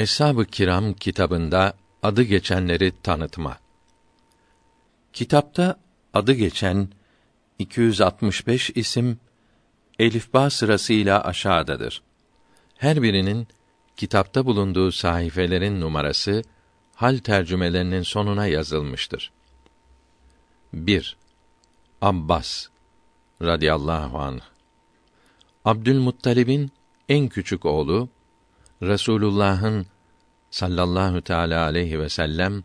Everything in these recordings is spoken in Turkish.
Eshab-ı Kiram kitabında adı geçenleri tanıtma. Kitapta adı geçen 265 isim elifba sırasıyla aşağıdadır. Her birinin kitapta bulunduğu sayfelerin numarası hal tercümelerinin sonuna yazılmıştır. 1. Abbas radıyallahu anh Abdülmuttalib'in en küçük oğlu Resulullah'ın sallallahu teala aleyhi ve sellem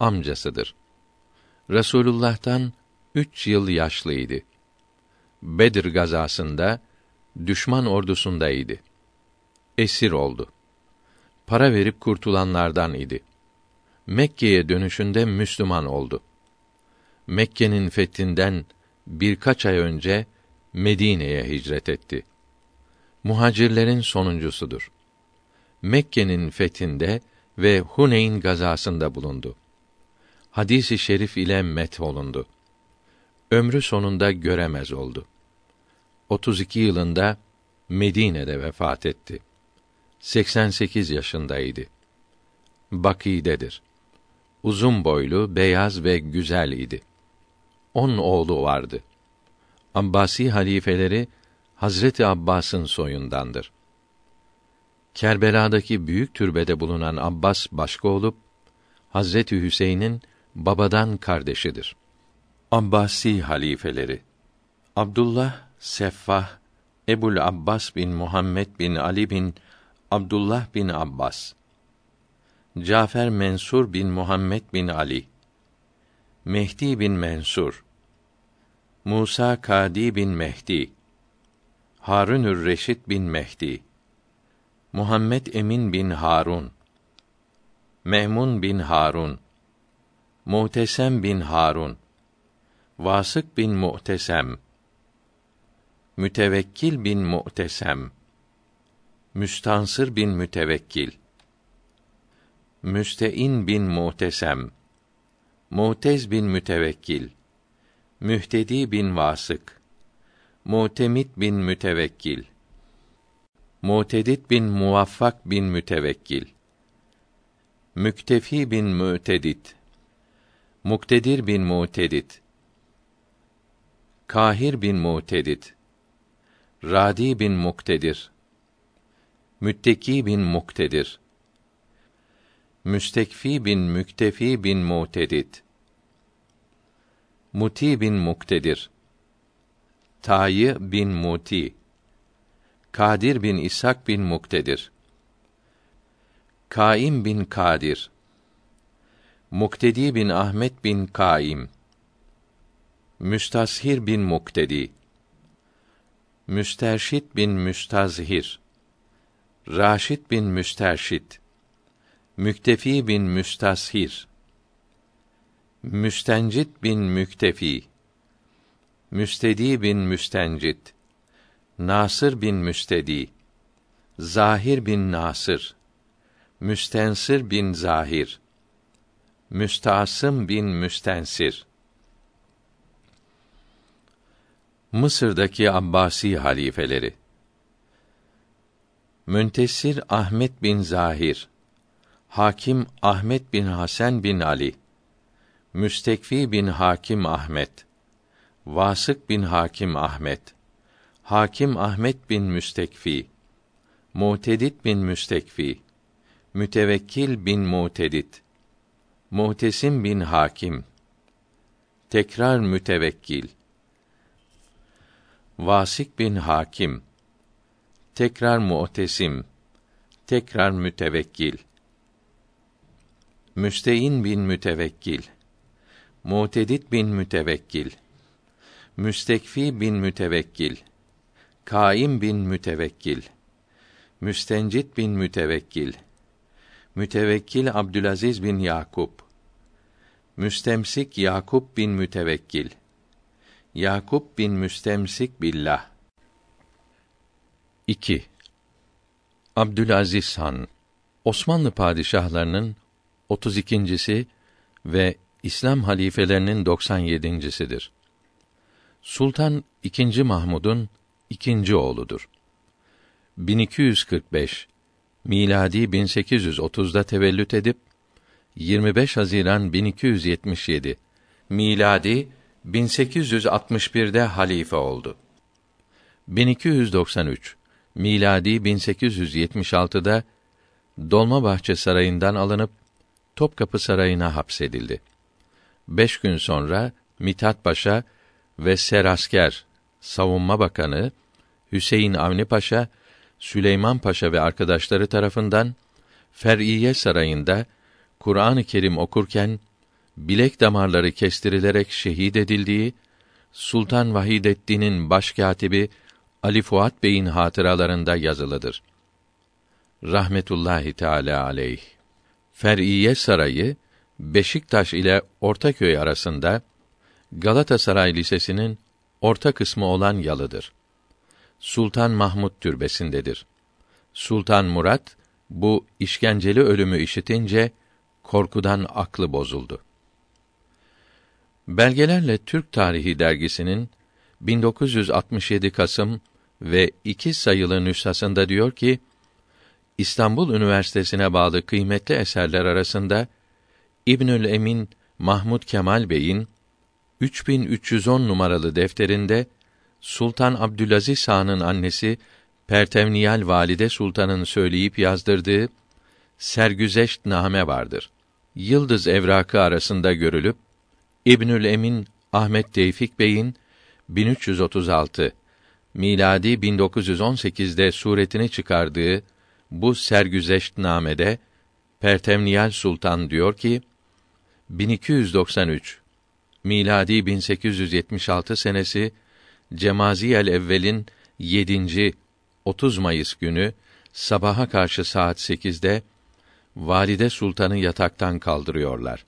amcasıdır. Resulullah'tan üç yıl yaşlıydı. Bedir gazasında düşman ordusundaydı. Esir oldu. Para verip kurtulanlardan idi. Mekke'ye dönüşünde Müslüman oldu. Mekke'nin fethinden birkaç ay önce Medine'ye hicret etti. Muhacirlerin sonuncusudur. Mekke'nin fethinde ve Huneyn gazasında bulundu. Hadisi şerif ile met olundu. Ömrü sonunda göremez oldu. 32 yılında Medine'de vefat etti. 88 yaşındaydı. Bakidedir. Uzun boylu, beyaz ve güzel idi. On oğlu vardı. Abbasi halifeleri Hazreti Abbas'ın soyundandır. Kerbela'daki büyük türbede bulunan Abbas başka olup Hazreti Hüseyin'in babadan kardeşidir. Abbasi halifeleri. Abdullah Seffah Ebul Abbas bin Muhammed bin Ali bin Abdullah bin Abbas. Cafer Mensur bin Muhammed bin Ali. Mehdi bin Mensur. Musa Kadi bin Mehdi. Harunür Reşit bin Mehdi Muhammed Emin bin Harun Mehmun bin Harun Muhtesem bin Harun Vasık bin Muhtesem Mütevekkil bin Muhtesem Müstansır bin Mütevekkil Müstein bin Muhtesem Muhtez bin Mütevekkil Mühtedi bin Vasık Mutemit bin Mütevekkil Mutedit bin Muvaffak bin Mütevekkil. Müktefi bin Mütedit Muktedir bin Mutedit Kahir bin Mutedit Radi bin Muktedir. Mütteki bin Muktedir. Müstekfi bin Müktefi bin Mutedit Muti bin Muktedir. Tayi bin Muti Kadir bin İshak bin Muktedir. Kaim bin Kadir. Muktedi bin Ahmet bin Kaim. Müstashir bin Muktedi. Müsterşit bin Müstazhir. Raşid bin Müsterşit. Müktefi bin Müstashir Müstencit bin Müktefi. Müstedi bin Müstencit Nasır bin Müstedi Zahir bin Nasır Müstensir bin Zahir Müstasım bin Müstensir. Mısır'daki Abbasi halifeleri. Müntesir Ahmet bin Zahir Hakim Ahmet bin Hasan bin Ali Müstekfi bin Hakim Ahmet Vasık bin Hakim Ahmet Hakim Ahmet bin Müstekfi Mu'tedit bin Müstekfi Mütevekkil bin Mu'tedit Muhtesim bin Hakim Tekrar mütevekkil Vasik bin Hakim Tekrar muhtesim Tekrar mütevekkil Müstein bin mütevekkil Mu'tedit bin mütevekkil Müstekfi bin mütevekkil Kaim bin mütevekkil Müstencit bin mütevekkil Mütevekkil Abdülaziz bin Yakup Müstemsik Yakup bin mütevekkil Yakup bin Müstemsik billah 2. Abdülaziz Han Osmanlı padişahlarının 32.si ve İslam halifelerinin 97.sidir. Sultan II. Mahmud'un ikinci oğludur. 1245 miladi 1830'da tevellüt edip 25 Haziran 1277 miladi 1861'de halife oldu. 1293 miladi 1876'da Dolmabahçe Sarayı'ndan alınıp Topkapı Sarayı'na hapsedildi. Beş gün sonra Mithat Paşa ve Serasker, Savunma Bakanı Hüseyin Avni Paşa, Süleyman Paşa ve arkadaşları tarafından Fer'iye Sarayı'nda Kur'an-ı Kerim okurken bilek damarları kestirilerek şehit edildiği Sultan Vahidettin'in başkatibi Ali Fuat Bey'in hatıralarında yazılıdır. Rahmetullahi Teala aleyh. Fer'iye Sarayı Beşiktaş ile Ortaköy arasında Galatasaray Lisesi'nin orta kısmı olan yalıdır. Sultan Mahmud türbesindedir. Sultan Murat bu işkenceli ölümü işitince korkudan aklı bozuldu. Belgelerle Türk Tarihi dergisinin 1967 Kasım ve iki sayılı nüshasında diyor ki, İstanbul Üniversitesi'ne bağlı kıymetli eserler arasında İbnül Emin Mahmud Kemal Bey'in 3310 numaralı defterinde Sultan Abdülaziz Han'ın annesi Pertevniyal Valide Sultan'ın söyleyip yazdırdığı Sergüzeşt name vardır. Yıldız evrakı arasında görülüp İbnül Emin Ahmet Tevfik Bey'in 1336 miladi 1918'de suretini çıkardığı bu sergüzeşt namede Pertemniyal Sultan diyor ki 1293 miladi 1876 senesi Cemaziyel Evvel'in 7. 30 Mayıs günü sabaha karşı saat 8'de Valide Sultan'ı yataktan kaldırıyorlar.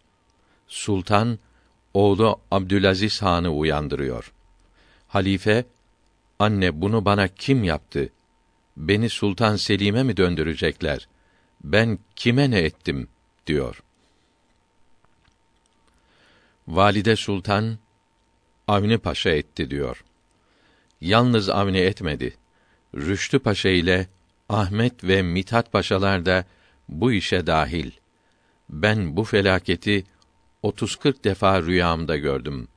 Sultan oğlu Abdülaziz Han'ı uyandırıyor. Halife, anne bunu bana kim yaptı? Beni Sultan Selim'e mi döndürecekler? Ben kime ne ettim? diyor. Valide Sultan, Avni Paşa etti diyor. Yalnız Avni etmedi. Rüştü Paşa ile Ahmet ve Mithat Paşalar da bu işe dahil. Ben bu felaketi 30-40 defa rüyamda gördüm.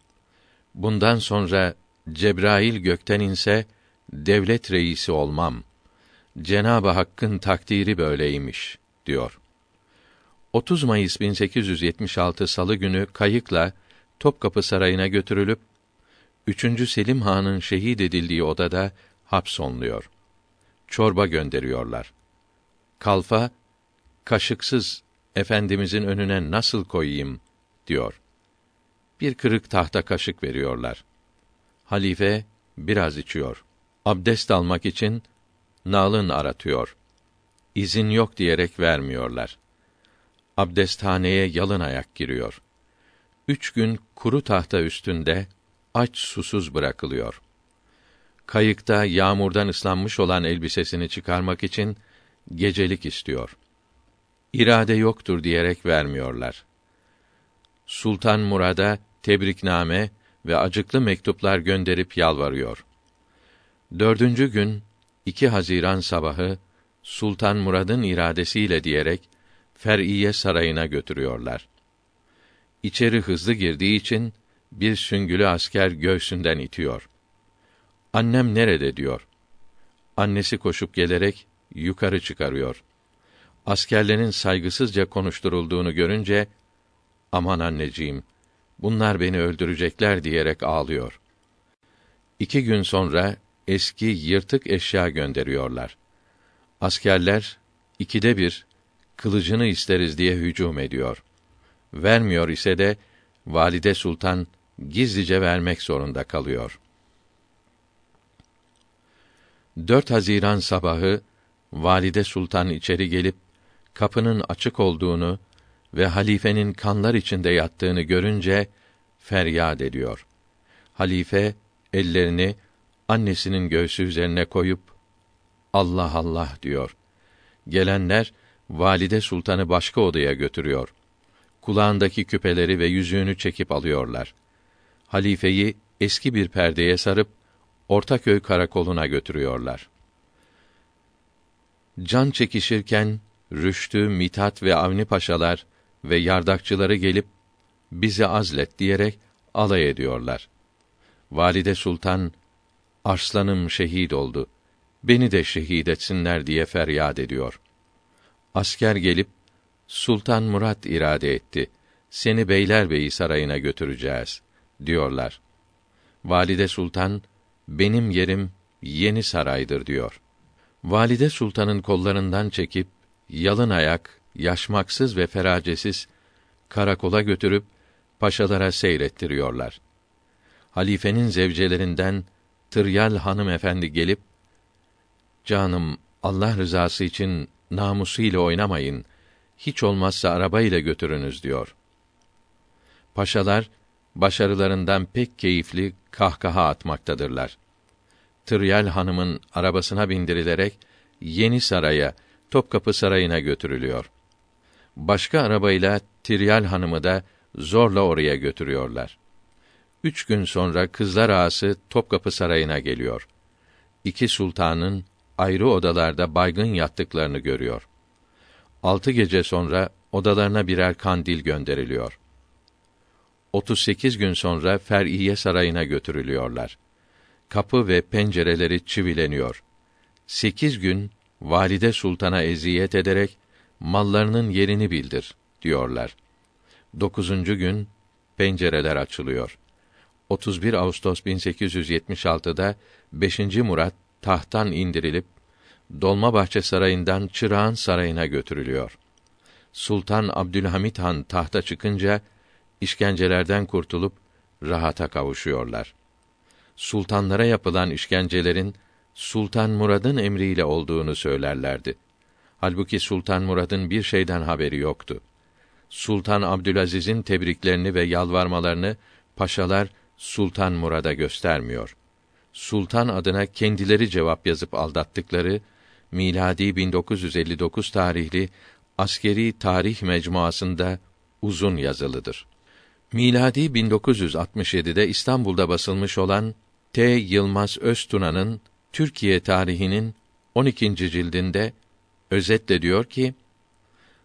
Bundan sonra Cebrail gökten inse devlet reisi olmam. Cenabı Hakk'ın takdiri böyleymiş diyor. 30 Mayıs 1876 Salı günü kayıkla Topkapı Sarayı'na götürülüp 3. Selim Han'ın şehit edildiği odada hapsonluyor. Çorba gönderiyorlar. Kalfa kaşıksız efendimizin önüne nasıl koyayım diyor. Bir kırık tahta kaşık veriyorlar. Halife biraz içiyor. Abdest almak için nalın aratıyor. İzin yok diyerek vermiyorlar. Abdesthaneye yalın ayak giriyor. Üç gün kuru tahta üstünde aç susuz bırakılıyor. Kayıkta yağmurdan ıslanmış olan elbisesini çıkarmak için gecelik istiyor. İrade yoktur diyerek vermiyorlar. Sultan Murad'a tebrikname ve acıklı mektuplar gönderip yalvarıyor. Dördüncü gün 2 Haziran sabahı Sultan Murad'ın iradesiyle diyerek Fer'iye sarayına götürüyorlar. İçeri hızlı girdiği için bir süngülü asker göğsünden itiyor. Annem nerede diyor. Annesi koşup gelerek yukarı çıkarıyor. Askerlerin saygısızca konuşturulduğunu görünce aman anneciğim bunlar beni öldürecekler diyerek ağlıyor. İki gün sonra eski yırtık eşya gönderiyorlar. Askerler ikide bir kılıcını isteriz diye hücum ediyor. Vermiyor ise de valide sultan gizlice vermek zorunda kalıyor. 4 Haziran sabahı valide sultan içeri gelip kapının açık olduğunu ve halifenin kanlar içinde yattığını görünce feryat ediyor. Halife ellerini annesinin göğsü üzerine koyup Allah Allah diyor. Gelenler valide sultanı başka odaya götürüyor. Kulağındaki küpeleri ve yüzüğünü çekip alıyorlar. Halifeyi eski bir perdeye sarıp Ortaköy karakoluna götürüyorlar. can çekişirken Rüştü, Mitat ve Avni paşalar ve yardakçıları gelip bizi azlet diyerek alay ediyorlar. Valide Sultan Arslanım şehit oldu. Beni de şehit etsinler diye feryat ediyor. Asker gelip Sultan Murat irade etti. Seni Beylerbeyi sarayına götüreceğiz diyorlar. Valide Sultan benim yerim yeni saraydır diyor. Valide Sultan'ın kollarından çekip yalın ayak, yaşmaksız ve feracesiz karakola götürüp paşalara seyrettiriyorlar. Halifenin zevcelerinden Tıryal hanım efendi gelip canım Allah rızası için namusu ile oynamayın. Hiç olmazsa araba ile götürünüz diyor. Paşalar başarılarından pek keyifli kahkaha atmaktadırlar. Tıryal hanımın arabasına bindirilerek Yeni Saray'a, Topkapı Sarayı'na götürülüyor. Başka arabayla Tiryal hanımı da zorla oraya götürüyorlar. Üç gün sonra kızlar ağası Topkapı Sarayı'na geliyor. İki sultanın ayrı odalarda baygın yattıklarını görüyor. Altı gece sonra odalarına birer kandil gönderiliyor. 38 gün sonra Fer'iye Sarayı'na götürülüyorlar. Kapı ve pencereleri çivileniyor. Sekiz gün valide sultana eziyet ederek mallarının yerini bildir diyorlar. Dokuzuncu gün pencereler açılıyor. 31 Ağustos 1876'da 5. Murat tahttan indirilip Dolmabahçe Sarayı'ndan Çırağan Sarayı'na götürülüyor. Sultan Abdülhamit Han tahta çıkınca işkencelerden kurtulup rahata kavuşuyorlar. Sultanlara yapılan işkencelerin Sultan Murad'ın emriyle olduğunu söylerlerdi. Halbuki Sultan Murad'ın bir şeyden haberi yoktu. Sultan Abdülaziz'in tebriklerini ve yalvarmalarını paşalar Sultan Murad'a göstermiyor. Sultan adına kendileri cevap yazıp aldattıkları miladi 1959 tarihli askeri tarih mecmuasında uzun yazılıdır. Miladi 1967'de İstanbul'da basılmış olan T. Yılmaz Öztuna'nın Türkiye tarihinin 12. cildinde özetle diyor ki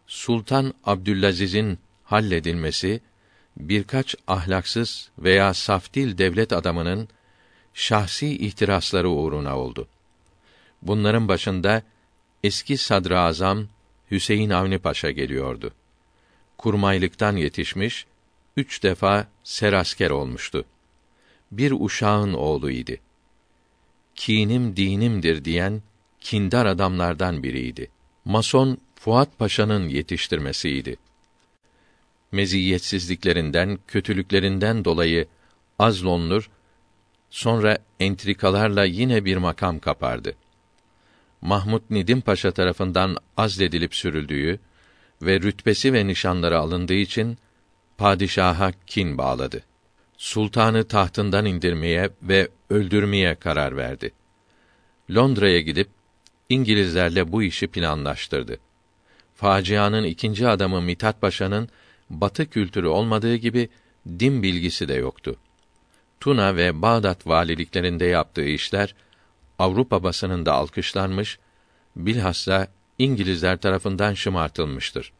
Sultan Abdülaziz'in halledilmesi birkaç ahlaksız veya saftil devlet adamının şahsi ihtirasları uğruna oldu. Bunların başında eski sadrazam Hüseyin Avni Paşa geliyordu. Kurmaylıktan yetişmiş, üç defa serasker olmuştu. Bir uşağın oğluydu. Kinim dinimdir diyen kindar adamlardan biriydi. Mason Fuat Paşa'nın yetiştirmesiydi. Meziyetsizliklerinden, kötülüklerinden dolayı azlonlur, sonra entrikalarla yine bir makam kapardı. Mahmud Nidim Paşa tarafından azledilip sürüldüğü ve rütbesi ve nişanları alındığı için padişaha kin bağladı. Sultanı tahtından indirmeye ve öldürmeye karar verdi. Londra'ya gidip İngilizlerle bu işi planlaştırdı. Facianın ikinci adamı Mithat Paşa'nın batı kültürü olmadığı gibi din bilgisi de yoktu. Tuna ve Bağdat valiliklerinde yaptığı işler Avrupa basınında alkışlanmış, bilhassa İngilizler tarafından şımartılmıştır.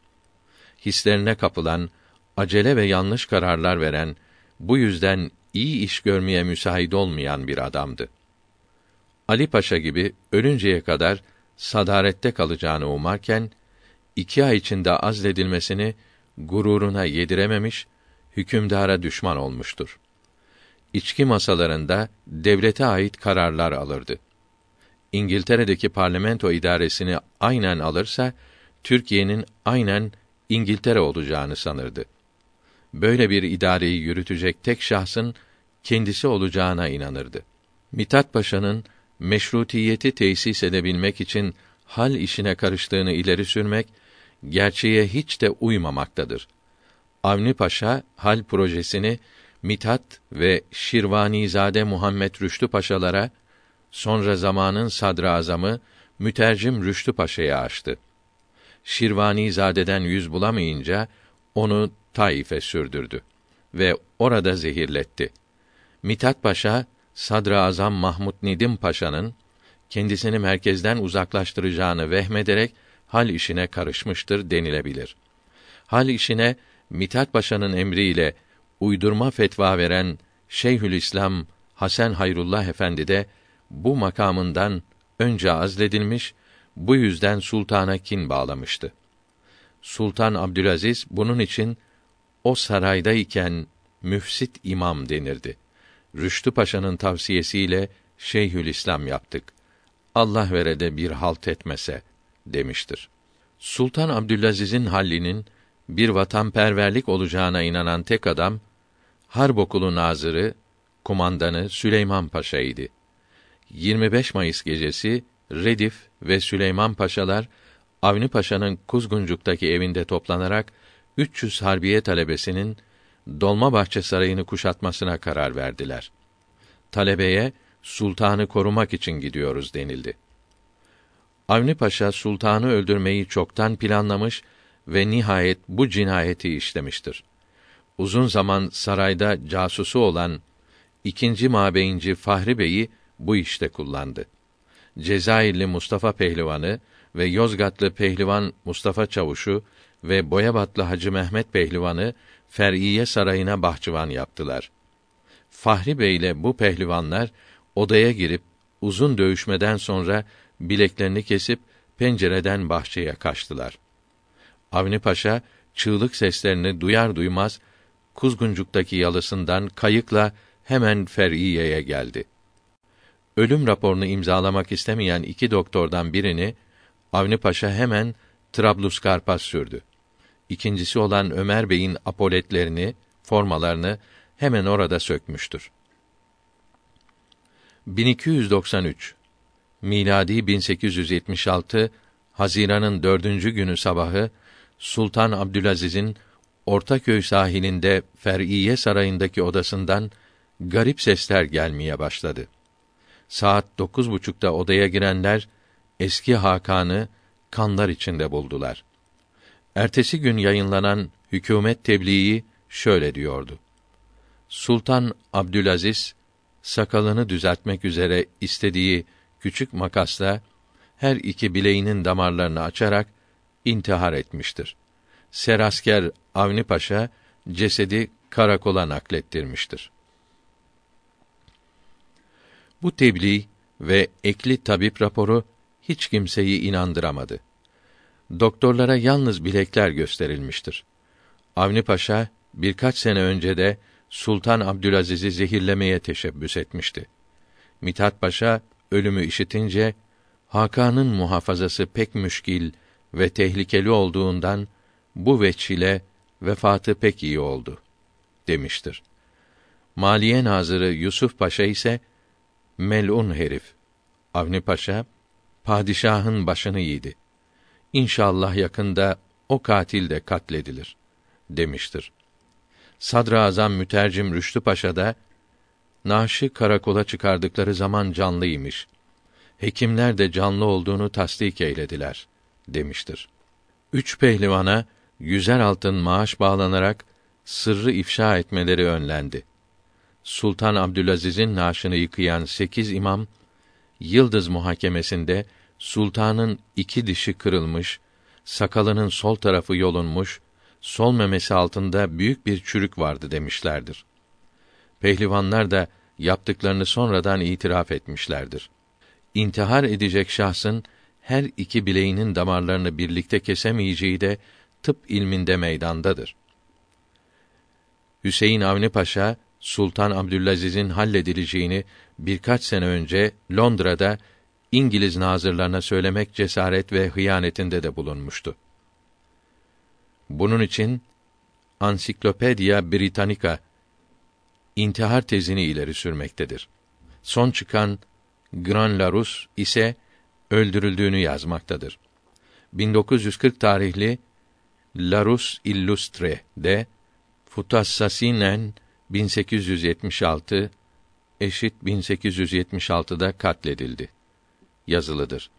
Hislerine kapılan, acele ve yanlış kararlar veren, bu yüzden iyi iş görmeye müsait olmayan bir adamdı. Ali Paşa gibi ölünceye kadar sadarette kalacağını umarken, iki ay içinde azledilmesini gururuna yedirememiş, hükümdara düşman olmuştur. İçki masalarında devlete ait kararlar alırdı. İngiltere'deki parlamento idaresini aynen alırsa Türkiye'nin aynen İngiltere olacağını sanırdı. Böyle bir idareyi yürütecek tek şahsın kendisi olacağına inanırdı. Mithat Paşa'nın meşrutiyeti tesis edebilmek için hal işine karıştığını ileri sürmek gerçeğe hiç de uymamaktadır. Avni Paşa hal projesini Mithat ve Şirvanizade Muhammed Rüştü Paşalara sonra zamanın sadrazamı mütercim Rüştü Paşa'ya açtı. Şirvanizadeden yüz bulamayınca onu Taif'e sürdürdü ve orada zehirletti. Mithat Paşa Sadrazam Mahmud Nedim Paşa'nın kendisini merkezden uzaklaştıracağını vehmederek hal işine karışmıştır denilebilir. Hal işine Mithat Paşa'nın emriyle uydurma fetva veren Şeyhülislam Hasan Hayrullah Efendi de bu makamından önce azledilmiş, bu yüzden sultana kin bağlamıştı. Sultan Abdülaziz bunun için o saraydayken müfsit imam denirdi. Rüştü Paşa'nın tavsiyesiyle Şeyhülislam yaptık. Allah verede bir halt etmese demiştir. Sultan Abdülaziz'in hallinin bir vatanperverlik olacağına inanan tek adam Harp Okulu Nazırı, kumandanı Süleyman Paşa idi. 25 Mayıs gecesi Redif ve Süleyman Paşalar Avni Paşa'nın Kuzguncuk'taki evinde toplanarak 300 harbiye talebesinin Dolmabahçe Sarayı'nı kuşatmasına karar verdiler. Talebeye sultanı korumak için gidiyoruz denildi. Avni Paşa sultanı öldürmeyi çoktan planlamış ve nihayet bu cinayeti işlemiştir. Uzun zaman sarayda casusu olan ikinci mabeyinci Fahri Bey'i bu işte kullandı. Cezayirli Mustafa Pehlivanı ve Yozgatlı Pehlivan Mustafa Çavuşu ve Boyabatlı Hacı Mehmet Pehlivanı Fer'iye Sarayı'na bahçıvan yaptılar. Fahri Bey ile bu pehlivanlar odaya girip uzun dövüşmeden sonra bileklerini kesip pencereden bahçeye kaçtılar. Avni Paşa çığlık seslerini duyar duymaz Kuzguncuk'taki yalısından kayıkla hemen Fer'iye'ye geldi. Ölüm raporunu imzalamak istemeyen iki doktordan birini Avni Paşa hemen Trablusgarp'a sürdü. İkincisi olan Ömer Bey'in apoletlerini, formalarını hemen orada sökmüştür. 1293 miladi 1876 Haziran'ın dördüncü günü sabahı Sultan Abdülaziz'in Ortaköy sahilinde Fer'iye Sarayı'ndaki odasından garip sesler gelmeye başladı. Saat dokuz buçukta odaya girenler eski Hakan'ı kanlar içinde buldular. Ertesi gün yayınlanan hükümet tebliği şöyle diyordu. Sultan Abdülaziz sakalını düzeltmek üzere istediği küçük makasla her iki bileğinin damarlarını açarak intihar etmiştir. Serasker Avni Paşa cesedi karakola naklettirmiştir. Bu tebliğ ve ekli tabip raporu hiç kimseyi inandıramadı. Doktorlara yalnız bilekler gösterilmiştir. Avni Paşa birkaç sene önce de Sultan Abdülaziz'i zehirlemeye teşebbüs etmişti. Mithat Paşa ölümü işitince Hakan'ın muhafazası pek müşkil ve tehlikeli olduğundan bu veçile vefatı pek iyi oldu demiştir. Maliye Nazırı Yusuf Paşa ise melun herif. Avni Paşa padişahın başını yedi. İnşallah yakında o katil de katledilir demiştir. Sadrazam Mütercim Rüştü Paşa da naaşı karakola çıkardıkları zaman canlıymış. Hekimler de canlı olduğunu tasdik eylediler demiştir. Üç pehlivana yüzer altın maaş bağlanarak sırrı ifşa etmeleri önlendi. Sultan Abdülaziz'in naaşını yıkayan sekiz imam, Yıldız muhakemesinde sultanın iki dişi kırılmış, sakalının sol tarafı yolunmuş, sol memesi altında büyük bir çürük vardı demişlerdir. Pehlivanlar da yaptıklarını sonradan itiraf etmişlerdir. İntihar edecek şahsın her iki bileğinin damarlarını birlikte kesemeyeceği de tıp ilminde meydandadır. Hüseyin Avni Paşa Sultan Abdülaziz'in halledileceğini birkaç sene önce Londra'da İngiliz nazırlarına söylemek cesaret ve hıyanetinde de bulunmuştu. Bunun için Ansiklopedia Britannica intihar tezini ileri sürmektedir. Son çıkan Gran Larus ise öldürüldüğünü yazmaktadır. 1940 tarihli Larus Illustre de Futassasinen 1876 eşit 1876'da katledildi. Yazılıdır.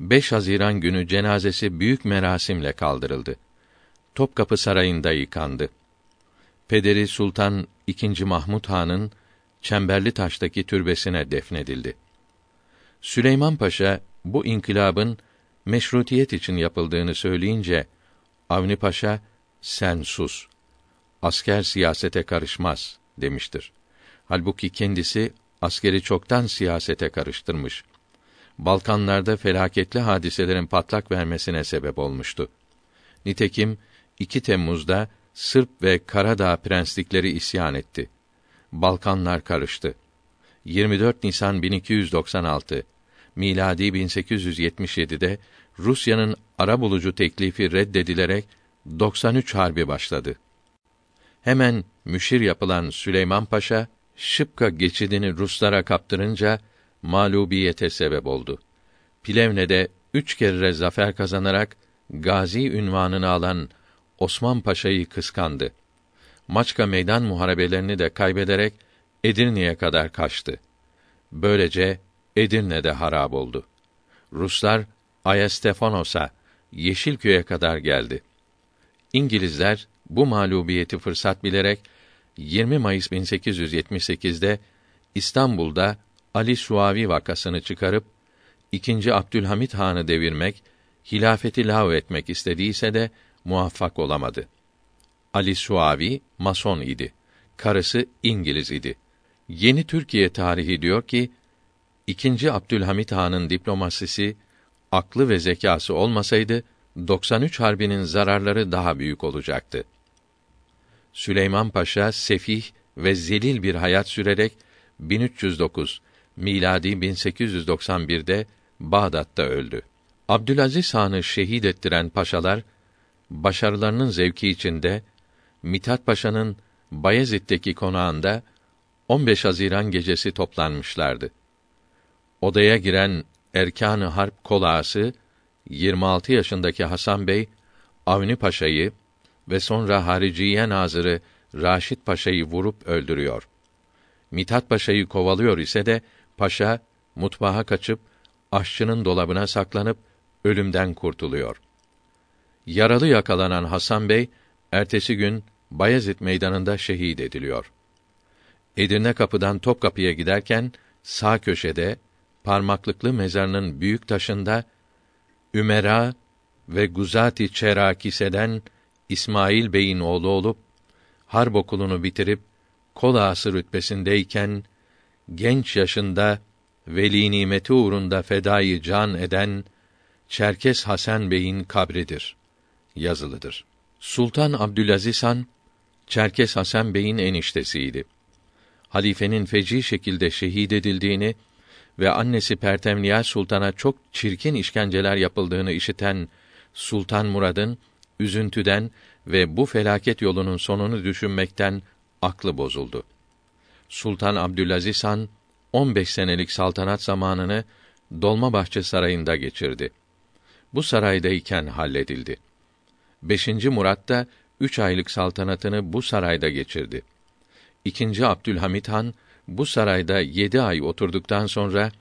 5 Haziran günü cenazesi büyük merasimle kaldırıldı. Topkapı Sarayı'nda yıkandı. Pederi Sultan II. Mahmud Han'ın Çemberli Taş'taki türbesine defnedildi. Süleyman Paşa bu inkılabın meşrutiyet için yapıldığını söyleyince Avni Paşa sen sus. Asker siyasete karışmaz demiştir. Halbuki kendisi askeri çoktan siyasete karıştırmış. Balkanlarda felaketli hadiselerin patlak vermesine sebep olmuştu. Nitekim 2 Temmuz'da Sırp ve Karadağ prenslikleri isyan etti. Balkanlar karıştı. 24 Nisan 1296 miladi 1877'de Rusya'nın ara bulucu teklifi reddedilerek 93 harbi başladı. Hemen müşir yapılan Süleyman Paşa Şıpka geçidini Ruslara kaptırınca mağlubiyete sebep oldu. Plevne'de üç kere zafer kazanarak gazi ünvanını alan Osman Paşa'yı kıskandı. Maçka meydan muharebelerini de kaybederek Edirne'ye kadar kaçtı. Böylece Edirne'de harab oldu. Ruslar Ayastefanos'a, Yeşilköy'e kadar geldi. İngilizler bu mağlubiyeti fırsat bilerek 20 Mayıs 1878'de İstanbul'da Ali Suavi vakasını çıkarıp ikinci Abdülhamit Han'ı devirmek, hilafeti lav etmek istediyse de muvaffak olamadı. Ali Suavi mason idi. Karısı İngiliz idi. Yeni Türkiye tarihi diyor ki, ikinci Abdülhamit Han'ın diplomasisi, aklı ve zekası olmasaydı 93 harbinin zararları daha büyük olacaktı. Süleyman Paşa sefih ve zelil bir hayat sürerek 1309 miladi 1891'de Bağdat'ta öldü. Abdülaziz Han'ı şehit ettiren paşalar başarılarının zevki içinde Mithat Paşa'nın Bayezid'deki konağında 15 Haziran gecesi toplanmışlardı. Odaya giren Erkan-ı Harp kolağası 26 yaşındaki Hasan Bey Avni Paşa'yı ve sonra Hariciye Nazırı Raşit Paşa'yı vurup öldürüyor. Mithat Paşa'yı kovalıyor ise de paşa mutfağa kaçıp aşçının dolabına saklanıp ölümden kurtuluyor. Yaralı yakalanan Hasan Bey ertesi gün Bayezid meydanında şehit ediliyor. Edirne kapıdan Topkapı'ya giderken sağ köşede parmaklıklı mezarının büyük taşında Ümera ve Guzati Çerakiseden İsmail Bey'in oğlu olup harp okulunu bitirip kol ağası rütbesindeyken genç yaşında veli nimeti uğrunda fedayı can eden Çerkes Hasan Bey'in kabridir yazılıdır. Sultan Abdülaziz Han Çerkes Hasan Bey'in eniştesiydi. Halifenin feci şekilde şehit edildiğini ve annesi Pertemniyal Sultan'a çok çirkin işkenceler yapıldığını işiten Sultan Murad'ın üzüntüden ve bu felaket yolunun sonunu düşünmekten aklı bozuldu. Sultan Abdülaziz Han 15 senelik saltanat zamanını Dolmabahçe Sarayı'nda geçirdi. Bu saraydayken halledildi. 5. Murat da üç aylık saltanatını bu sarayda geçirdi. İkinci Abdülhamit Han bu sarayda yedi ay oturduktan sonra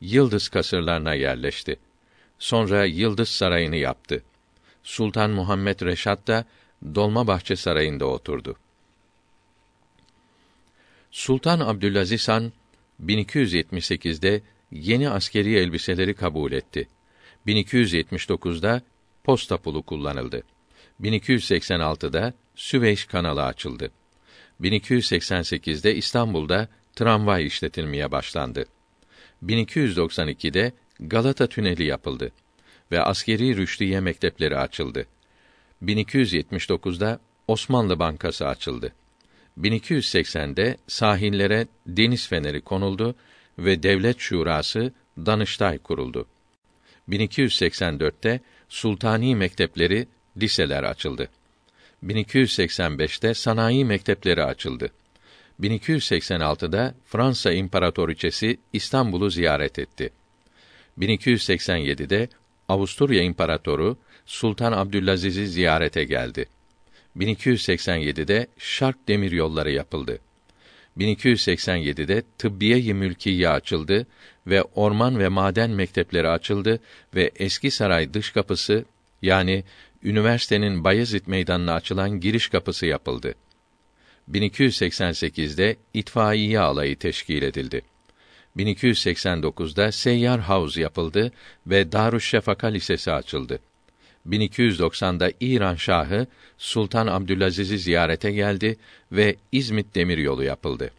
Yıldız kasırlarına yerleşti. Sonra Yıldız Sarayı'nı yaptı. Sultan Muhammed Reşat da Dolmabahçe Sarayı'nda oturdu. Sultan Abdülaziz Han 1278'de yeni askeri elbiseleri kabul etti. 1279'da posta pulu kullanıldı. 1286'da Süveyş kanalı açıldı. 1288'de İstanbul'da tramvay işletilmeye başlandı. 1292'de Galata Tüneli yapıldı ve askeri rüştiye mektepleri açıldı. 1279'da Osmanlı Bankası açıldı. 1280'de sahillere deniz feneri konuldu ve devlet şurası Danıştay kuruldu. 1284'te sultani mektepleri, liseler açıldı. 1285'te sanayi mektepleri açıldı. 1286'da Fransa İmparatoriçesi İstanbul'u ziyaret etti. 1287'de Avusturya İmparatoru Sultan Abdülaziz'i ziyarete geldi. 1287'de Şark demir yolları yapıldı. 1287'de Tıbbiye-i Mülkiye açıldı ve orman ve maden mektepleri açıldı ve eski saray dış kapısı yani üniversitenin Bayezid Meydanı'na açılan giriş kapısı yapıldı. 1288'de itfaiye alayı teşkil edildi. 1289'da Seyyar Havuz yapıldı ve Darüşşefaka Lisesi açıldı. 1290'da İran Şahı Sultan Abdülaziz'i ziyarete geldi ve İzmit Demiryolu yapıldı.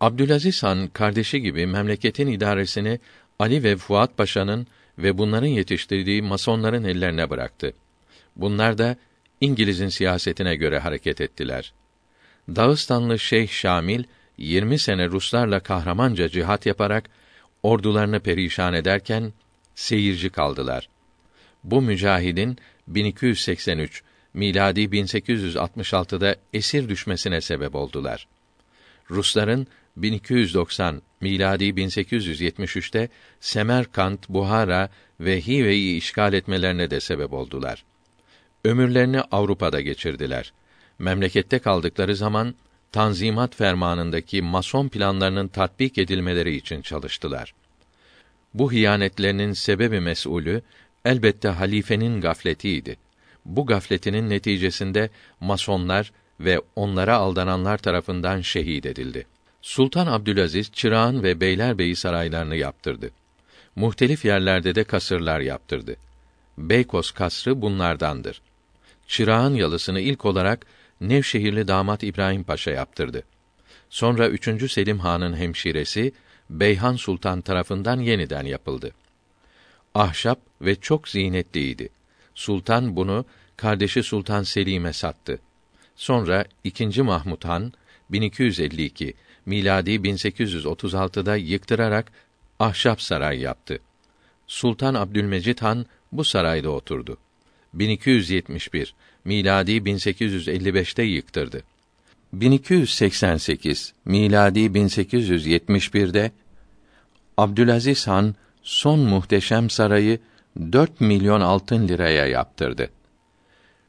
Abdülaziz Han kardeşi gibi memleketin idaresini Ali ve Fuat Paşa'nın ve bunların yetiştirdiği masonların ellerine bıraktı. Bunlar da İngiliz'in siyasetine göre hareket ettiler. Dağıstanlı Şeyh Şamil 20 sene Ruslarla kahramanca cihat yaparak ordularını perişan ederken seyirci kaldılar. Bu mücahidin 1283 miladi 1866'da esir düşmesine sebep oldular. Rusların 1290 miladi 1873'te Semerkant, Buhara ve Hive'yi işgal etmelerine de sebep oldular. Ömürlerini Avrupa'da geçirdiler. Memlekette kaldıkları zaman Tanzimat fermanındaki mason planlarının tatbik edilmeleri için çalıştılar. Bu hiyanetlerinin sebebi mesulü elbette halifenin gafletiydi. Bu gafletinin neticesinde masonlar ve onlara aldananlar tarafından şehit edildi. Sultan Abdülaziz Çırağan ve Beylerbeyi saraylarını yaptırdı. Muhtelif yerlerde de kasırlar yaptırdı. Beykoz kasrı bunlardandır. Çırağan yalısını ilk olarak Nevşehirli damat İbrahim Paşa yaptırdı. Sonra 3. Selim Han'ın hemşiresi Beyhan Sultan tarafından yeniden yapıldı. Ahşap ve çok zinetliydi. Sultan bunu kardeşi Sultan Selim'e sattı. Sonra 2. Mahmud Han 1252 miladi 1836'da yıktırarak ahşap saray yaptı. Sultan Abdülmecid Han bu sarayda oturdu. 1271 miladi 1855'te yıktırdı. 1288 miladi 1871'de Abdülaziz Han son muhteşem sarayı 4 milyon altın liraya yaptırdı.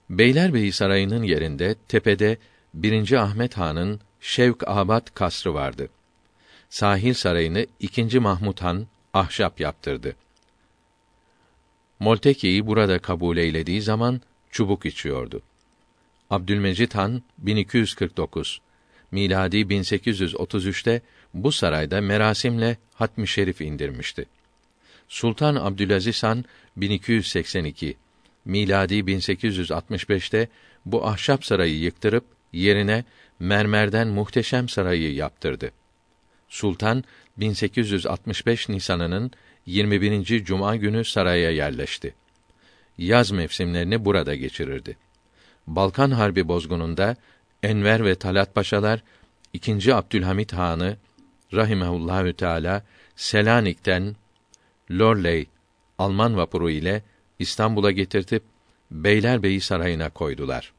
Beylerbeyi Sarayı'nın yerinde tepede 1. Ahmet Han'ın Şevk Abad kasrı vardı. Sahil Sarayı'nı 2. Mahmud Han ahşap yaptırdı. Molteki'yi burada kabul eylediği zaman çubuk içiyordu. Abdülmecid Han 1249 miladi 1833'te bu sarayda merasimle hatmi şerif indirmişti. Sultan Abdülaziz Han 1282 miladi 1865'te bu ahşap sarayı yıktırıp yerine mermerden muhteşem sarayı yaptırdı. Sultan 1865 Nisan'ının 21. cuma günü saraya yerleşti. Yaz mevsimlerini burada geçirirdi. Balkan Harbi bozgununda Enver ve Talat Paşalar 2. Abdülhamit Han'ı rahimehullahü teala Selanik'ten Lorley Alman vapuru ile İstanbul'a getirtip Beylerbeyi sarayına koydular.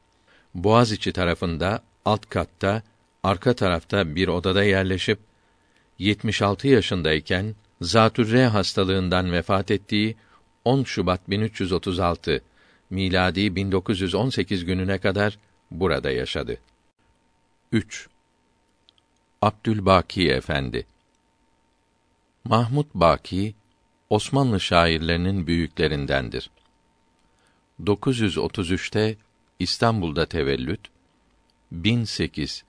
Boğaziçi tarafında alt katta arka tarafta bir odada yerleşip 76 yaşındayken zatürre hastalığından vefat ettiği 10 Şubat 1336 miladi 1918 gününe kadar burada yaşadı. 3. Abdülbaki Efendi Mahmud Baki Osmanlı şairlerinin büyüklerindendir. 933'te İstanbul'da tevellüt, 1008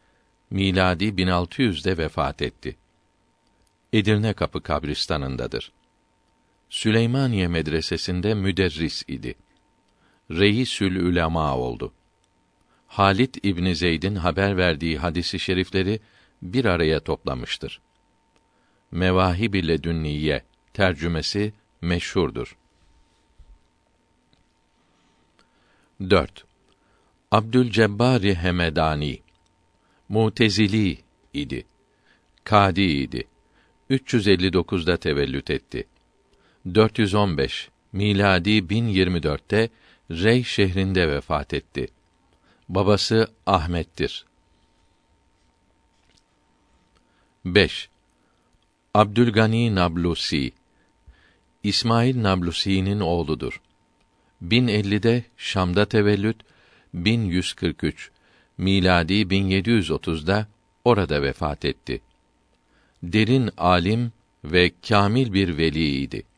miladi 1600'de vefat etti. Edirne Kapı kabristanındadır. Süleymaniye Medresesi'nde müderris idi. Reisül Ülema oldu. Halit İbn Zeyd'in haber verdiği hadisi şerifleri bir araya toplamıştır. Mevahib ile Dünniye tercümesi meşhurdur. 4. Abdülcebbari Hemedani Mutezili idi. Kadi idi. 359'da tevellüt etti. 415 miladi 1024'te Rey şehrinde vefat etti. Babası Ahmet'tir. 5. Abdülgani Nablusi İsmail Nablusi'nin oğludur. 1050'de Şam'da tevellüt, 1143 miladi 1730'da orada vefat etti. Derin alim ve kamil bir veliydi.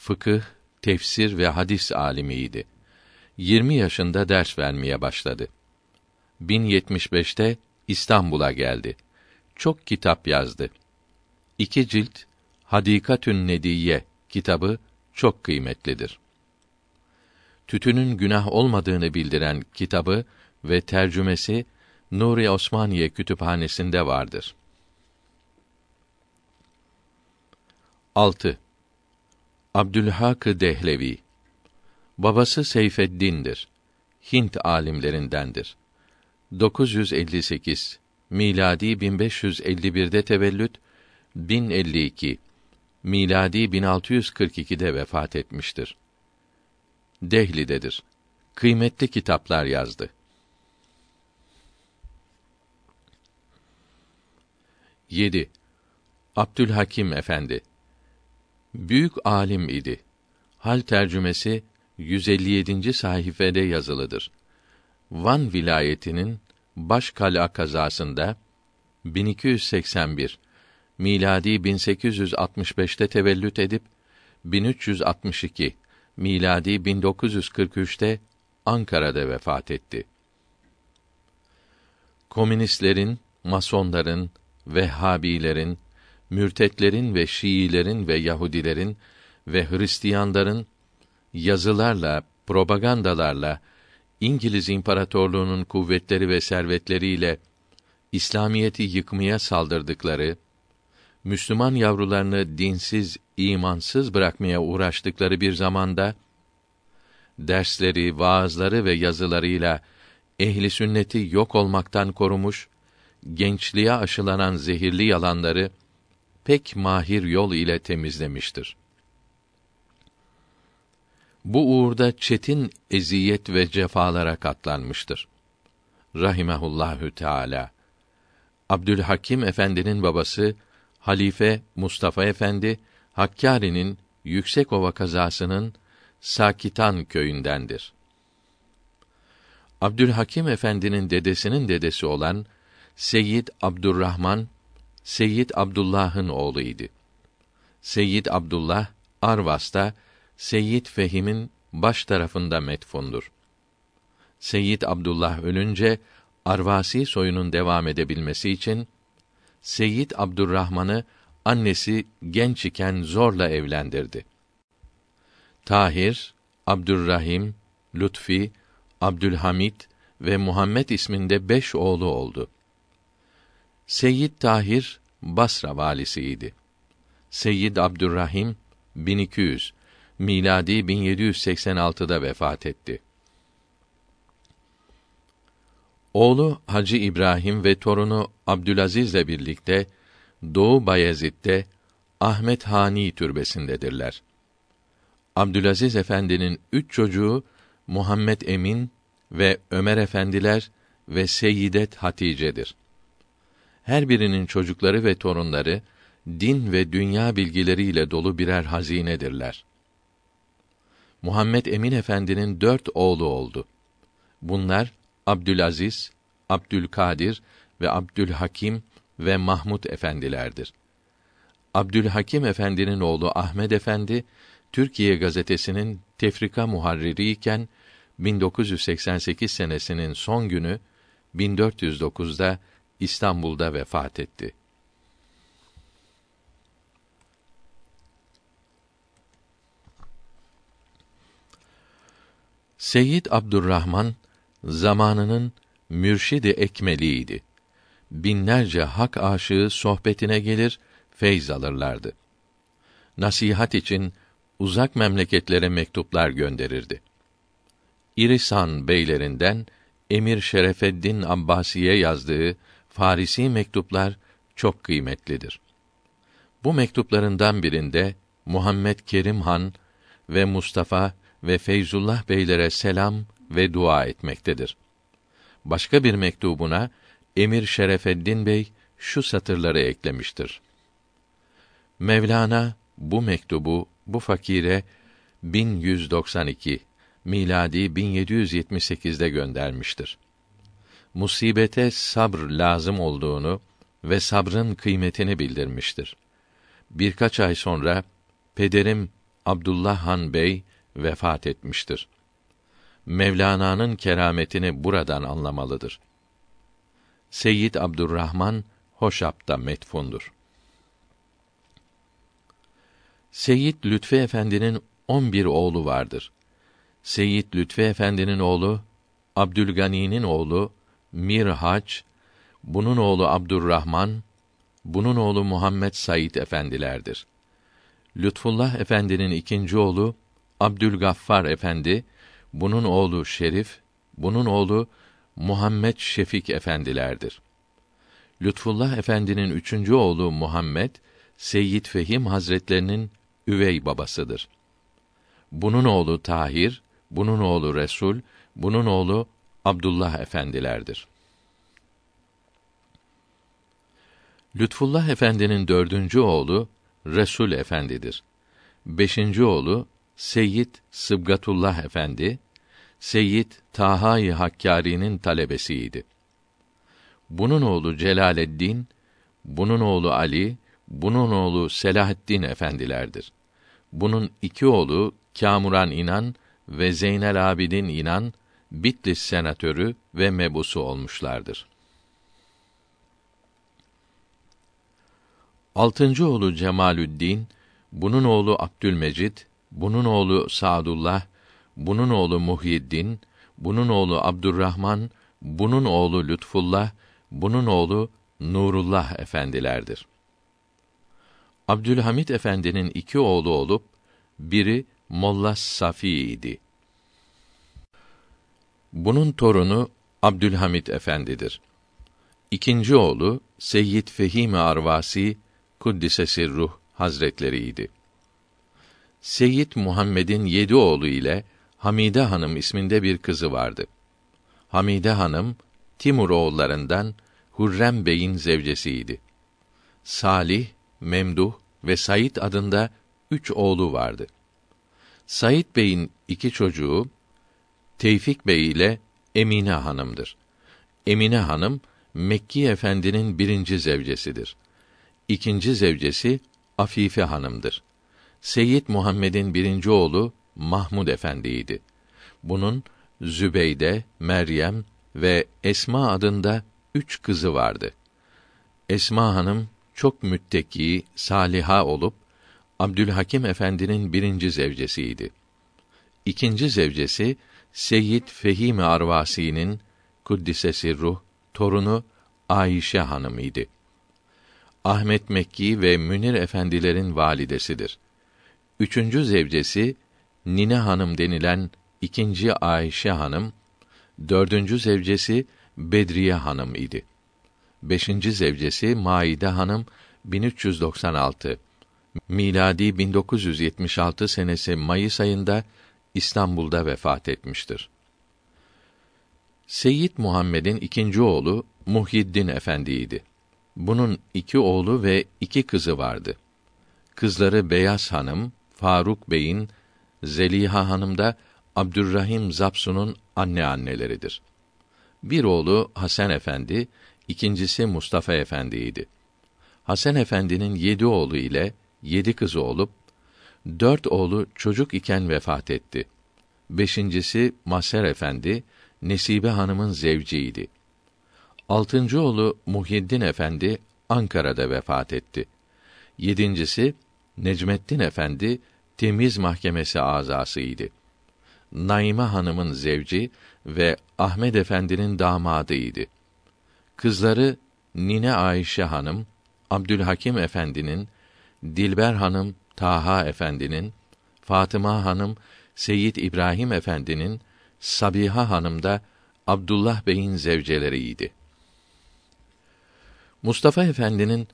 Fıkıh, tefsir ve hadis alimiydi. 20 yaşında ders vermeye başladı. 1075'te İstanbul'a geldi. Çok kitap yazdı. İki cilt Hadikatün Nediye kitabı çok kıymetlidir. Tütünün günah olmadığını bildiren kitabı ve tercümesi Nuri Osmaniye Kütüphanesi'nde vardır. 6. Abdülhak Dehlevi Babası Seyfeddin'dir. Hint alimlerindendir. 958 miladi 1551'de tevellüt 1052 miladi 1642'de vefat etmiştir. Dehli'dedir. Kıymetli kitaplar yazdı. 7. Abdülhakim Efendi Büyük alim idi. Hal tercümesi 157. sayfede yazılıdır. Van vilayetinin Başkala kazasında 1281 miladi 1865'te tevellüt edip 1362 miladi 1943'te Ankara'da vefat etti. Komünistlerin, masonların, Vehhabilerin, mürtetlerin ve Şiilerin ve Yahudilerin ve Hristiyanların yazılarla, propagandalarla İngiliz İmparatorluğu'nun kuvvetleri ve servetleriyle İslamiyeti yıkmaya saldırdıkları, Müslüman yavrularını dinsiz, imansız bırakmaya uğraştıkları bir zamanda dersleri, vaazları ve yazılarıyla ehli sünneti yok olmaktan korumuş, gençliğe aşılanan zehirli yalanları pek mahir yol ile temizlemiştir. Bu uğurda çetin eziyet ve cefalara katlanmıştır. Rahimehullahü Teala. Abdülhakim Efendi'nin babası Halife Mustafa Efendi Hakkari'nin Yüksekova kazasının Sakitan köyündendir. Abdülhakim Efendi'nin dedesinin dedesi olan Seyyid Abdurrahman Seyyid Abdullah'ın oğluydu. Seyyid Abdullah Arvas'ta Seyyid Fehim'in baş tarafında metfundur. Seyyid Abdullah ölünce Arvasi soyunun devam edebilmesi için Seyyid Abdurrahman'ı annesi genç iken zorla evlendirdi. Tahir, Abdurrahim, Lutfi, Abdülhamid ve Muhammed isminde beş oğlu oldu. Seyyid Tahir Basra valisiydi. Seyyid Abdurrahim 1200 miladi 1786'da vefat etti. Oğlu Hacı İbrahim ve torunu Abdülazizle birlikte Doğu Bayezid'de Ahmet Hani türbesindedirler. Abdülaziz Efendi'nin üç çocuğu Muhammed Emin ve Ömer Efendiler ve Seyyidet Hatice'dir. Her birinin çocukları ve torunları din ve dünya bilgileriyle dolu birer hazinedirler. Muhammed Emin Efendi'nin dört oğlu oldu. Bunlar Abdülaziz, Abdülkadir ve Abdülhakim ve Mahmud efendilerdir. Abdülhakim Efendi'nin oğlu Ahmed Efendi Türkiye gazetesinin tefrika muharriri iken 1988 senesinin son günü 1409'da İstanbul'da vefat etti. Seyyid Abdurrahman zamanının mürşidi ekmeliydi. Binlerce hak aşığı sohbetine gelir, feyz alırlardı. Nasihat için uzak memleketlere mektuplar gönderirdi. İrisan beylerinden Emir Şerefeddin Abbasi'ye yazdığı Farisi mektuplar çok kıymetlidir. Bu mektuplarından birinde Muhammed Kerim Han ve Mustafa ve Feyzullah beylere selam ve dua etmektedir. Başka bir mektubuna Emir Şerefeddin Bey şu satırları eklemiştir. Mevlana bu mektubu bu fakire 1192 miladi 1778'de göndermiştir. Musibete sabr lazım olduğunu ve sabrın kıymetini bildirmiştir. Birkaç ay sonra pederim Abdullah Han Bey vefat etmiştir. Mevlana'nın kerametini buradan anlamalıdır. Seyyid Abdurrahman Hoşap'ta metfundur. Seyyid Lütfi Efendi'nin 11 oğlu vardır. Seyyid Lütfi Efendi'nin oğlu Abdülgani'nin oğlu Mirhaç, bunun oğlu Abdurrahman, bunun oğlu Muhammed Said efendilerdir. Lütfullah Efendi'nin ikinci oğlu Abdülgaffar Efendi, bunun oğlu Şerif, bunun oğlu Muhammed Şefik efendilerdir. Lütfullah Efendi'nin üçüncü oğlu Muhammed, Seyyid Fehim Hazretlerinin üvey babasıdır. Bunun oğlu Tahir, bunun oğlu Resul, bunun oğlu Abdullah efendilerdir. Lütfullah Efendi'nin dördüncü oğlu Resul Efendidir. Beşinci oğlu Seyyid Sıbgatullah Efendi, Seyyid Taha-i Hakkari'nin talebesiydi. Bunun oğlu Celaleddin, bunun oğlu Ali, bunun oğlu Selahaddin efendilerdir. Bunun iki oğlu Kamuran İnan ve Zeynel Abidin İnan Bitlis senatörü ve mebusu olmuşlardır. Altıncı oğlu Cemalüddin, bunun oğlu Abdülmecid, bunun oğlu Sadullah, bunun oğlu Muhyiddin, bunun oğlu Abdurrahman, bunun oğlu Lütfullah, bunun oğlu Nurullah efendilerdir. Abdülhamit efendinin iki oğlu olup biri Molla Safi idi. Bunun torunu Abdülhamit efendidir. İkinci oğlu Seyyid Fehim Arvasi Kuddise Sirruh Hazretleriydi. Seyyid Muhammed'in yedi oğlu ile Hamide Hanım isminde bir kızı vardı. Hamide Hanım Timur oğullarından Hurrem Bey'in zevcesiydi. Salih, Memduh ve Said adında üç oğlu vardı. Said Bey'in iki çocuğu Tevfik Bey ile Emine Hanım'dır. Emine Hanım Mekki Efendi'nin birinci zevcesidir. İkinci zevcesi Afife Hanım'dır. Seyyid Muhammed'in birinci oğlu Mahmud Efendi'ydi. Bunun Zübeyde, Meryem ve Esma adında üç kızı vardı. Esma Hanım çok mütteki, saliha olup Abdülhakim Efendi'nin birinci zevcesiydi. İkinci zevcesi Seyyid Fehim Arvasi'nin kuddisesi ruh torunu Ayşe Hanım idi. Ahmet Mekki ve Münir efendilerin validesidir. Üçüncü zevcesi Nine Hanım denilen ikinci Ayşe Hanım, dördüncü zevcesi Bedriye Hanım idi. Beşinci zevcesi Maide Hanım 1396 miladi 1976 senesi Mayıs ayında İstanbul'da vefat etmiştir. Seyyid Muhammed'in ikinci oğlu Muhyiddin Efendi'ydi. Bunun iki oğlu ve iki kızı vardı. Kızları Beyaz Hanım, Faruk Bey'in, Zeliha Hanım da Abdurrahim Zapsun'un anne anneleridir. Bir oğlu Hasan Efendi, ikincisi Mustafa Efendi'ydi. Hasan Efendi'nin yedi oğlu ile yedi kızı olup, dört oğlu çocuk iken vefat etti. Beşincisi Maser Efendi, Nesibe Hanım'ın zevciydi. Altıncı oğlu Muhyiddin Efendi, Ankara'da vefat etti. Yedincisi, Necmettin Efendi, Temiz Mahkemesi azasıydı. Naime Hanım'ın zevci ve Ahmed Efendi'nin damadıydı. Kızları Nine Ayşe Hanım, Abdülhakim Efendi'nin, Dilber Hanım Taha Efendi'nin, Fatıma Hanım Seyyid İbrahim Efendi'nin, Sabiha Hanım da Abdullah Bey'in zevceleriydi. Mustafa Efendi'nin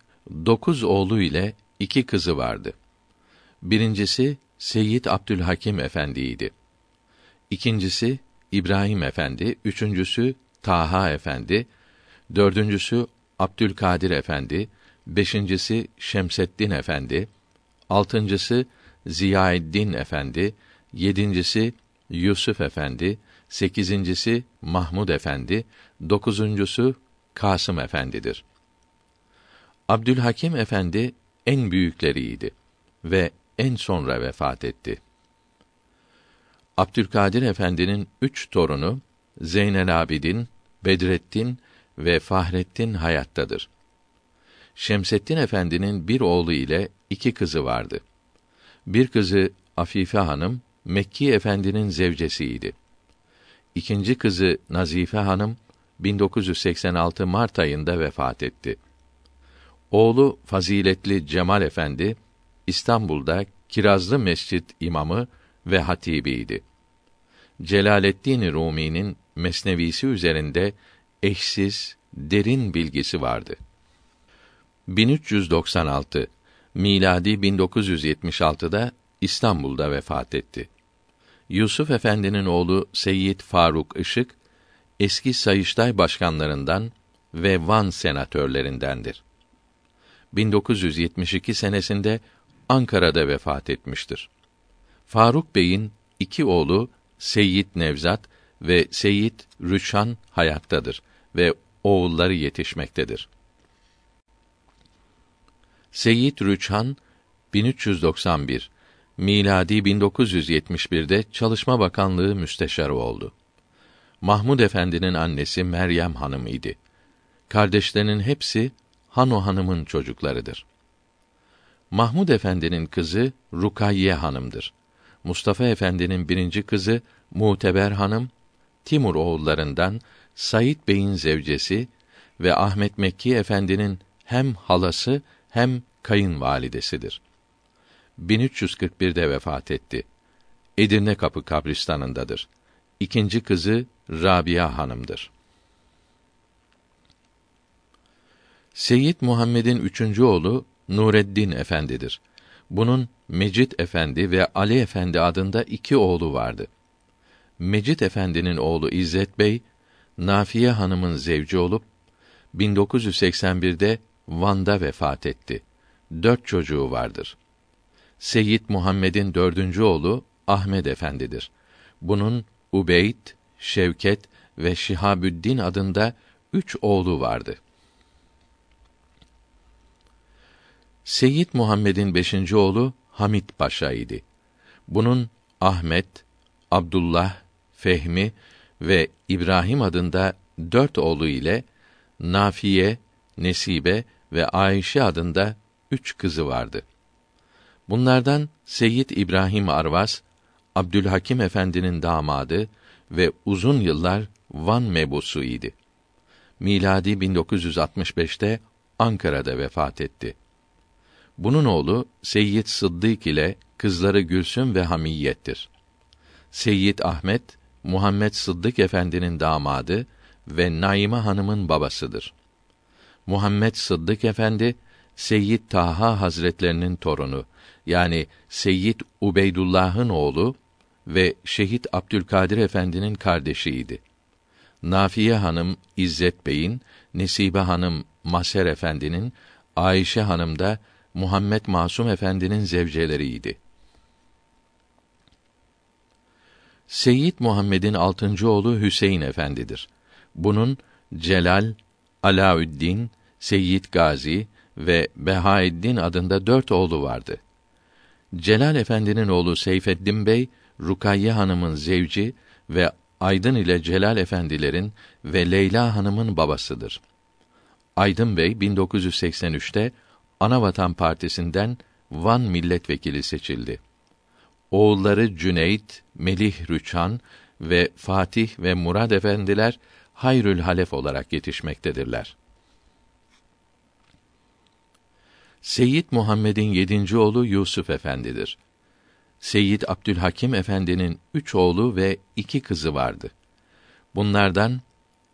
dokuz oğlu ile iki kızı vardı. Birincisi Seyyid Abdülhakim Efendi'ydi. İkincisi İbrahim Efendi, üçüncüsü Taha Efendi, dördüncüsü Abdülkadir Efendi, beşincisi Şemseddin Efendi, altıncısı Ziyaeddin Efendi, yedincisi Yusuf Efendi, sekizincisi Mahmud Efendi, dokuzuncusu Kasım Efendidir. Abdülhakim Efendi en büyükleriydi ve en sonra vefat etti. Abdülkadir Efendi'nin üç torunu Zeynel Abidin, Bedrettin ve Fahrettin hayattadır. Şemseddin Efendi'nin bir oğlu ile iki kızı vardı. Bir kızı Afife Hanım Mekki Efendi'nin zevcesiydi. İkinci kızı Nazife Hanım 1986 Mart ayında vefat etti. Oğlu faziletli Cemal Efendi İstanbul'da Kirazlı Mescid imamı ve hatibiydi. Celaleddin Rumi'nin Mesnevisi üzerinde eşsiz, derin bilgisi vardı. 1396 miladi 1976'da İstanbul'da vefat etti. Yusuf Efendi'nin oğlu Seyyid Faruk Işık eski Sayıştay başkanlarından ve Van senatörlerindendir. 1972 senesinde Ankara'da vefat etmiştir. Faruk Bey'in iki oğlu Seyyid Nevzat ve Seyyid Rüşan hayattadır ve oğulları yetişmektedir. Seyyid Rüçhan 1391 miladi 1971'de Çalışma Bakanlığı müsteşarı oldu. Mahmud Efendi'nin annesi Meryem Hanım idi. Kardeşlerinin hepsi Hano Hanım'ın çocuklarıdır. Mahmud Efendi'nin kızı Rukayye Hanım'dır. Mustafa Efendi'nin birinci kızı Muteber Hanım, Timur oğullarından Said Bey'in zevcesi ve Ahmet Mekki Efendi'nin hem halası hem kayınvalidesidir. 1341'de vefat etti. Edirne Kapı kabristanındadır. İkinci kızı Rabia Hanım'dır. Seyyid Muhammed'in üçüncü oğlu Nureddin Efendidir. Bunun Mecid Efendi ve Ali Efendi adında iki oğlu vardı. Mecid Efendi'nin oğlu İzzet Bey, Nafiye Hanım'ın zevci olup 1981'de Van'da vefat etti. Dört çocuğu vardır. Seyyid Muhammed'in dördüncü oğlu Ahmed Efendidir. Bunun Ubeyd, Şevket ve Şihabüddin adında üç oğlu vardı. Seyyid Muhammed'in beşinci oğlu Hamit Paşa idi. Bunun Ahmet, Abdullah, Fehmi ve İbrahim adında dört oğlu ile Nafiye, Nesibe ve Ayşe adında üç kızı vardı. Bunlardan Seyyid İbrahim Arvas, Abdülhakim Efendi'nin damadı ve uzun yıllar Van mebusu idi. Miladi 1965'te Ankara'da vefat etti. Bunun oğlu Seyyid Sıddık ile kızları Gülsüm ve Hamiyettir. Seyyid Ahmet Muhammed Sıddık Efendi'nin damadı ve Naime Hanım'ın babasıdır. Muhammed Sıddık Efendi Seyyid Taha Hazretlerinin torunu yani Seyyid Ubeydullah'ın oğlu ve Şehit Abdülkadir Efendi'nin kardeşiydi. Nafiye Hanım İzzet Bey'in, Nesibe Hanım Maser Efendi'nin, Ayşe Hanım da Muhammed Masum Efendi'nin zevceleriydi. Seyyid Muhammed'in altıncı oğlu Hüseyin Efendidir. Bunun Celal, Alaüddin, Seyyid Gazi ve Behaeddin adında dört oğlu vardı. Celal Efendi'nin oğlu Seyfeddin Bey, Rukayye Hanım'ın zevci ve Aydın ile Celal Efendilerin ve Leyla Hanım'ın babasıdır. Aydın Bey 1983'te Anavatan Partisi'nden Van milletvekili seçildi. Oğulları Cüneyt, Melih Rüçhan ve Fatih ve Murad efendiler Hayrül Halef olarak yetişmektedirler. Seyyid Muhammed'in yedinci oğlu Yusuf Efendidir. Seyyid Abdülhakim Efendi'nin üç oğlu ve iki kızı vardı. Bunlardan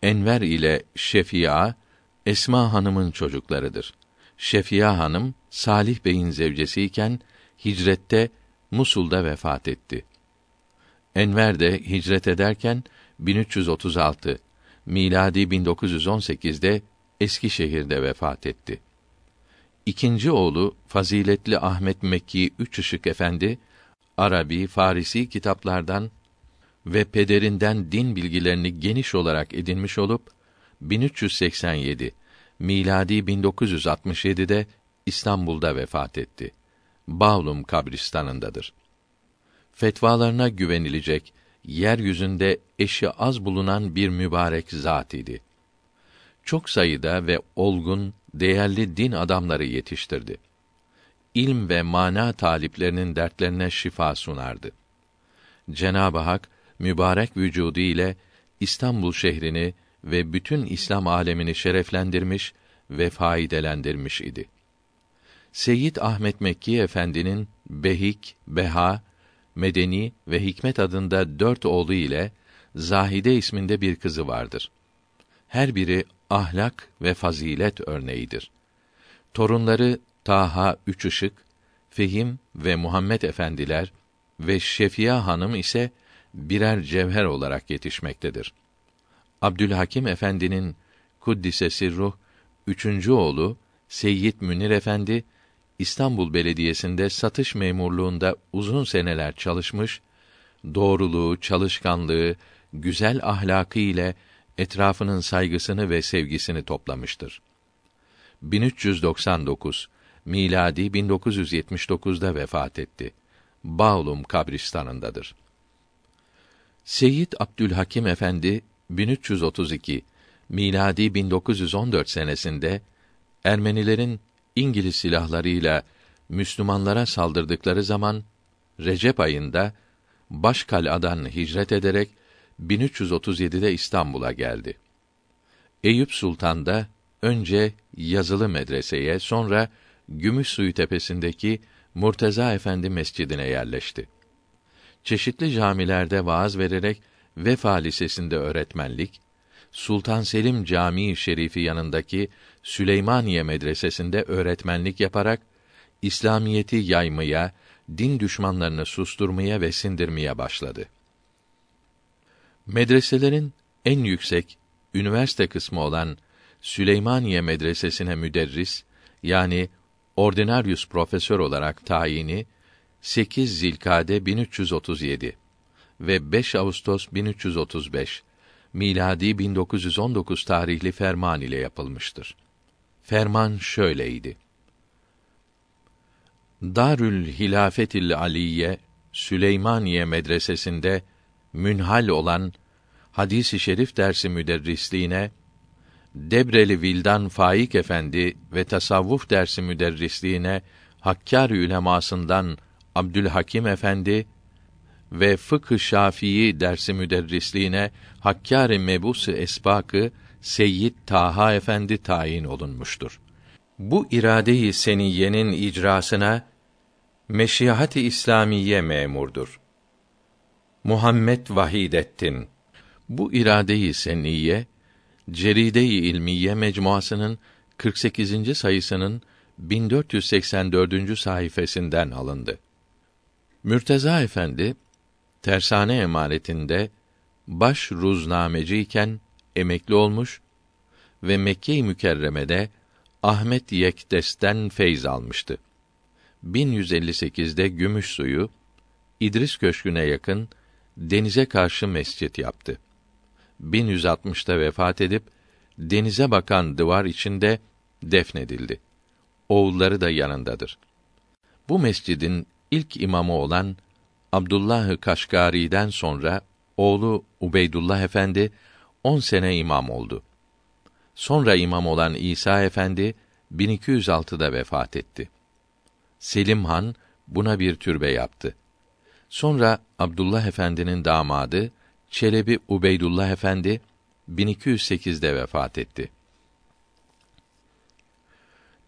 Enver ile Şefia, Esma Hanım'ın çocuklarıdır. Şefia Hanım, Salih Bey'in zevcesiyken, hicrette Musul'da vefat etti. Enver de hicret ederken 1336 miladi 1918'de Eskişehir'de vefat etti. İkinci oğlu faziletli Ahmet Mekki Üç Işık Efendi Arabi, Farisi kitaplardan ve pederinden din bilgilerini geniş olarak edinmiş olup 1387 miladi 1967'de İstanbul'da vefat etti. Bağlum kabristanındadır. Fetvalarına güvenilecek, yeryüzünde eşi az bulunan bir mübarek zat idi. Çok sayıda ve olgun, değerli din adamları yetiştirdi. ilm ve mana taliplerinin dertlerine şifa sunardı. Cenab-ı Hak mübarek vücudu ile İstanbul şehrini ve bütün İslam alemini şereflendirmiş ve faydelendirmiş idi. Seyyid Ahmet Mekki Efendi'nin Behik, Beha, Medeni ve Hikmet adında dört oğlu ile Zahide isminde bir kızı vardır. Her biri ahlak ve fazilet örneğidir. Torunları Taha Üç Işık, Fehim ve Muhammed efendiler ve Şefiya Hanım ise birer cevher olarak yetişmektedir. Abdülhakim Efendi'nin kuddise sirruh üçüncü oğlu Seyyid Münir Efendi İstanbul Belediyesi'nde satış memurluğunda uzun seneler çalışmış, doğruluğu, çalışkanlığı, güzel ahlakı ile etrafının saygısını ve sevgisini toplamıştır. 1399 miladi 1979'da vefat etti. Bağlum kabristanındadır. Seyyid Abdülhakim Efendi 1332 miladi 1914 senesinde Ermenilerin İngiliz silahlarıyla Müslümanlara saldırdıkları zaman Recep ayında Başkal'adan hicret ederek 1337'de İstanbul'a geldi. Eyüp Sultan da önce yazılı medreseye, sonra Gümüşsuyu tepesindeki Murteza Efendi Mescidine yerleşti. Çeşitli camilerde vaaz vererek Vefa Lisesi'nde öğretmenlik, Sultan Selim Camii Şerifi yanındaki Süleymaniye Medresesi'nde öğretmenlik yaparak İslamiyeti yaymaya, din düşmanlarını susturmaya ve sindirmeye başladı. Medreselerin en yüksek üniversite kısmı olan Süleymaniye Medresesi'ne müderris yani ordinarius profesör olarak tayini 8 Zilkade 1337 ve 5 Ağustos 1335 miladi 1919 tarihli ferman ile yapılmıştır. Ferman şöyleydi. Darül Hilafetil Aliye Süleymaniye medresesinde münhal olan hadisi şerif dersi müderrisliğine Debreli Vildan Faik Efendi ve tasavvuf dersi müderrisliğine Hakkâr ülemasından Abdülhakim Efendi ve fıkh-ı Şafii dersi müderrisliğine Hakkâr-ı Mebus Esbakı Seyyid Taha Efendi tayin olunmuştur. Bu irade-i seniyyenin icrasına Meşihat-ı İslamiye memurdur. Muhammed Vahidettin bu irade-i seniyye Ceride-i İlmiye mecmuasının 48. sayısının 1484. sayfasından alındı. Mürteza Efendi tersane emaretinde baş ruznameci iken emekli olmuş ve Mekke-i Mükerreme'de Ahmet Yekdes'ten feyz almıştı. 1158'de Gümüş Suyu İdris Köşkü'ne yakın denize karşı mescit yaptı. 1160'ta vefat edip denize bakan duvar içinde defnedildi. Oğulları da yanındadır. Bu mescidin ilk imamı olan Abdullah Kaşgari'den sonra oğlu Ubeydullah Efendi 10 sene imam oldu. Sonra imam olan İsa Efendi 1206'da vefat etti. Selim Han buna bir türbe yaptı. Sonra Abdullah Efendi'nin damadı Çelebi Ubeydullah Efendi 1208'de vefat etti.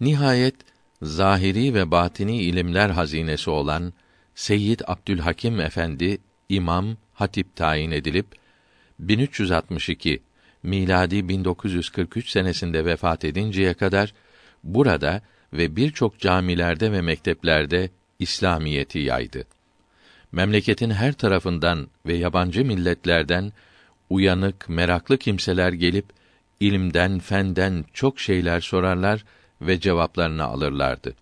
Nihayet zahiri ve batini ilimler hazinesi olan Seyyid Abdülhakim Efendi imam, hatip tayin edilip 1362 miladi 1943 senesinde vefat edinceye kadar burada ve birçok camilerde ve mekteplerde İslamiyeti yaydı. Memleketin her tarafından ve yabancı milletlerden uyanık, meraklı kimseler gelip ilimden, fenden çok şeyler sorarlar ve cevaplarını alırlardı.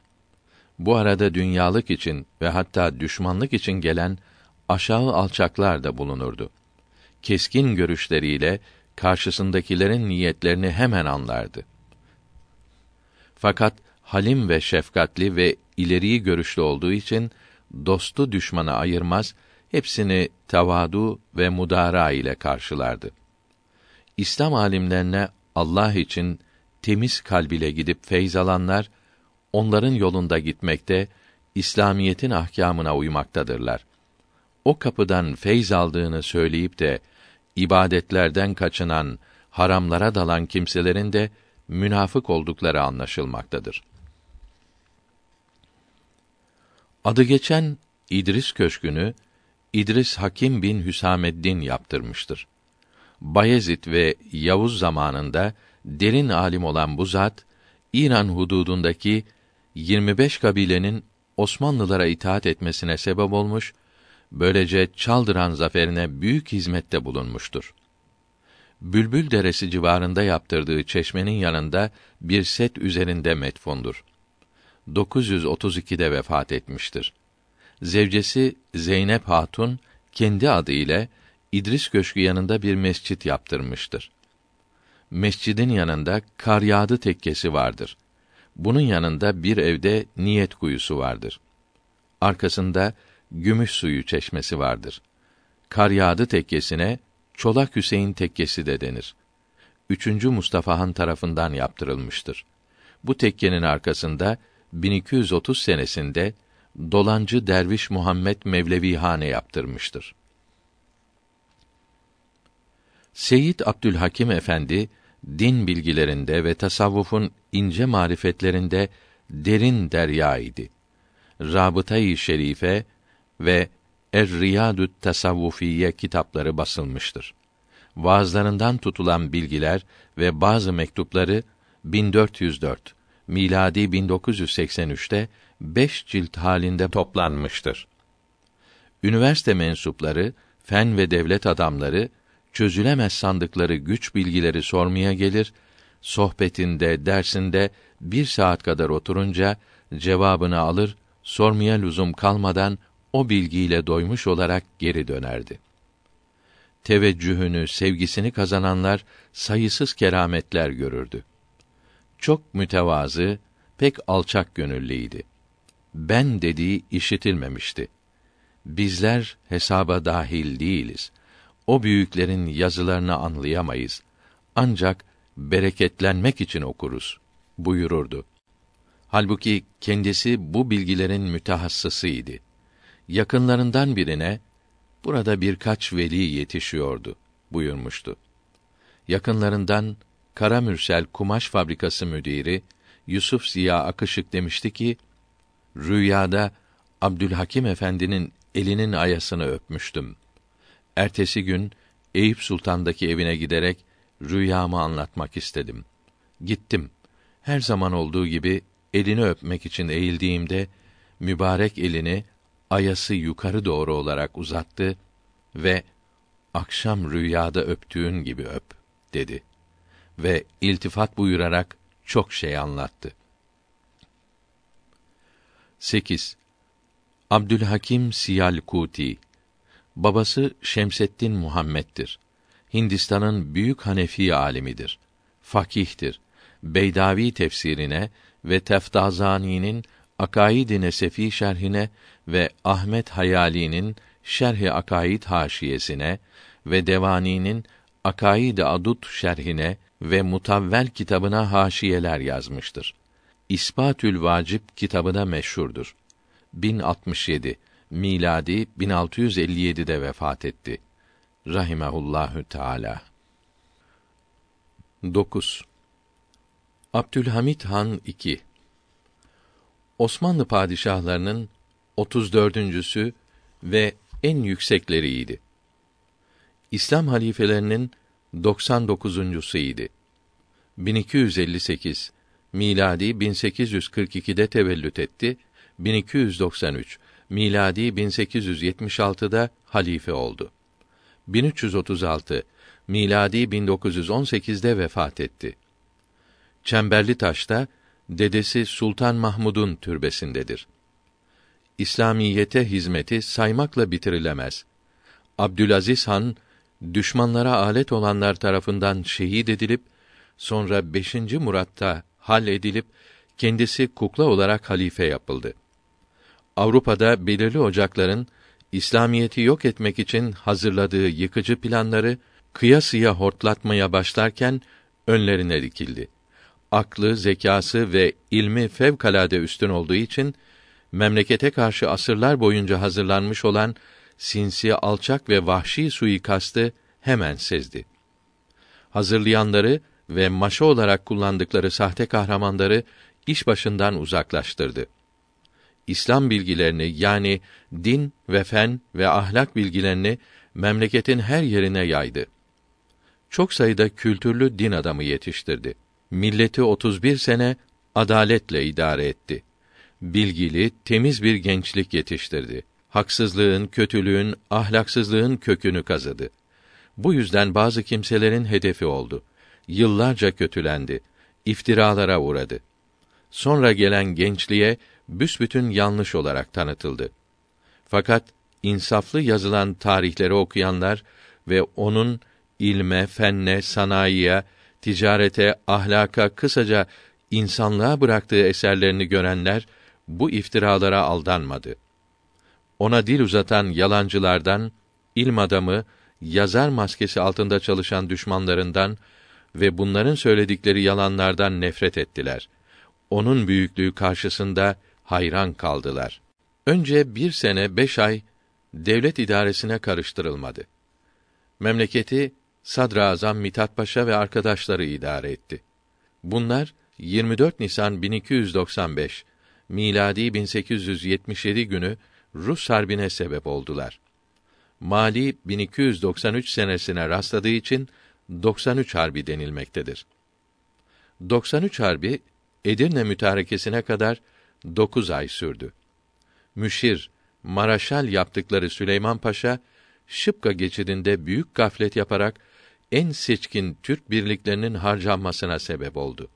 Bu arada dünyalık için ve hatta düşmanlık için gelen aşağı alçaklar da bulunurdu. Keskin görüşleriyle karşısındakilerin niyetlerini hemen anlardı. Fakat halim ve şefkatli ve ileriyi görüşlü olduğu için dostu düşmanı ayırmaz, hepsini tavadu ve mudara ile karşılardı. İslam alimlerine Allah için temiz kalb ile gidip feyz alanlar onların yolunda gitmekte, İslamiyetin ahkamına uymaktadırlar. O kapıdan feyz aldığını söyleyip de ibadetlerden kaçınan, haramlara dalan kimselerin de münafık oldukları anlaşılmaktadır. Adı geçen İdris Köşkü'nü İdris Hakim bin Hüsameddin yaptırmıştır. Bayezid ve Yavuz zamanında derin alim olan bu zat İran hududundaki 25 kabilenin Osmanlılara itaat etmesine sebep olmuş, böylece Çaldıran zaferine büyük hizmette bulunmuştur. Bülbül Deresi civarında yaptırdığı çeşmenin yanında bir set üzerinde metfundur. 932'de vefat etmiştir. Zevcesi Zeynep Hatun kendi adı ile İdris Köşkü yanında bir mescit yaptırmıştır. Mescidin yanında kar yağdı tekkesi vardır. Bunun yanında bir evde niyet kuyusu vardır. Arkasında gümüş suyu çeşmesi vardır. Kar yağdı tekkesine Çolak Hüseyin tekkesi de denir. Üçüncü Mustafa Han tarafından yaptırılmıştır. Bu tekkenin arkasında 1230 senesinde Dolancı Derviş Muhammed Mevlevi Hane yaptırmıştır. Seyyid Abdülhakim Efendi din bilgilerinde ve tasavvufun ince marifetlerinde derin derya idi. Rabıta-i Şerife ve Er-Riyadü't Tasavvufiye kitapları basılmıştır. Vaazlarından tutulan bilgiler ve bazı mektupları 1404 miladi 1983'te beş cilt halinde toplanmıştır. Üniversite mensupları, fen ve devlet adamları çözülemez sandıkları güç bilgileri sormaya gelir, sohbetinde, dersinde bir saat kadar oturunca cevabını alır, sormaya lüzum kalmadan o bilgiyle doymuş olarak geri dönerdi. Teveccühünü, sevgisini kazananlar sayısız kerametler görürdü. Çok mütevazı, pek alçak gönüllüydi. Ben dediği işitilmemişti. Bizler hesaba dahil değiliz. O büyüklerin yazılarını anlayamayız. Ancak bereketlenmek için okuruz buyururdu. Halbuki kendisi bu bilgilerin mütehassısıydı yakınlarından birine burada birkaç veli yetişiyordu buyurmuştu. Yakınlarından Kara Mürsel Kumaş Fabrikası müdiri Yusuf Ziya Akışık demişti ki rüyada Abdülhakim Efendi'nin elinin ayasını öpmüştüm. Ertesi gün Eyüp Sultan'daki evine giderek rüyamı anlatmak istedim. Gittim. Her zaman olduğu gibi elini öpmek için eğildiğimde mübarek elini ayası yukarı doğru olarak uzattı ve akşam rüyada öptüğün gibi öp dedi ve iltifat buyurarak çok şey anlattı. 8. Abdülhakim Siyalkuti Babası Şemseddin Muhammed'dir. Hindistan'ın büyük Hanefi alimidir. Fakihtir. Beydavi tefsirine ve Teftazani'nin Akaid-i Nesefi şerhine ve Ahmet Hayali'nin Şerh-i Akaid haşiyesine ve Devani'nin Akaid-i Adut şerhine ve Mutavvel kitabına haşiyeler yazmıştır. İspatül Vacip kitabına meşhurdur. 1067 miladi 1657'de vefat etti. Rahimehullahü Teala. 9. Abdülhamit Han 2 Osmanlı padişahlarının 34.sü ve en yüksekleriydi. İslam halifelerinin 99.suydu. 1258 miladi 1842'de tevellüt etti. 1293 miladi 1876'da halife oldu. 1336 miladi 1918'de vefat etti. Çemberli Taş'ta dedesi Sultan Mahmud'un türbesindedir. İslamiyete hizmeti saymakla bitirilemez. Abdülaziz Han düşmanlara alet olanlar tarafından şehit edilip sonra 5. Murat'ta hal edilip kendisi kukla olarak halife yapıldı. Avrupa'da belirli ocakların İslamiyeti yok etmek için hazırladığı yıkıcı planları kıyasıya hortlatmaya başlarken önlerine dikildi. Aklı, zekası ve ilmi fevkalade üstün olduğu için memlekete karşı asırlar boyunca hazırlanmış olan sinsi, alçak ve vahşi suikastı hemen sezdi. Hazırlayanları ve maşa olarak kullandıkları sahte kahramanları iş başından uzaklaştırdı. İslam bilgilerini yani din ve fen ve ahlak bilgilerini memleketin her yerine yaydı. Çok sayıda kültürlü din adamı yetiştirdi. Milleti 31 sene adaletle idare etti. Bilgili, temiz bir gençlik yetiştirdi. Haksızlığın, kötülüğün, ahlaksızlığın kökünü kazıdı. Bu yüzden bazı kimselerin hedefi oldu. Yıllarca kötülendi. iftiralara uğradı. Sonra gelen gençliğe büsbütün yanlış olarak tanıtıldı. Fakat insaflı yazılan tarihleri okuyanlar ve onun ilme, fenne, sanayiye, ticarete, ahlaka, kısaca insanlığa bıraktığı eserlerini görenler bu iftiralara aldanmadı. Ona dil uzatan yalancılardan, ilm adamı, yazar maskesi altında çalışan düşmanlarından ve bunların söyledikleri yalanlardan nefret ettiler. Onun büyüklüğü karşısında hayran kaldılar. Önce bir sene beş ay devlet idaresine karıştırılmadı. Memleketi Sadrazam Mithat Paşa ve arkadaşları idare etti. Bunlar 24 Nisan 1295 miladi 1877 günü Rus harbine sebep oldular. Mali 1293 senesine rastladığı için 93 harbi denilmektedir. 93 harbi Edirne mütarekesine kadar 9 ay sürdü. Müşir, Maraşal yaptıkları Süleyman Paşa, Şıpka geçidinde büyük gaflet yaparak en seçkin Türk birliklerinin harcanmasına sebep oldu.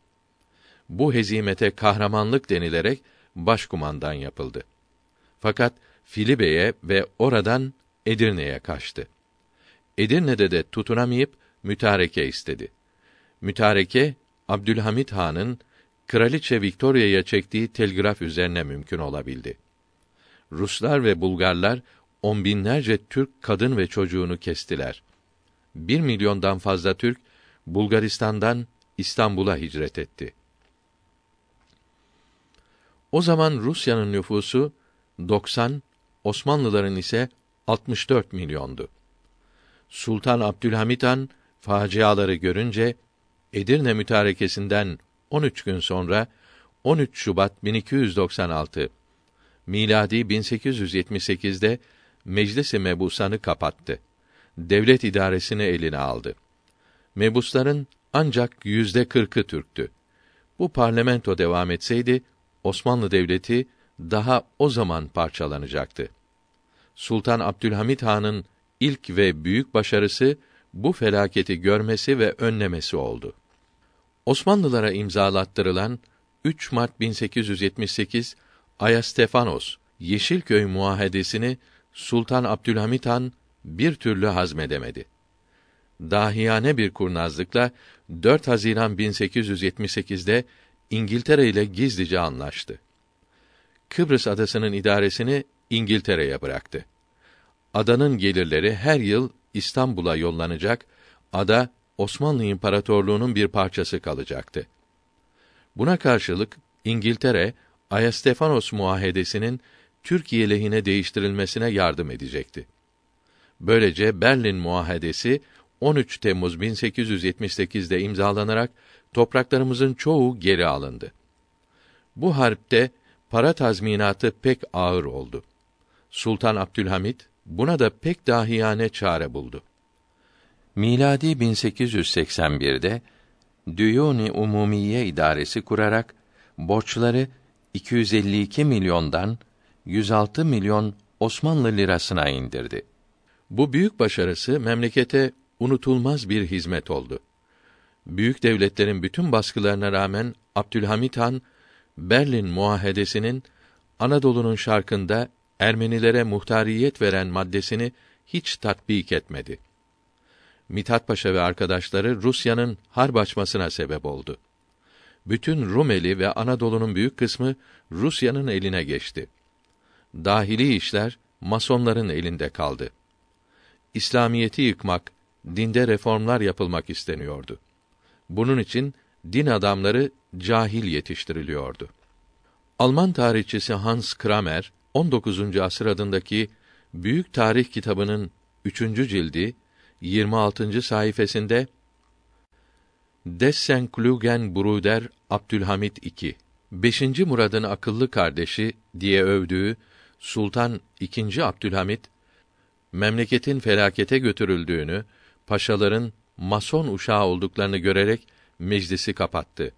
Bu hezimete kahramanlık denilerek başkumandan yapıldı. Fakat Filibe'ye ve oradan Edirne'ye kaçtı. Edirne'de de tutunamayıp mütareke istedi. Mütareke Abdülhamit Han'ın Kraliçe Victoria'ya çektiği telgraf üzerine mümkün olabildi. Ruslar ve Bulgarlar on binlerce Türk kadın ve çocuğunu kestiler. Bir milyondan fazla Türk Bulgaristan'dan İstanbul'a hicret etti. O zaman Rusya'nın nüfusu 90, Osmanlıların ise 64 milyondu. Sultan Abdülhamit Han faciaları görünce Edirne mütarekesinden 13 gün sonra 13 Şubat 1296 miladi 1878'de Meclis-i Mebusan'ı kapattı. Devlet idaresini eline aldı. Mebusların ancak yüzde kırkı Türktü. Bu parlamento devam etseydi, Osmanlı Devleti daha o zaman parçalanacaktı. Sultan Abdülhamit Han'ın ilk ve büyük başarısı bu felaketi görmesi ve önlemesi oldu. Osmanlılara imzalattırılan 3 Mart 1878 Ayastefanos Yeşilköy muahedesini Sultan Abdülhamit Han bir türlü hazmedemedi. Dahiyane bir kurnazlıkla 4 Haziran 1878'de İngiltere ile gizlice anlaştı. Kıbrıs adasının idaresini İngiltere'ye bıraktı. Adanın gelirleri her yıl İstanbul'a yollanacak, ada Osmanlı İmparatorluğu'nun bir parçası kalacaktı. Buna karşılık İngiltere Ayastefanos muahedesinin Türkiye lehine değiştirilmesine yardım edecekti. Böylece Berlin muahedesi 13 Temmuz 1878'de imzalanarak topraklarımızın çoğu geri alındı. Bu harpte para tazminatı pek ağır oldu. Sultan Abdülhamit buna da pek dahiyane çare buldu. Miladi 1881'de Düyuni Umumiye idaresi kurarak borçları 252 milyondan 106 milyon Osmanlı lirasına indirdi. Bu büyük başarısı memlekete unutulmaz bir hizmet oldu. Büyük devletlerin bütün baskılarına rağmen Abdülhamit Han Berlin Muahedesi'nin Anadolu'nun şarkında Ermenilere muhtariyet veren maddesini hiç tatbik etmedi. Mithat Paşa ve arkadaşları Rusya'nın harp açmasına sebep oldu. Bütün Rumeli ve Anadolu'nun büyük kısmı Rusya'nın eline geçti. Dahili işler masonların elinde kaldı. İslamiyeti yıkmak, dinde reformlar yapılmak isteniyordu. Bunun için din adamları cahil yetiştiriliyordu. Alman tarihçisi Hans Kramer 19. asır adındaki Büyük Tarih kitabının 3. cildi 26. sayfasında Dessen Klugen Bruder Abdülhamit II 5. Murad'ın akıllı kardeşi diye övdüğü Sultan II. Abdülhamit memleketin felakete götürüldüğünü, paşaların mason uşağı olduklarını görerek meclisi kapattı.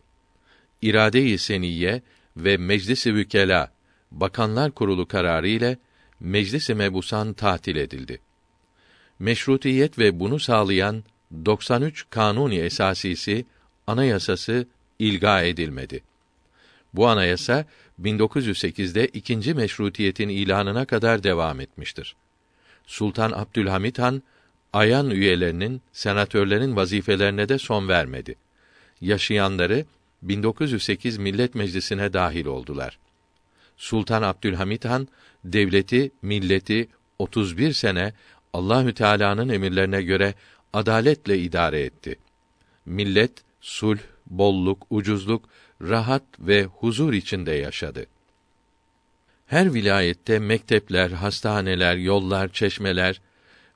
İrade-i Seniyye ve Meclis-i Vükela Bakanlar Kurulu kararı ile Meclis-i Mebusan tatil edildi. Meşrutiyet ve bunu sağlayan 93 Kanuni Esasisi anayasası ilga edilmedi. Bu anayasa 1908'de ikinci meşrutiyetin ilanına kadar devam etmiştir. Sultan Abdülhamit Han ayan üyelerinin, senatörlerin vazifelerine de son vermedi. Yaşayanları 1908 Millet Meclisi'ne dahil oldular. Sultan Abdülhamit Han devleti, milleti 31 sene Allahü Teala'nın emirlerine göre adaletle idare etti. Millet sulh, bolluk, ucuzluk, rahat ve huzur içinde yaşadı. Her vilayette mektepler, hastaneler, yollar, çeşmeler,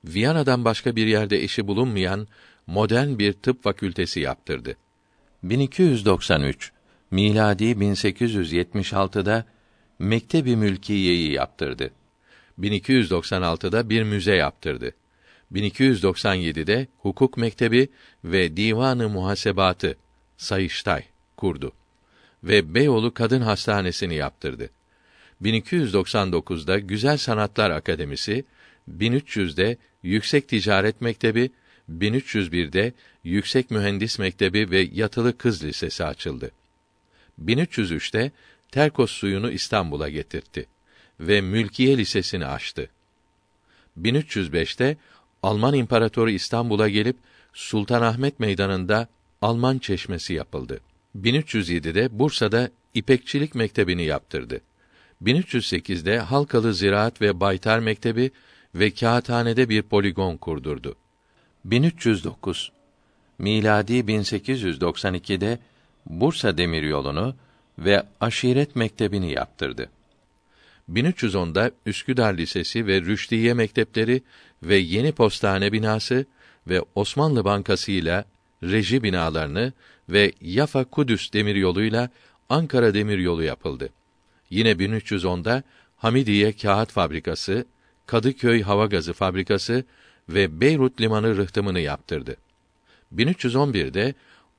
Viyana'dan başka bir yerde eşi bulunmayan modern bir tıp fakültesi yaptırdı. 1293 miladi 1876'da Mektebi Mülkiye'yi yaptırdı. 1296'da bir müze yaptırdı. 1297'de hukuk mektebi ve divanı muhasebatı Sayıştay kurdu ve Beyoğlu Kadın Hastanesi'ni yaptırdı. 1299'da Güzel Sanatlar Akademisi, 1300'de Yüksek Ticaret Mektebi, 1301'de Yüksek Mühendis Mektebi ve Yatılı Kız Lisesi açıldı. 1303'te Terkos suyunu İstanbul'a getirtti ve Mülkiye Lisesi'ni açtı. 1305'te Alman İmparatoru İstanbul'a gelip Sultanahmet Meydanı'nda Alman Çeşmesi yapıldı. 1307'de Bursa'da İpekçilik Mektebi'ni yaptırdı. 1308'de Halkalı Ziraat ve Baytar Mektebi ve kağıthanede bir poligon kurdurdu. 1309 miladi 1892'de Bursa Demiryolu'nu ve Aşiret Mektebi'ni yaptırdı. 1310'da Üsküdar Lisesi ve Rüşdiye Mektepleri ve Yeni Postane binası ve Osmanlı Bankası ile reji binalarını ve Yafa Kudüs demiryoluyla Ankara demiryolu yapıldı. Yine 1310'da Hamidiye Kağıt Fabrikası, Kadıköy Hava Gazı Fabrikası ve Beyrut Limanı rıhtımını yaptırdı. 1311'de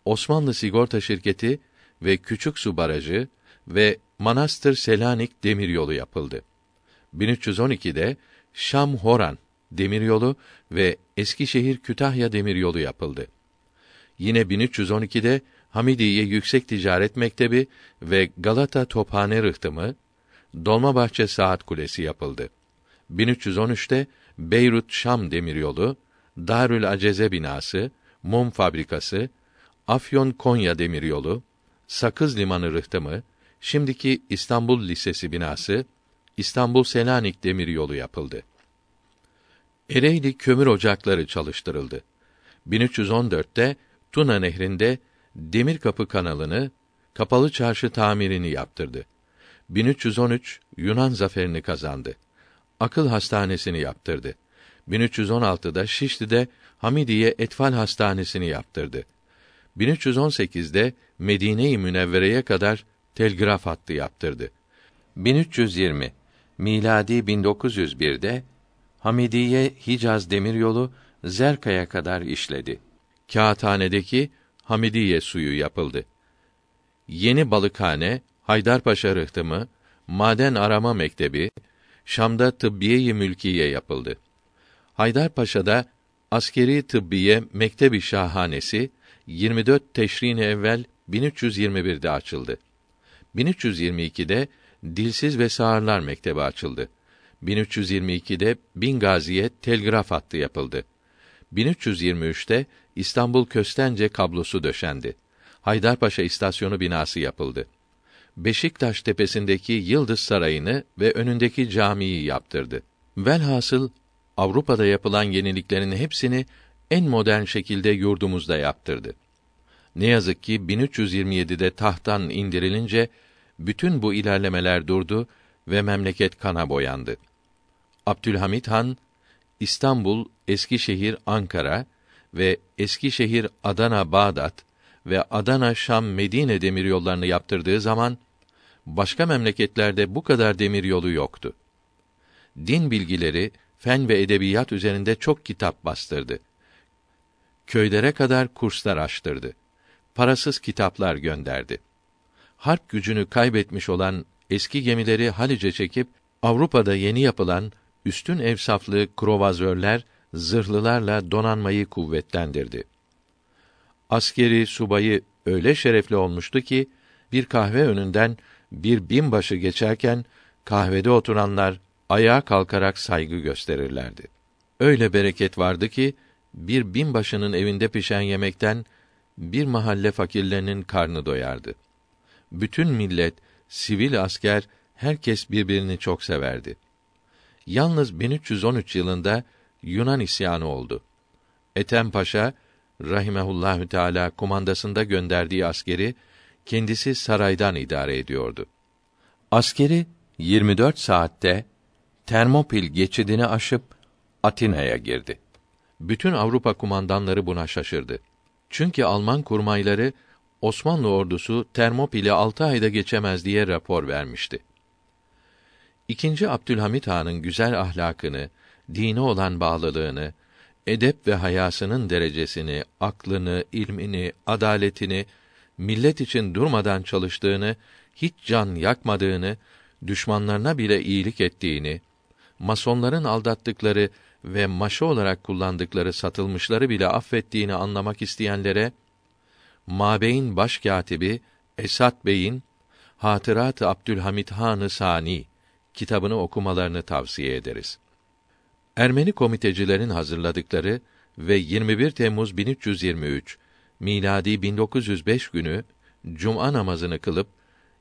Osmanlı Sigorta Şirketi ve Küçük Su Barajı ve Manastır Selanik demiryolu yapıldı. 1312'de Şam Horan demiryolu ve Eskişehir Kütahya demiryolu yapıldı. Yine 1312'de Hamidiye Yüksek Ticaret Mektebi ve Galata Tophane Rıhtımı, Dolmabahçe Saat Kulesi yapıldı. 1313'te Beyrut Şam demiryolu, Darül Aceze binası, mum fabrikası, Afyon Konya demiryolu, Sakız Limanı rıhtımı, şimdiki İstanbul Lisesi binası, İstanbul Selanik demiryolu yapıldı. Ereğli kömür ocakları çalıştırıldı. 1314'te Tuna Nehri'nde Demir Kapı kanalını, Kapalı Çarşı tamirini yaptırdı. 1313 Yunan zaferini kazandı. Akıl hastanesini yaptırdı. 1316'da Şişli'de Hamidiye Etfal Hastanesi'ni yaptırdı. 1318'de Medine-i Münevvere'ye kadar telgraf hattı yaptırdı. 1320 miladi 1901'de Hamidiye Hicaz demiryolu Zerka'ya kadar işledi. Kağıthanedeki Hamidiye suyu yapıldı. Yeni balıkhane, Haydarpaşa rıhtımı, maden arama mektebi, Şam'da tıbbiye-i mülkiye yapıldı. Haydarpaşa'da askeri tıbbiye mektebi şahanesi 24 Teşrin evvel 1321'de açıldı. 1322'de Dilsiz ve Sağırlar Mektebi açıldı. 1322'de Bingazi'ye telgraf hattı yapıldı. 1323'te İstanbul Köstence kablosu döşendi. Haydarpaşa istasyonu binası yapıldı. Beşiktaş tepesindeki Yıldız Sarayı'nı ve önündeki camiyi yaptırdı. Velhasıl Avrupa'da yapılan yeniliklerin hepsini en modern şekilde yurdumuzda yaptırdı. Ne yazık ki 1327'de tahttan indirilince bütün bu ilerlemeler durdu ve memleket kana boyandı. Abdülhamit Han İstanbul, Eskişehir, Ankara ve Eskişehir, Adana, Bağdat ve Adana, Şam, Medine demiryollarını yaptırdığı zaman başka memleketlerde bu kadar demiryolu yoktu. Din bilgileri, fen ve edebiyat üzerinde çok kitap bastırdı. Köylere kadar kurslar açtırdı. Parasız kitaplar gönderdi. Harp gücünü kaybetmiş olan eski gemileri Halice çekip Avrupa'da yeni yapılan üstün evsaflı krovazörler, zırhlılarla donanmayı kuvvetlendirdi. Askeri subayı öyle şerefli olmuştu ki bir kahve önünden bir binbaşı geçerken kahvede oturanlar ayağa kalkarak saygı gösterirlerdi. Öyle bereket vardı ki bir binbaşının evinde pişen yemekten bir mahalle fakirlerinin karnı doyardı. Bütün millet, sivil asker, herkes birbirini çok severdi. Yalnız 1313 yılında Yunan isyanı oldu. Ethem Paşa rahimehullahü teala kumandasında gönderdiği askeri kendisi saraydan idare ediyordu. Askeri 24 saatte Termopil geçidini aşıp Atina'ya girdi. Bütün Avrupa kumandanları buna şaşırdı. Çünkü Alman kurmayları Osmanlı ordusu Termopil'i altı ayda geçemez diye rapor vermişti. İkinci Abdülhamit Han'ın güzel ahlakını, dine olan bağlılığını, edep ve hayasının derecesini, aklını, ilmini, adaletini, millet için durmadan çalıştığını, hiç can yakmadığını, düşmanlarına bile iyilik ettiğini, masonların aldattıkları ve maşa olarak kullandıkları satılmışları bile affettiğini anlamak isteyenlere Mabeyn başkatibi Esat Bey'in Hatırat-ı Abdülhamit Han-ı Sani kitabını okumalarını tavsiye ederiz. Ermeni komitecilerin hazırladıkları ve 21 Temmuz 1323 miladi 1905 günü cuma namazını kılıp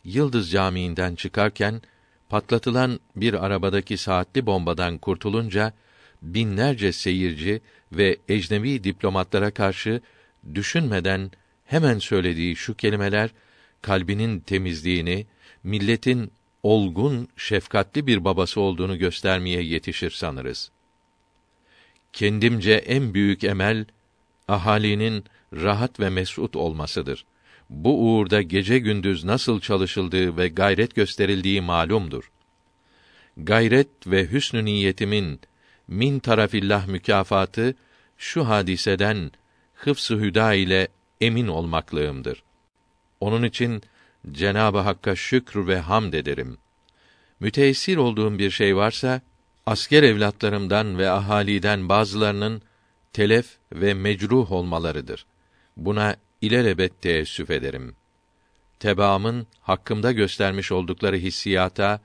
Yıldız Camii'nden çıkarken patlatılan bir arabadaki saatli bombadan kurtulunca binlerce seyirci ve ecnebi diplomatlara karşı düşünmeden hemen söylediği şu kelimeler kalbinin temizliğini, milletin olgun, şefkatli bir babası olduğunu göstermeye yetişir sanırız. Kendimce en büyük emel ahalinin rahat ve mesut olmasıdır. Bu uğurda gece gündüz nasıl çalışıldığı ve gayret gösterildiği malumdur. Gayret ve hüsnü niyetimin min tarafillah mükafatı şu hadiseden hıfs-ı hüda ile emin olmaklığımdır. Onun için Cenabı Hakk'a şükr ve hamd ederim. Müteessir olduğum bir şey varsa asker evlatlarımdan ve ahaliden bazılarının telef ve mecruh olmalarıdır. Buna ilelebet teessüf ederim. Tebaamın hakkımda göstermiş oldukları hissiyata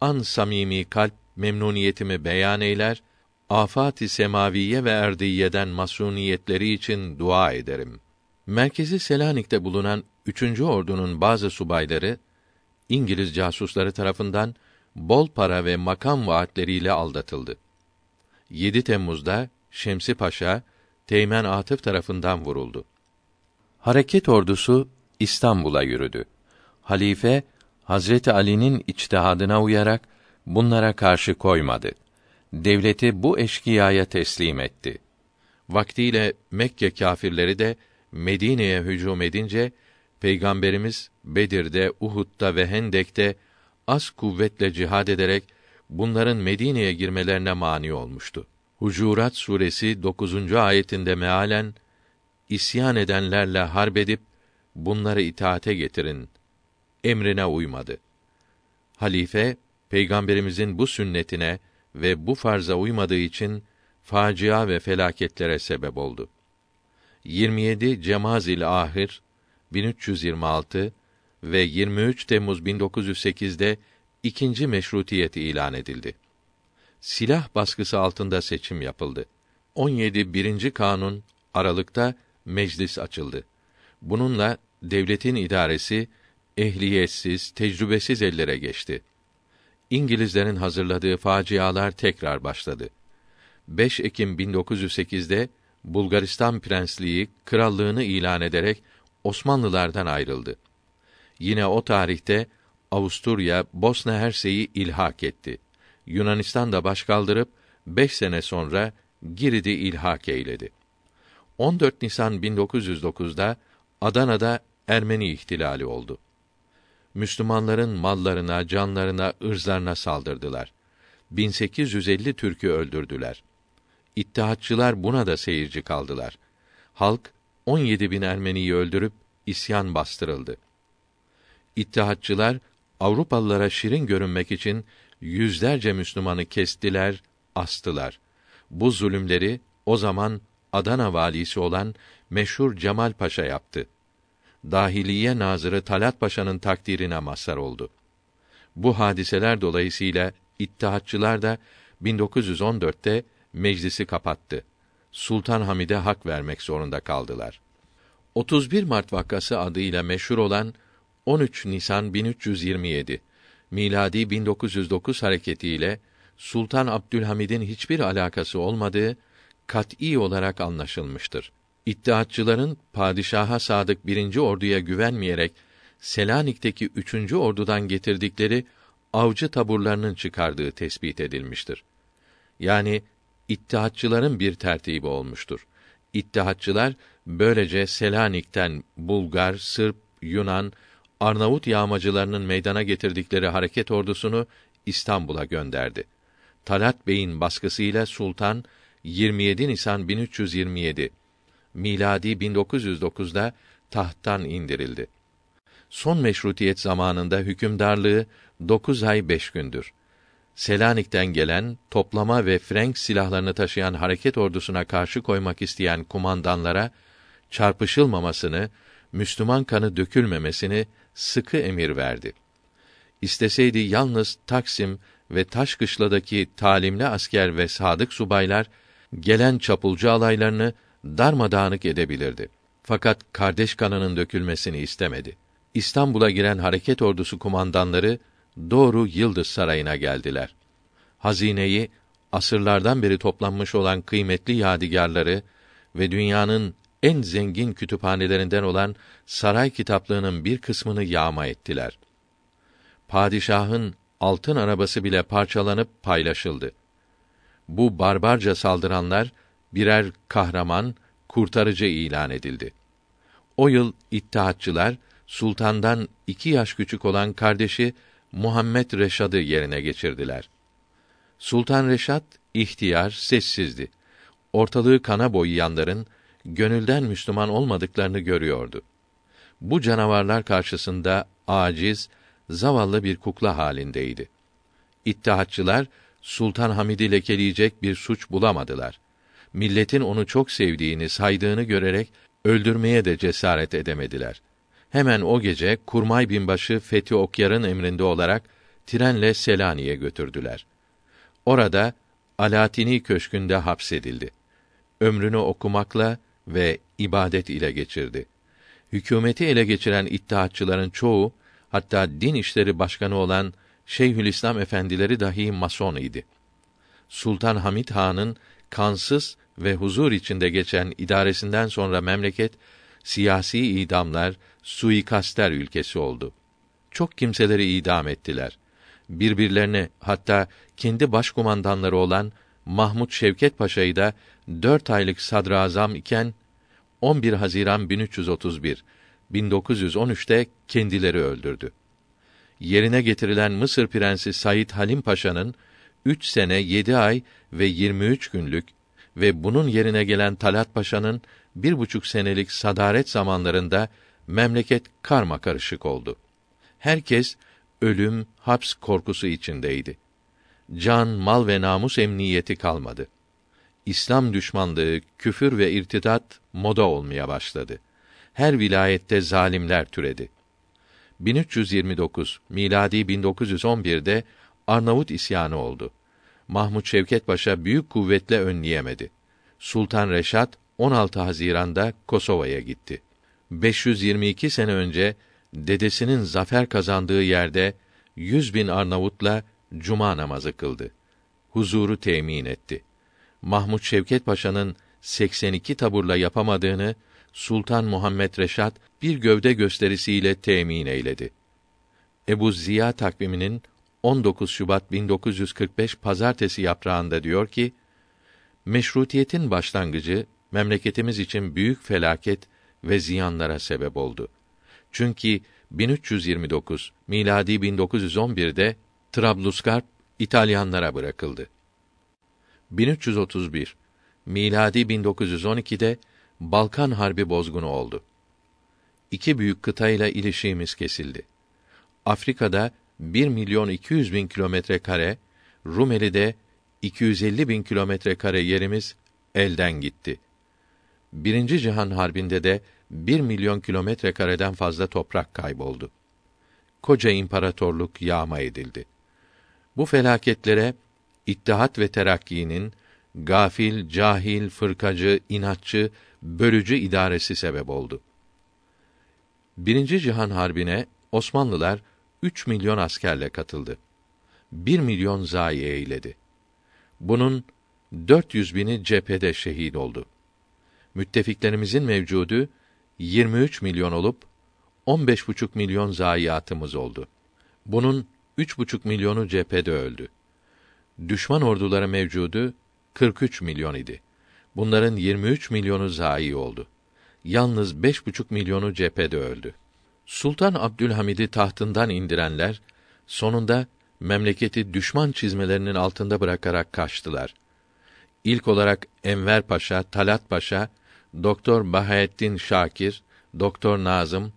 an samimi kalp memnuniyetimi beyan eyler, afat-ı semaviye ve erdiyeden masuniyetleri için dua ederim. Merkezi Selanik'te bulunan 3. ordunun bazı subayları İngiliz casusları tarafından bol para ve makam vaatleriyle aldatıldı. 7 Temmuz'da Şemsi Paşa Teğmen Atıf tarafından vuruldu. Hareket ordusu İstanbul'a yürüdü. Halife Hazreti Ali'nin içtihadına uyarak bunlara karşı koymadı. Devleti bu eşkıyaya teslim etti. Vaktiyle Mekke kâfirleri de Medine'ye hücum edince Peygamberimiz Bedir'de, Uhud'da ve Hendek'te az kuvvetle cihad ederek bunların Medine'ye girmelerine mani olmuştu. Hucurat suresi 9. ayetinde mealen isyan edenlerle harp edip bunları itaate getirin emrine uymadı. Halife peygamberimizin bu sünnetine ve bu farza uymadığı için facia ve felaketlere sebep oldu. 27 Cemazil Ahir 1326 ve 23 Temmuz 1908'de ikinci meşrutiyet ilan edildi. Silah baskısı altında seçim yapıldı. 17 birinci kanun Aralık'ta meclis açıldı. Bununla devletin idaresi ehliyetsiz, tecrübesiz ellere geçti. İngilizlerin hazırladığı facialar tekrar başladı. 5 Ekim 1908'de Bulgaristan Prensliği krallığını ilan ederek Osmanlılardan ayrıldı. Yine o tarihte Avusturya Bosna Hersey'i ilhak etti. Yunanistan da baş kaldırıp beş sene sonra Girit'i ilhak eyledi. 14 Nisan 1909'da Adana'da Ermeni ihtilali oldu. Müslümanların mallarına, canlarına, ırzlarına saldırdılar. 1850 Türk'ü öldürdüler. İttihatçılar buna da seyirci kaldılar. Halk 17 bin Ermeniyi öldürüp isyan bastırıldı. İttihatçılar Avrupalılara şirin görünmek için yüzlerce Müslümanı kestiler, astılar. Bu zulümleri o zaman Adana valisi olan meşhur Cemal Paşa yaptı. Dahiliye Nazırı Talat Paşa'nın takdirine mazhar oldu. Bu hadiseler dolayısıyla İttihatçılar da 1914'te meclisi kapattı. Sultan Hamid'e hak vermek zorunda kaldılar. 31 Mart vakası adıyla meşhur olan 13 Nisan 1327 miladi 1909 hareketiyle Sultan Abdülhamid'in hiçbir alakası olmadığı kat'î olarak anlaşılmıştır. İttihatçıların padişaha sadık birinci orduya güvenmeyerek Selanik'teki üçüncü ordudan getirdikleri avcı taburlarının çıkardığı tespit edilmiştir. Yani İttihatçıların bir tertibi olmuştur. İttihatçılar böylece Selanik'ten Bulgar, Sırp, Yunan, Arnavut yağmacılarının meydana getirdikleri hareket ordusunu İstanbul'a gönderdi. Talat Bey'in baskısıyla Sultan 27 Nisan 1327 miladi 1909'da tahttan indirildi. Son meşrutiyet zamanında hükümdarlığı 9 ay 5 gündür. Selanik'ten gelen toplama ve Frank silahlarını taşıyan hareket ordusuna karşı koymak isteyen kumandanlara çarpışılmamasını, Müslüman kanı dökülmemesini sıkı emir verdi. İsteseydi yalnız Taksim ve Taşkışla'daki talimli asker ve sadık subaylar gelen çapulcu alaylarını darmadağınık edebilirdi. Fakat kardeş kanının dökülmesini istemedi. İstanbul'a giren hareket ordusu kumandanları doğru Yıldız Sarayı'na geldiler. Hazineyi asırlardan beri toplanmış olan kıymetli yadigarları ve dünyanın en zengin kütüphanelerinden olan saray kitaplığının bir kısmını yağma ettiler. Padişahın altın arabası bile parçalanıp paylaşıldı. Bu barbarca saldıranlar birer kahraman, kurtarıcı ilan edildi. O yıl İttihatçılar sultandan iki yaş küçük olan kardeşi Muhammed Reşad'ı yerine geçirdiler. Sultan Reşad ihtiyar, sessizdi. Ortalığı kana boyayanların gönülden Müslüman olmadıklarını görüyordu. Bu canavarlar karşısında aciz, zavallı bir kukla halindeydi. İttihatçılar Sultan Hamid'i lekeleyecek bir suç bulamadılar. Milletin onu çok sevdiğini, saydığını görerek öldürmeye de cesaret edemediler. Hemen o gece Kurmay binbaşı Fethi Okyar'ın emrinde olarak trenle Selanik'e götürdüler. Orada Alatini köşkünde hapsedildi. Ömrünü okumakla ve ibadet ile geçirdi. Hükümeti ele geçiren İttihatçıların çoğu, hatta din işleri başkanı olan Şeyhülislam efendileri dahi mason idi. Sultan Hamid Han'ın kansız ve huzur içinde geçen idaresinden sonra memleket siyasi idamlar, suikastler ülkesi oldu. Çok kimseleri idam ettiler. Birbirlerine hatta kendi başkumandanları olan Mahmud Şevket Paşa'yı da dört aylık sadrazam iken 11 Haziran 1331 1913'te kendileri öldürdü. Yerine getirilen Mısır prensi Said Halim Paşa'nın 3 sene 7 ay ve 23 günlük ve bunun yerine gelen Talat Paşa'nın bir buçuk senelik sadaret zamanlarında memleket karma karışık oldu. Herkes ölüm, haps korkusu içindeydi. Can, mal ve namus emniyeti kalmadı. İslam düşmanlığı, küfür ve irtidat moda olmaya başladı. Her vilayette zalimler türedi. 1329 miladi 1911'de Arnavut isyanı oldu. Mahmud Şevket Paşa büyük kuvvetle önleyemedi. Sultan Reşat 16 Haziran'da Kosova'ya gitti. 522 sene önce dedesinin zafer kazandığı yerde 100 bin Arnavutla cuma namazı kıldı. Huzuru temin etti. Mahmud Şevket Paşa'nın 82 taburla yapamadığını Sultan Muhammed Reşat bir gövde gösterisiyle temin eyledi. Ebu Ziya takviminin 19 Şubat 1945 pazartesi yaprağında diyor ki: Meşrutiyetin başlangıcı memleketimiz için büyük felaket ve ziyanlara sebep oldu. Çünkü 1329 miladi 1911'de Trablusgarp İtalyanlara bırakıldı. 1331 miladi 1912'de Balkan Harbi bozgunu oldu. İki büyük kıtayla ilişiğimiz kesildi. Afrika'da 1 milyon 200 bin kilometre kare, Rumeli'de 250 bin kilometre kare yerimiz elden gitti. Birinci Cihan Harbi'nde de 1 milyon kilometre kareden fazla toprak kayboldu. Koca imparatorluk yağma edildi. Bu felaketlere İttihat ve Terakki'nin gafil, cahil, fırkacı, inatçı, bölücü idaresi sebep oldu. Birinci Cihan Harbi'ne Osmanlılar 3 milyon askerle katıldı. 1 milyon zayi eyledi. Bunun 400 bini cephede şehit oldu. Müttefiklerimizin mevcudu 23 milyon olup 15,5 milyon zayiatımız oldu. Bunun üç buçuk milyonu cephede öldü. Düşman orduları mevcudu 43 milyon idi. Bunların 23 milyonu zayi oldu. Yalnız beş buçuk milyonu cephede öldü. Sultan Abdülhamid'i tahtından indirenler sonunda memleketi düşman çizmelerinin altında bırakarak kaçtılar. İlk olarak Enver Paşa, Talat Paşa, Doktor Bahaettin Şakir, Doktor Nazım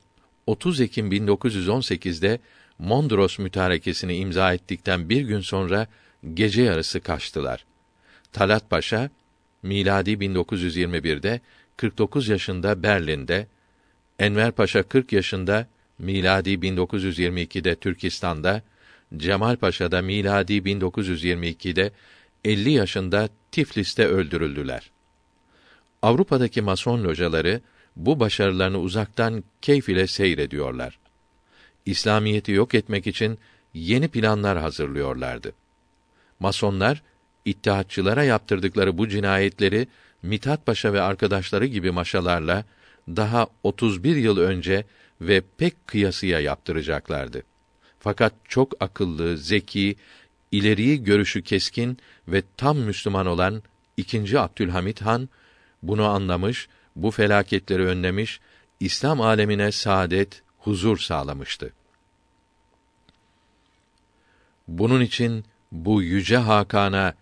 30 Ekim 1918'de Mondros mütarekesini imza ettikten bir gün sonra gece yarısı kaçtılar. Talat Paşa miladi 1921'de 49 yaşında Berlin'de, Enver Paşa 40 yaşında miladi 1922'de Türkistan'da, Cemal Paşa da miladi 1922'de 50 yaşında Tiflis'te öldürüldüler. Avrupa'daki mason locaları bu başarılarını uzaktan keyif ile seyrediyorlar. İslamiyeti yok etmek için yeni planlar hazırlıyorlardı. Masonlar İttihatçılara yaptırdıkları bu cinayetleri Mithat Paşa ve arkadaşları gibi maşalarla daha 31 yıl önce ve pek kıyasıya yaptıracaklardı. Fakat çok akıllı, zeki, ileriyi görüşü keskin ve tam Müslüman olan ikinci Abdülhamit Han bunu anlamış, bu felaketleri önlemiş, İslam alemine saadet, huzur sağlamıştı. Bunun için bu yüce Hakan'a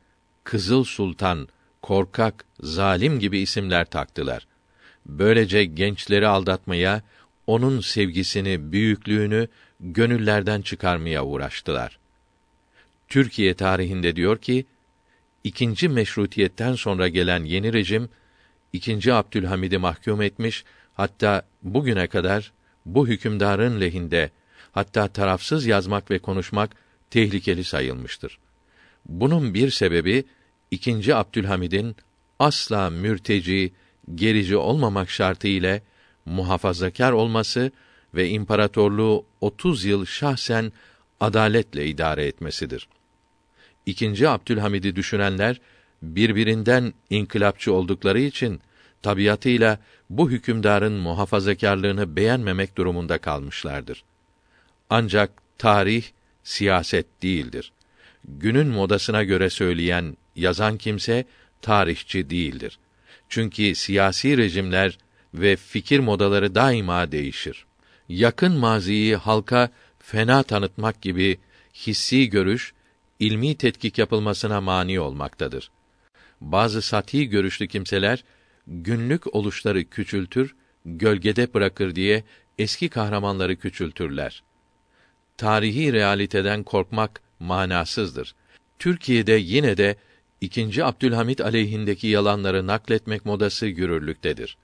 Kızıl Sultan, korkak, zalim gibi isimler taktılar. Böylece gençleri aldatmaya, onun sevgisini, büyüklüğünü gönüllerden çıkarmaya uğraştılar. Türkiye tarihinde diyor ki, ikinci meşrutiyetten sonra gelen yeni rejim, ikinci Abdülhamid'i mahkum etmiş, hatta bugüne kadar bu hükümdarın lehinde, hatta tarafsız yazmak ve konuşmak tehlikeli sayılmıştır. Bunun bir sebebi ikinci Abdülhamid'in asla mürteci, gerici olmamak şartı ile muhafazakar olması ve imparatorluğu 30 yıl şahsen adaletle idare etmesidir. İkinci Abdülhamid'i düşünenler birbirinden inkılapçı oldukları için tabiatıyla bu hükümdarın muhafazakarlığını beğenmemek durumunda kalmışlardır. Ancak tarih siyaset değildir. Günün modasına göre söyleyen, yazan kimse tarihçi değildir. Çünkü siyasi rejimler ve fikir modaları daima değişir. Yakın maziyi halka fena tanıtmak gibi hissi görüş ilmi tetkik yapılmasına mani olmaktadır. Bazı sati görüşlü kimseler günlük oluşları küçültür, gölgede bırakır diye eski kahramanları küçültürler. Tarihi realiteden korkmak manasızdır. Türkiye'de yine de ikinci Abdülhamit aleyhindeki yalanları nakletmek modası yürürlüktedir.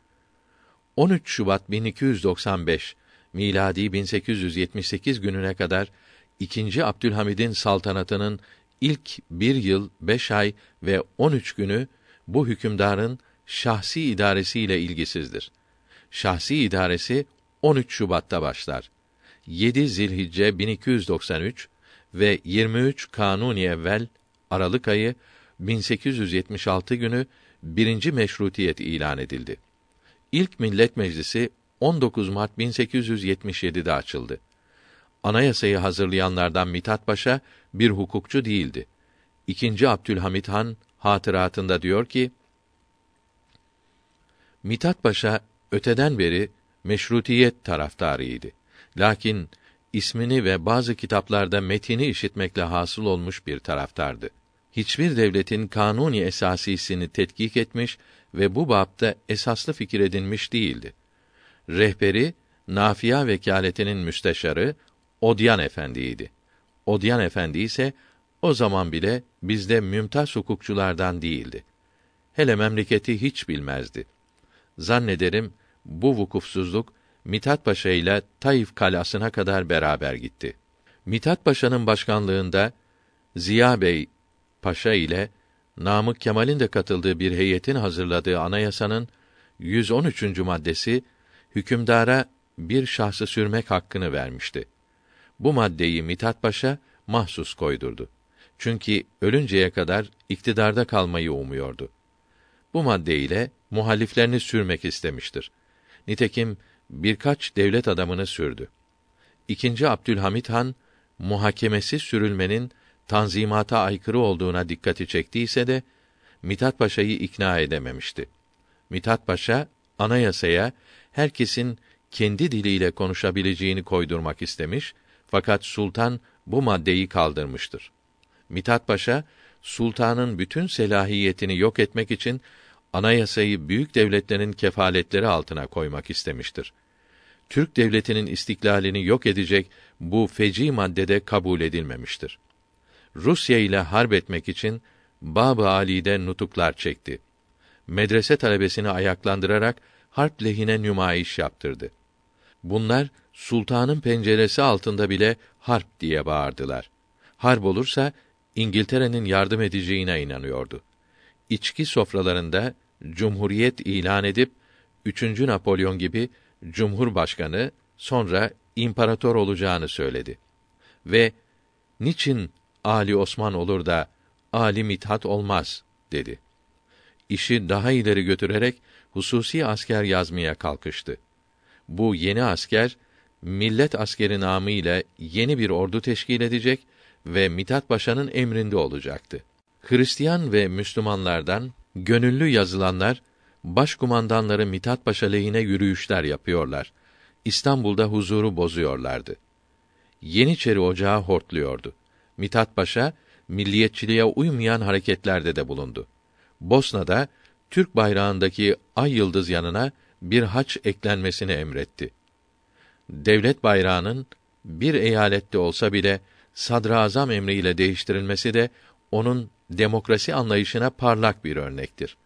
13 Şubat 1295 miladi 1878 gününe kadar ikinci Abdülhamid'in saltanatının ilk bir yıl, beş ay ve on üç günü bu hükümdarın şahsi idaresiyle ilgisizdir. Şahsi idaresi 13 Şubat'ta başlar. 7 Zilhicce 1293 ve 23 Kanuni evvel Aralık ayı 1876 günü birinci meşrutiyet ilan edildi. İlk Millet Meclisi 19 Mart 1877'de açıldı. Anayasayı hazırlayanlardan Mithat Paşa bir hukukçu değildi. İkinci Abdülhamit Han hatıratında diyor ki: Mithat Paşa öteden beri meşrutiyet taraftarıydı. Lakin ismini ve bazı kitaplarda metini işitmekle hasıl olmuş bir taraftardı. Hiçbir devletin kanuni esasisini tetkik etmiş ve bu bapta esaslı fikir edinmiş değildi. Rehberi Nafia vekaletinin müsteşarı Odyan Efendi'ydi. Odyan Efendi ise o zaman bile bizde mümtaz hukukçulardan değildi. Hele memleketi hiç bilmezdi. Zannederim bu vukufsuzluk Mithat Paşa ile Taif kalasına kadar beraber gitti. Mithat Paşa'nın başkanlığında Ziya Bey Paşa ile Namık Kemal'in de katıldığı bir heyetin hazırladığı anayasanın 113. maddesi hükümdara bir şahsı sürmek hakkını vermişti. Bu maddeyi Mithat Paşa mahsus koydurdu. Çünkü ölünceye kadar iktidarda kalmayı umuyordu. Bu maddeyle muhaliflerini sürmek istemiştir. Nitekim birkaç devlet adamını sürdü. İkinci Abdülhamit Han muhakemesi sürülmenin tanzimata aykırı olduğuna dikkati çektiyse de Mithat Paşa'yı ikna edememişti. Mithat Paşa anayasaya herkesin kendi diliyle konuşabileceğini koydurmak istemiş fakat sultan bu maddeyi kaldırmıştır. Mithat Paşa sultanın bütün selahiyetini yok etmek için anayasayı büyük devletlerin kefaletleri altına koymak istemiştir. Türk devletinin istiklalini yok edecek bu feci maddede kabul edilmemiştir. Rusya ile harp etmek için Bab-ı Ali'de nutuklar çekti. Medrese talebesini ayaklandırarak harp lehine nümayiş yaptırdı. Bunlar sultanın penceresi altında bile harp diye bağırdılar. Harp olursa İngiltere'nin yardım edeceğine inanıyordu. İçki sofralarında cumhuriyet ilan edip 3. Napolyon gibi cumhurbaşkanı sonra imparator olacağını söyledi. Ve niçin Ali Osman olur da Ali Mithat olmaz dedi. İşi daha ileri götürerek hususi asker yazmaya kalkıştı. Bu yeni asker millet askeri namı ile yeni bir ordu teşkil edecek ve Mithat Paşa'nın emrinde olacaktı. Hristiyan ve Müslümanlardan gönüllü yazılanlar başkumandanları Mithat Paşa lehine yürüyüşler yapıyorlar. İstanbul'da huzuru bozuyorlardı. Yeniçeri Ocağı hortluyordu. Mithat Paşa milliyetçiliğe uymayan hareketlerde de bulundu. Bosna'da Türk bayrağındaki ay yıldız yanına bir haç eklenmesini emretti. Devlet bayrağının bir eyalette olsa bile sadrazam emriyle değiştirilmesi de onun demokrasi anlayışına parlak bir örnektir.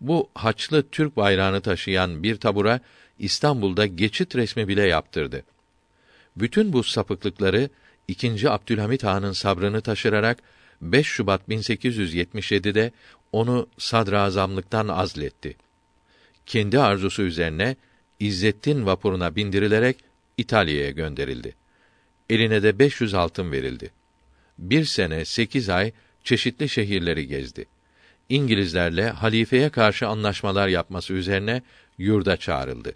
Bu haçlı Türk bayrağını taşıyan bir tabura İstanbul'da geçit resmi bile yaptırdı. Bütün bu sapıklıkları 2. Abdülhamit Han'ın sabrını taşırarak 5 Şubat 1877'de onu sadrazamlıktan azletti. Kendi arzusu üzerine İzzettin vapuruna bindirilerek İtalya'ya gönderildi. Eline de 500 altın verildi. Bir sene sekiz ay çeşitli şehirleri gezdi. İngilizlerle halifeye karşı anlaşmalar yapması üzerine yurda çağrıldı.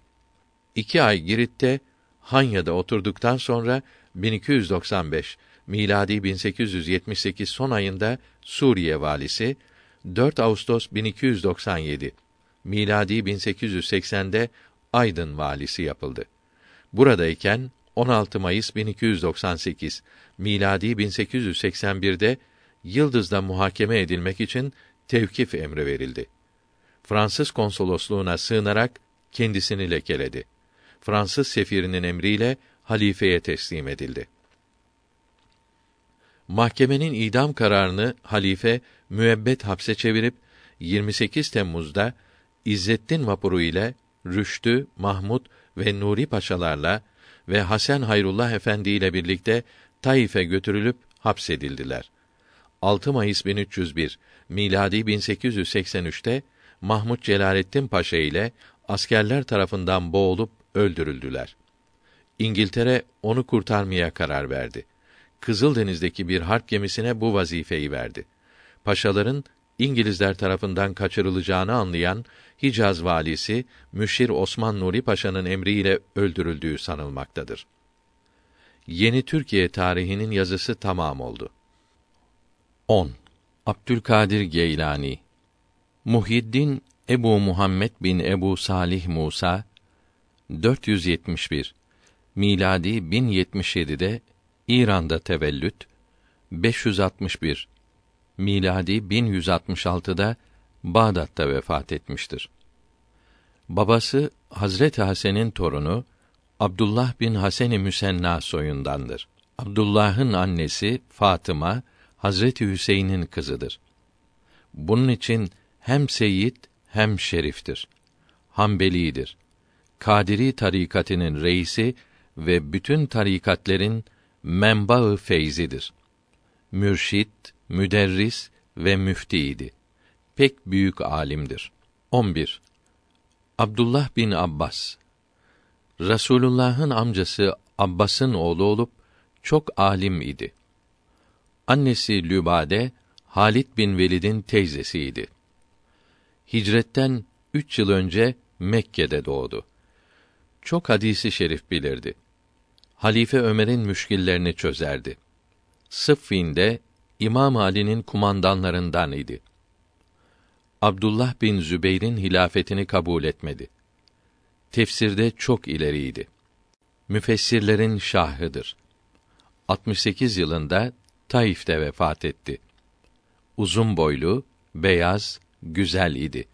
İki ay Girit'te Hanya'da oturduktan sonra 1295 miladi 1878 son ayında Suriye valisi 4 Ağustos 1297 miladi 1880'de Aydın valisi yapıldı. Buradayken 16 Mayıs 1298 miladi 1881'de Yıldız'da muhakeme edilmek için tevkif emri verildi. Fransız konsolosluğuna sığınarak kendisini lekeledi. Fransız sefirinin emriyle halifeye teslim edildi. Mahkemenin idam kararını halife müebbet hapse çevirip 28 Temmuz'da İzzettin vapuru ile Rüştü, Mahmud ve Nuri paşalarla ve Hasan Hayrullah Efendi ile birlikte Taif'e götürülüp hapsedildiler. 6 Mayıs 1301 miladi 1883'te Mahmud Celaleddin Paşa ile askerler tarafından boğulup öldürüldüler. İngiltere onu kurtarmaya karar verdi. Kızıldeniz'deki bir harp gemisine bu vazifeyi verdi. Paşaların İngilizler tarafından kaçırılacağını anlayan Hicaz valisi Müşir Osman Nuri Paşa'nın emriyle öldürüldüğü sanılmaktadır. Yeni Türkiye tarihinin yazısı tamam oldu. 10. Abdülkadir Geylani Muhyiddin Ebu Muhammed bin Ebu Salih Musa 471 miladi 1077'de İran'da tevellüt 561 miladi 1166'da Bağdat'ta vefat etmiştir. Babası Hazreti Hasan'ın torunu Abdullah bin Hasan-ı Müsenna soyundandır. Abdullah'ın annesi Fatıma Hazreti Hüseyin'in kızıdır. Bunun için hem seyit hem şeriftir. Hanbelidir. Kadiri tarikatının reisi ve bütün tarikatlerin menbaı feyzidir. Mürşit, müderris ve müftiydi. Pek büyük alimdir. 11. Abdullah bin Abbas Rasulullah'ın amcası Abbas'ın oğlu olup çok alim idi. Annesi Lübade Halit bin Velid'in teyzesiydi. Hicretten üç yıl önce Mekke'de doğdu. Çok hadisi şerif bilirdi. Halife Ömer'in müşkillerini çözerdi. Sıffin'de İmam Ali'nin kumandanlarından idi. Abdullah bin Zübeyr'in hilafetini kabul etmedi. Tefsirde çok ileriydi. Müfessirlerin şahıdır. 68 yılında Taif'te vefat etti. Uzun boylu, beyaz, güzel idi.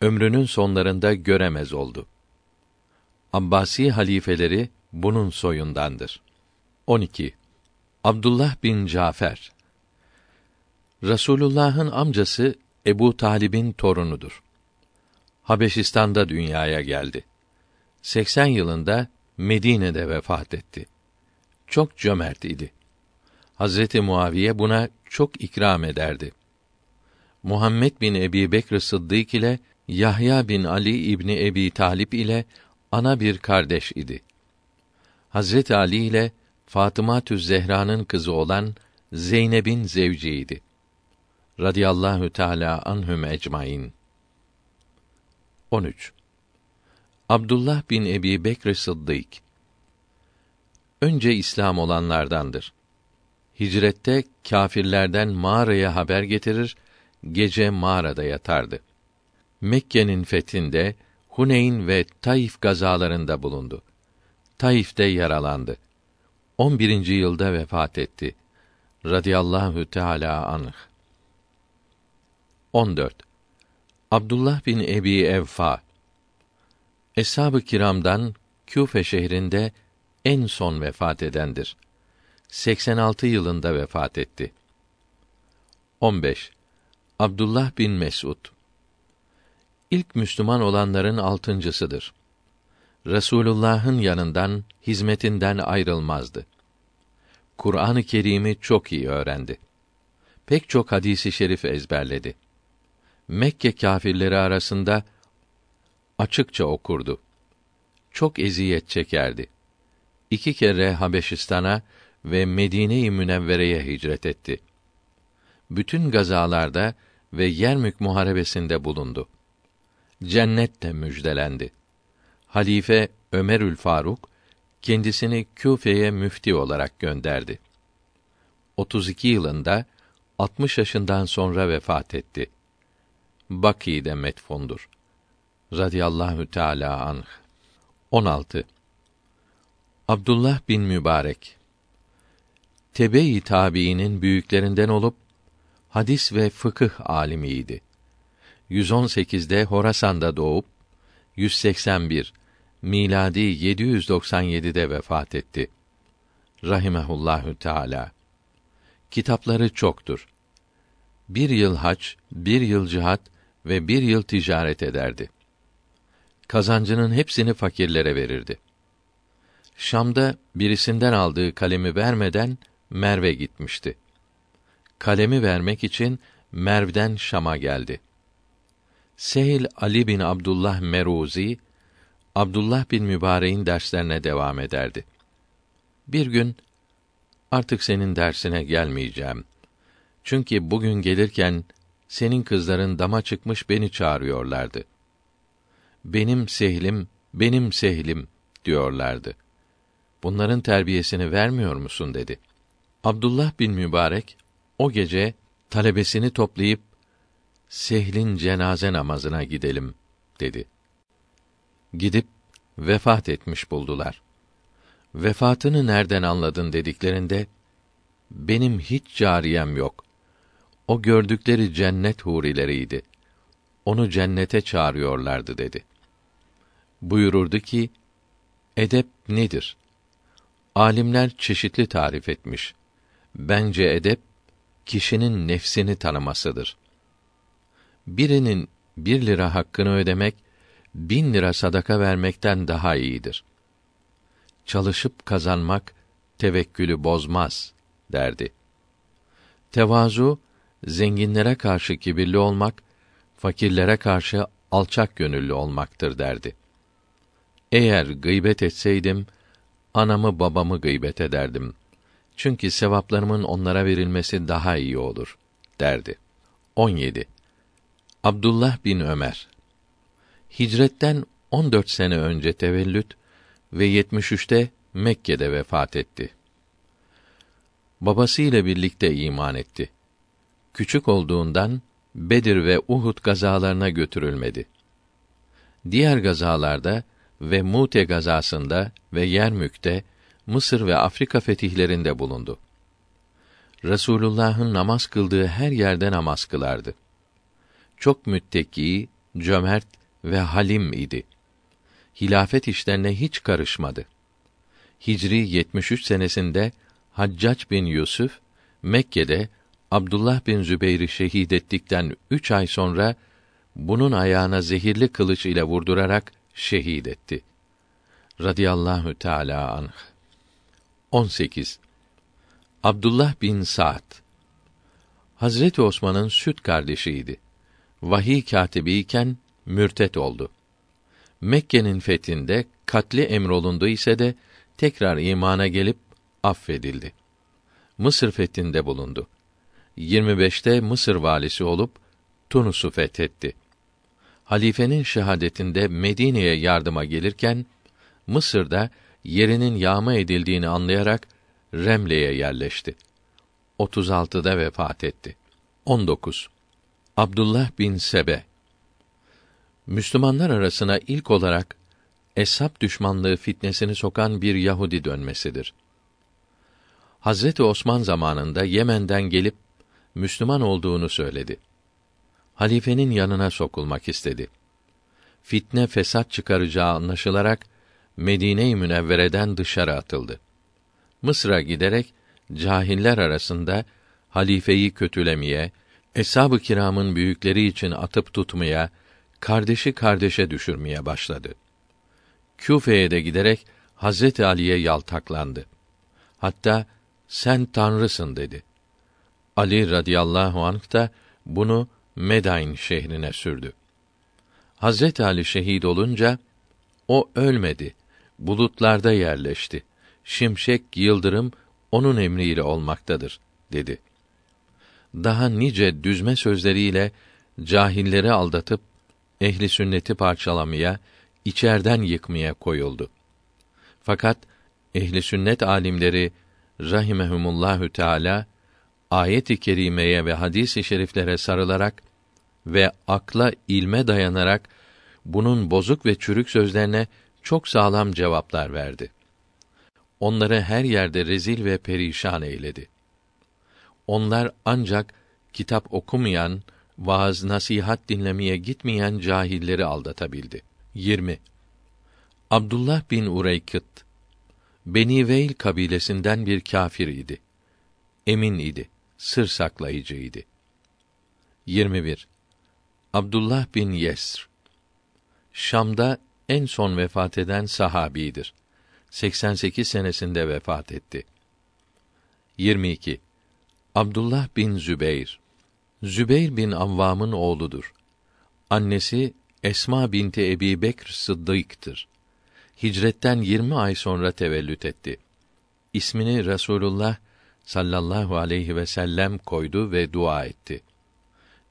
Ömrünün sonlarında göremez oldu. Abbasi halifeleri bunun soyundandır. 12. Abdullah bin Cafer Rasulullah'ın amcası Ebu Talib'in torunudur. Habeşistan'da dünyaya geldi. 80 yılında Medine'de vefat etti. Çok cömert idi. Hazreti Muaviye buna çok ikram ederdi. Muhammed bin Ebi Bekr Sıddık ile Yahya bin Ali İbni Ebi Talip ile ana bir kardeş idi. Hazret Ali ile Fatıma Zehra'nın kızı olan Zeynep'in zevciydi. Radiyallahu Teala anhum ecmaîn. 13. Abdullah bin Ebi Bekr Sıddık önce İslam olanlardandır. Hicrette kâfirlerden mağaraya haber getirir, gece mağarada yatardı. Mekke'nin fethinde Huneyn ve Taif gazalarında bulundu. Taif'te yaralandı. 11. yılda vefat etti. Radiyallahu Teala anh. 14. Abdullah bin Ebi Evfa Eshab-ı Kiram'dan Küfe şehrinde en son vefat edendir. 86 yılında vefat etti. 15. Abdullah bin Mesud İlk Müslüman olanların altıncısıdır. Resulullah'ın yanından, hizmetinden ayrılmazdı. Kur'an-ı Kerim'i çok iyi öğrendi. Pek çok hadisi şerif ezberledi. Mekke kâfirleri arasında açıkça okurdu. Çok eziyet çekerdi. İki kere Habeşistan'a ve Medine-i Münevvere'ye hicret etti. Bütün gazalarda ve Yermük muharebesinde bulundu. Cennet müjdelendi. Halife Ömerül Faruk kendisini Küfe'ye müfti olarak gönderdi. 32 yılında 60 yaşından sonra vefat etti. Baki'de metfundur. Radiyallahu Teala anh. 16. Abdullah bin Mübarek Tebe-i tabiinin büyüklerinden olup hadis ve fıkıh alimiydi. 118'de Horasan'da doğup 181 miladi 797'de vefat etti. Rahimehullahü Teala. Kitapları çoktur. Bir yıl hac, bir yıl cihat ve bir yıl ticaret ederdi. Kazancının hepsini fakirlere verirdi. Şam'da birisinden aldığı kalemi vermeden Merve gitmişti. Kalemi vermek için Merv'den Şam'a geldi. Sehil Ali bin Abdullah Meruzi Abdullah bin Mübarek'in derslerine devam ederdi. Bir gün artık senin dersine gelmeyeceğim. Çünkü bugün gelirken senin kızların dama çıkmış beni çağırıyorlardı. Benim sehlim, benim sehlim diyorlardı. Bunların terbiyesini vermiyor musun dedi. Abdullah bin Mübarek o gece talebesini toplayıp Sehl'in cenaze namazına gidelim dedi. Gidip vefat etmiş buldular. Vefatını nereden anladın dediklerinde benim hiç cariyem yok. O gördükleri cennet hurileriydi. Onu cennete çağırıyorlardı dedi. Buyururdu ki, edep nedir? Alimler çeşitli tarif etmiş. Bence edep, kişinin nefsini tanımasıdır. Birinin bir lira hakkını ödemek, bin lira sadaka vermekten daha iyidir. Çalışıp kazanmak, tevekkülü bozmaz, derdi. Tevazu, zenginlere karşı kibirli olmak, fakirlere karşı alçak gönüllü olmaktır derdi. Eğer gıybet etseydim, anamı babamı gıybet ederdim. Çünkü sevaplarımın onlara verilmesi daha iyi olur, derdi. 17. Abdullah bin Ömer Hicretten 14 sene önce tevellüt ve 73'te Mekke'de vefat etti. Babası ile birlikte iman etti. Küçük olduğundan Bedir ve Uhud gazalarına götürülmedi. Diğer gazalarda ve Mute gazasında ve Yermük'te Mısır ve Afrika fetihlerinde bulundu. Resulullah'ın namaz kıldığı her yerde namaz kılardı. Çok mütteki, cömert ve halim idi. Hilafet işlerine hiç karışmadı. Hicri 73 senesinde Haccac bin Yusuf Mekke'de Abdullah bin Zübeyr'i şehit ettikten üç ay sonra bunun ayağına zehirli kılıç ile vurdurarak şehit etti. Radiyallahu Teala anh. 18. Abdullah bin Sa'd Hazreti Osman'ın süt kardeşiydi. Vahiy katibiyken mürtet oldu. Mekke'nin fethinde katli emrolundu ise de tekrar imana gelip affedildi. Mısır fethinde bulundu. 25'te Mısır valisi olup Tunus'u fethetti. Halifenin şehadetinde Medine'ye yardıma gelirken Mısır'da yerinin yağma edildiğini anlayarak Remle'ye yerleşti. 36'da vefat etti. 19. Abdullah bin Sebe Müslümanlar arasına ilk olarak eshab düşmanlığı fitnesini sokan bir Yahudi dönmesidir. Hazreti Osman zamanında Yemen'den gelip Müslüman olduğunu söyledi. Halifenin yanına sokulmak istedi. Fitne fesat çıkaracağı anlaşılarak Medine-i Münevvere'den dışarı atıldı. Mısır'a giderek cahiller arasında halifeyi kötülemeye, eshab-ı kiramın büyükleri için atıp tutmaya, kardeşi kardeşe düşürmeye başladı. Küfe'ye de giderek Hazreti Ali'ye yaltaklandı. Hatta sen tanrısın dedi. Ali radıyallahu anh da bunu Medain şehrine sürdü. Hazreti Ali şehit olunca o ölmedi. Bulutlarda yerleşti. Şimşek, yıldırım onun emriyle olmaktadır dedi. Daha nice düzme sözleriyle cahilleri aldatıp ehli sünneti parçalamaya, içerden yıkmaya koyuldu. Fakat ehli sünnet alimleri rahimehumullahü teala ayet-i kerimeye ve hadis-i şeriflere sarılarak ve akla ilme dayanarak bunun bozuk ve çürük sözlerine çok sağlam cevaplar verdi. Onları her yerde rezil ve perişan eyledi. Onlar ancak kitap okumayan, vaaz nasihat dinlemeye gitmeyen cahilleri aldatabildi. 20. Abdullah bin Ureykıt Beni Veil kabilesinden bir kâfir idi. Emin idi, sır saklayıcıydı. 21. Abdullah bin Yesr Şam'da en son vefat eden sahabidir. 88 senesinde vefat etti. 22. Abdullah bin Zübeyr Zübeyr bin Avvam'ın oğludur. Annesi Esma binti Ebi Bekr Sıddık'tır. Hicretten 20 ay sonra tevellüt etti. İsmini Resulullah sallallahu aleyhi ve sellem koydu ve dua etti.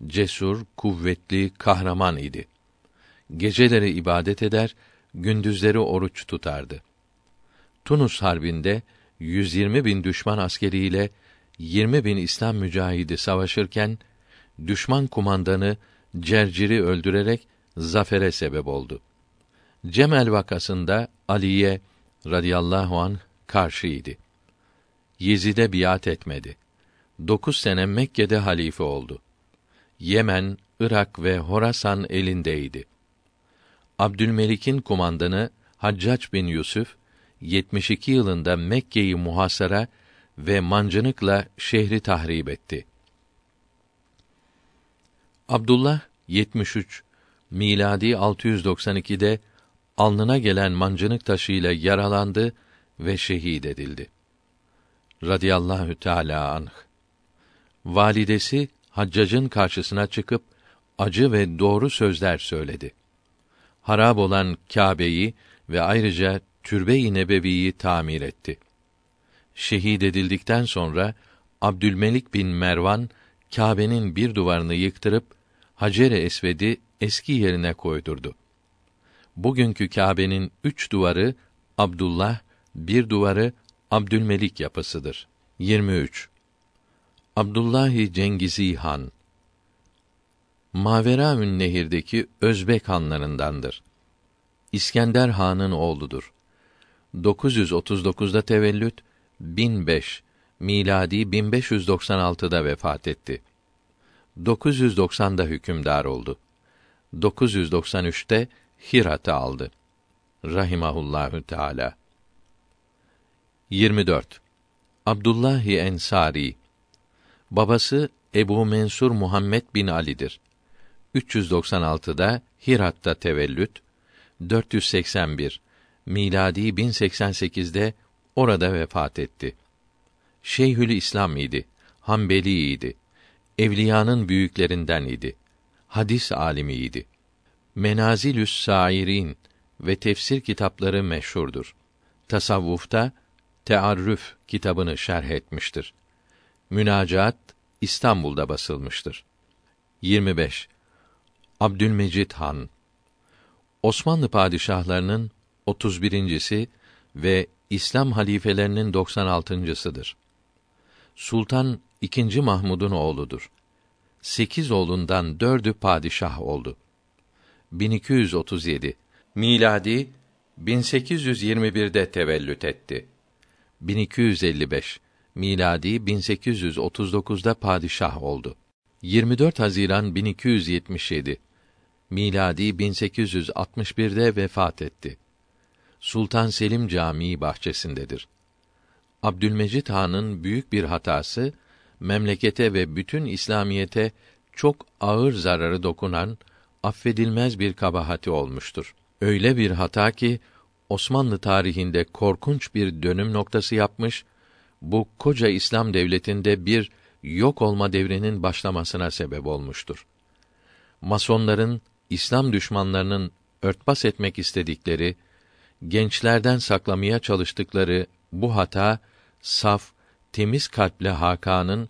cesur, kuvvetli, kahraman idi. Geceleri ibadet eder, gündüzleri oruç tutardı. Tunus harbinde 120 bin düşman askeriyle 20 bin İslam mücahidi savaşırken düşman kumandanı Cercir'i öldürerek zafere sebep oldu. Cemel vakasında Aliye radıyallahu an karşıydı. Yezid'e biat etmedi. Dokuz sene Mekke'de halife oldu. Yemen, Irak ve Horasan elindeydi. Abdülmelik'in kumandanı Haccac bin Yusuf 72 yılında Mekke'yi muhasara ve mancınıkla şehri tahrip etti. Abdullah 73 miladi 692'de alnına gelen mancınık taşıyla yaralandı ve şehit edildi. Radiyallahu Teala anh. Validesi Haccac'ın karşısına çıkıp acı ve doğru sözler söyledi. Harab olan Kâbe'yi ve ayrıca Türbe-i Nebevi'yi tamir etti. Şehit edildikten sonra Abdülmelik bin Mervan Kâbe'nin bir duvarını yıktırıp Hacer-i Esved'i eski yerine koydurdu. Bugünkü Kâbe'nin üç duvarı Abdullah, bir duvarı Abdülmelik yapısıdır. 23. Abdullahi Cengizi Han Maveraün Nehir'deki Özbek hanlarındandır. İskender Han'ın oğludur. 939'da tevellüt, 1005 miladi 1596'da vefat etti. 990'da hükümdar oldu. 993'te Hirat'ı aldı. Rahimahullahü Teala. 24. Abdullahi Ensari Babası Ebu Mensur Muhammed bin Ali'dir. 396'da Hirat'ta tevellüt, 481 miladi 1088'de orada vefat etti. Şeyhül İslam idi, Hanbeli idi. Evliyanın büyüklerinden idi. Hadis alimiydi. Menazilüs Sairin ve tefsir kitapları meşhurdur. Tasavvufta Tearrüf kitabını şerh etmiştir. Münacaat İstanbul'da basılmıştır. 25. Abdülmecid Han Osmanlı padişahlarının 31.si ve İslam halifelerinin 96.sıdır. Sultan II. Mahmud'un oğludur. Sekiz oğlundan dördü padişah oldu. 1237 miladi 1821'de tevellüt etti. 1255 miladi 1839'da padişah oldu. 24 Haziran 1277 miladi 1861'de vefat etti. Sultan Selim Camii bahçesindedir. Abdülmecid Han'ın büyük bir hatası memlekete ve bütün İslamiyete çok ağır zararı dokunan affedilmez bir kabahati olmuştur. Öyle bir hata ki Osmanlı tarihinde korkunç bir dönüm noktası yapmış, bu koca İslam devletinde bir yok olma devrinin başlamasına sebep olmuştur. Masonların İslam düşmanlarının örtbas etmek istedikleri, gençlerden saklamaya çalıştıkları bu hata saf, temiz kalpli Hakan'ın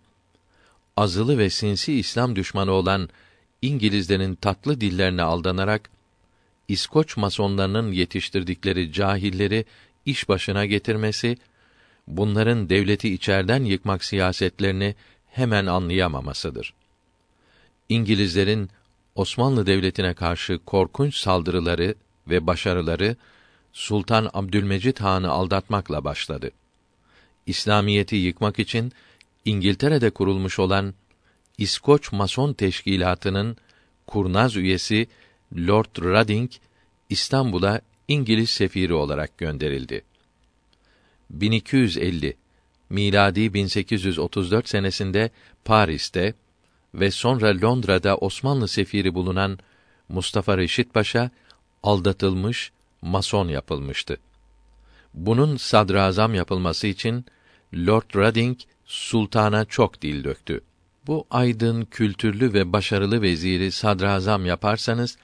azılı ve sinsi İslam düşmanı olan İngilizlerin tatlı dillerine aldanarak İskoç masonlarının yetiştirdikleri cahilleri iş başına getirmesi, bunların devleti içerden yıkmak siyasetlerini hemen anlayamamasıdır. İngilizlerin Osmanlı devletine karşı korkunç saldırıları ve başarıları Sultan Abdülmecid Han'ı aldatmakla başladı. İslamiyeti yıkmak için İngiltere'de kurulmuş olan İskoç Mason Teşkilatı'nın kurnaz üyesi Lord Reading İstanbul'a İngiliz sefiri olarak gönderildi. 1250 miladi 1834 senesinde Paris'te ve sonra Londra'da Osmanlı sefiri bulunan Mustafa Reşit Paşa aldatılmış, mason yapılmıştı. Bunun sadrazam yapılması için Lord Reading sultana çok dil döktü. Bu aydın, kültürlü ve başarılı veziri sadrazam yaparsanız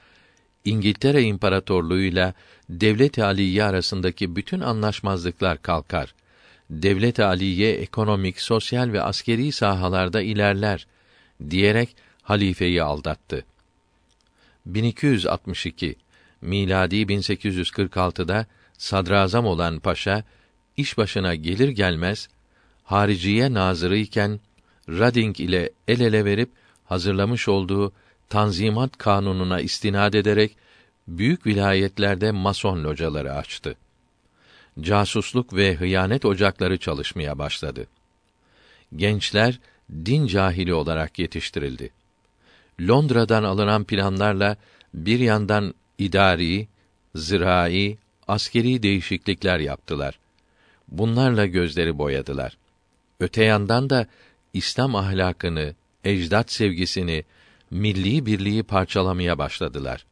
İngiltere İmparatorluğuyla Devlet-i Aliye arasındaki bütün anlaşmazlıklar kalkar. Devlet-i Aliye ekonomik, sosyal ve askeri sahalarda ilerler diyerek halifeyi aldattı. 1262 miladi 1846'da sadrazam olan paşa iş başına gelir gelmez hariciye nazırı iken Rading ile el ele verip hazırlamış olduğu Tanzimat Kanunu'na istinad ederek büyük vilayetlerde mason locaları açtı. Casusluk ve hıyanet ocakları çalışmaya başladı. Gençler din cahili olarak yetiştirildi. Londra'dan alınan planlarla bir yandan idari, zirai, askeri değişiklikler yaptılar. Bunlarla gözleri boyadılar. Öte yandan da İslam ahlakını, ecdat sevgisini, milli birliği parçalamaya başladılar.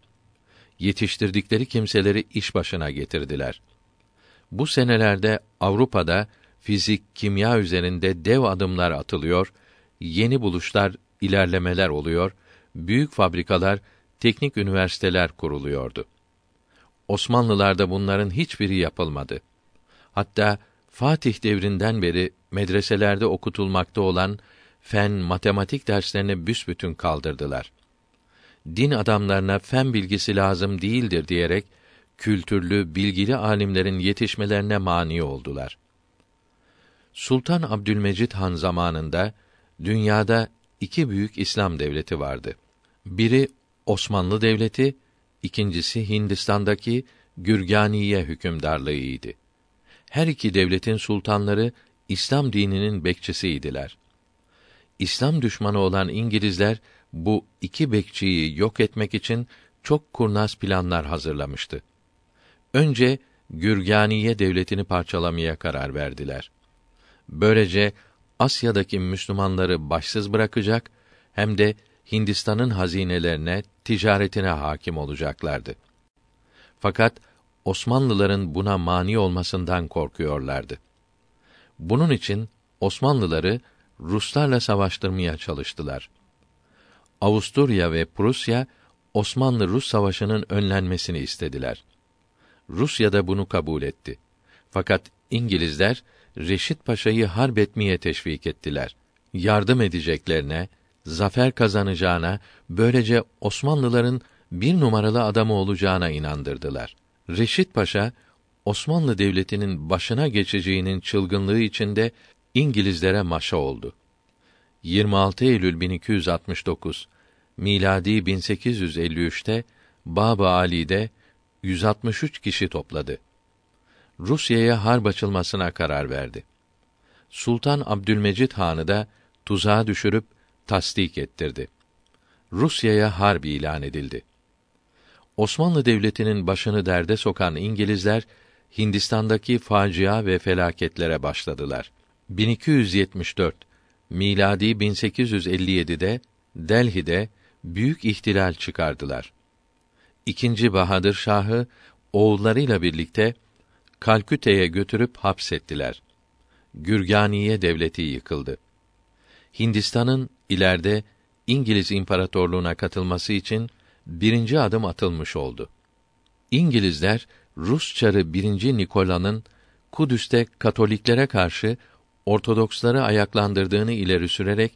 Yetiştirdikleri kimseleri iş başına getirdiler. Bu senelerde Avrupa'da fizik, kimya üzerinde dev adımlar atılıyor, yeni buluşlar, ilerlemeler oluyor, büyük fabrikalar, teknik üniversiteler kuruluyordu. Osmanlılarda bunların hiçbiri yapılmadı. Hatta Fatih devrinden beri medreselerde okutulmakta olan fen, matematik derslerini büsbütün kaldırdılar. Din adamlarına fen bilgisi lazım değildir diyerek kültürlü, bilgili alimlerin yetişmelerine mani oldular. Sultan Abdülmecid Han zamanında dünyada iki büyük İslam devleti vardı. Biri Osmanlı Devleti, ikincisi Hindistan'daki Gürganiye hükümdarlığıydı. Her iki devletin sultanları İslam dininin bekçisiydiler. İslam düşmanı olan İngilizler bu iki bekçiyi yok etmek için çok kurnaz planlar hazırlamıştı. Önce Gürganiye devletini parçalamaya karar verdiler. Böylece Asya'daki Müslümanları başsız bırakacak hem de Hindistan'ın hazinelerine, ticaretine hakim olacaklardı. Fakat Osmanlıların buna mani olmasından korkuyorlardı. Bunun için Osmanlıları Ruslarla savaştırmaya çalıştılar. Avusturya ve Prusya Osmanlı-Rus savaşının önlenmesini istediler. Rusya da bunu kabul etti. Fakat İngilizler Reşit Paşa'yı harp etmeye teşvik ettiler. Yardım edeceklerine, zafer kazanacağına, böylece Osmanlıların bir numaralı adamı olacağına inandırdılar. Reşit Paşa Osmanlı Devleti'nin başına geçeceğinin çılgınlığı içinde İngilizlere maşa oldu. 26 Eylül 1269 miladi 1853'te Bab-ı Ali'de 163 kişi topladı. Rusya'ya harp açılmasına karar verdi. Sultan Abdülmecid Han'ı da tuzağa düşürüp tasdik ettirdi. Rusya'ya harp ilan edildi. Osmanlı Devleti'nin başını derde sokan İngilizler Hindistan'daki facia ve felaketlere başladılar. 1274 miladi 1857'de Delhi'de büyük ihtilal çıkardılar. İkinci Bahadır Şah'ı oğullarıyla birlikte Kalküte'ye götürüp hapsettiler. Gürganiye devleti yıkıldı. Hindistan'ın ileride İngiliz İmparatorluğuna katılması için birinci adım atılmış oldu. İngilizler Rus çarı 1. Nikola'nın Kudüs'te Katoliklere karşı Ortodoksları ayaklandırdığını ileri sürerek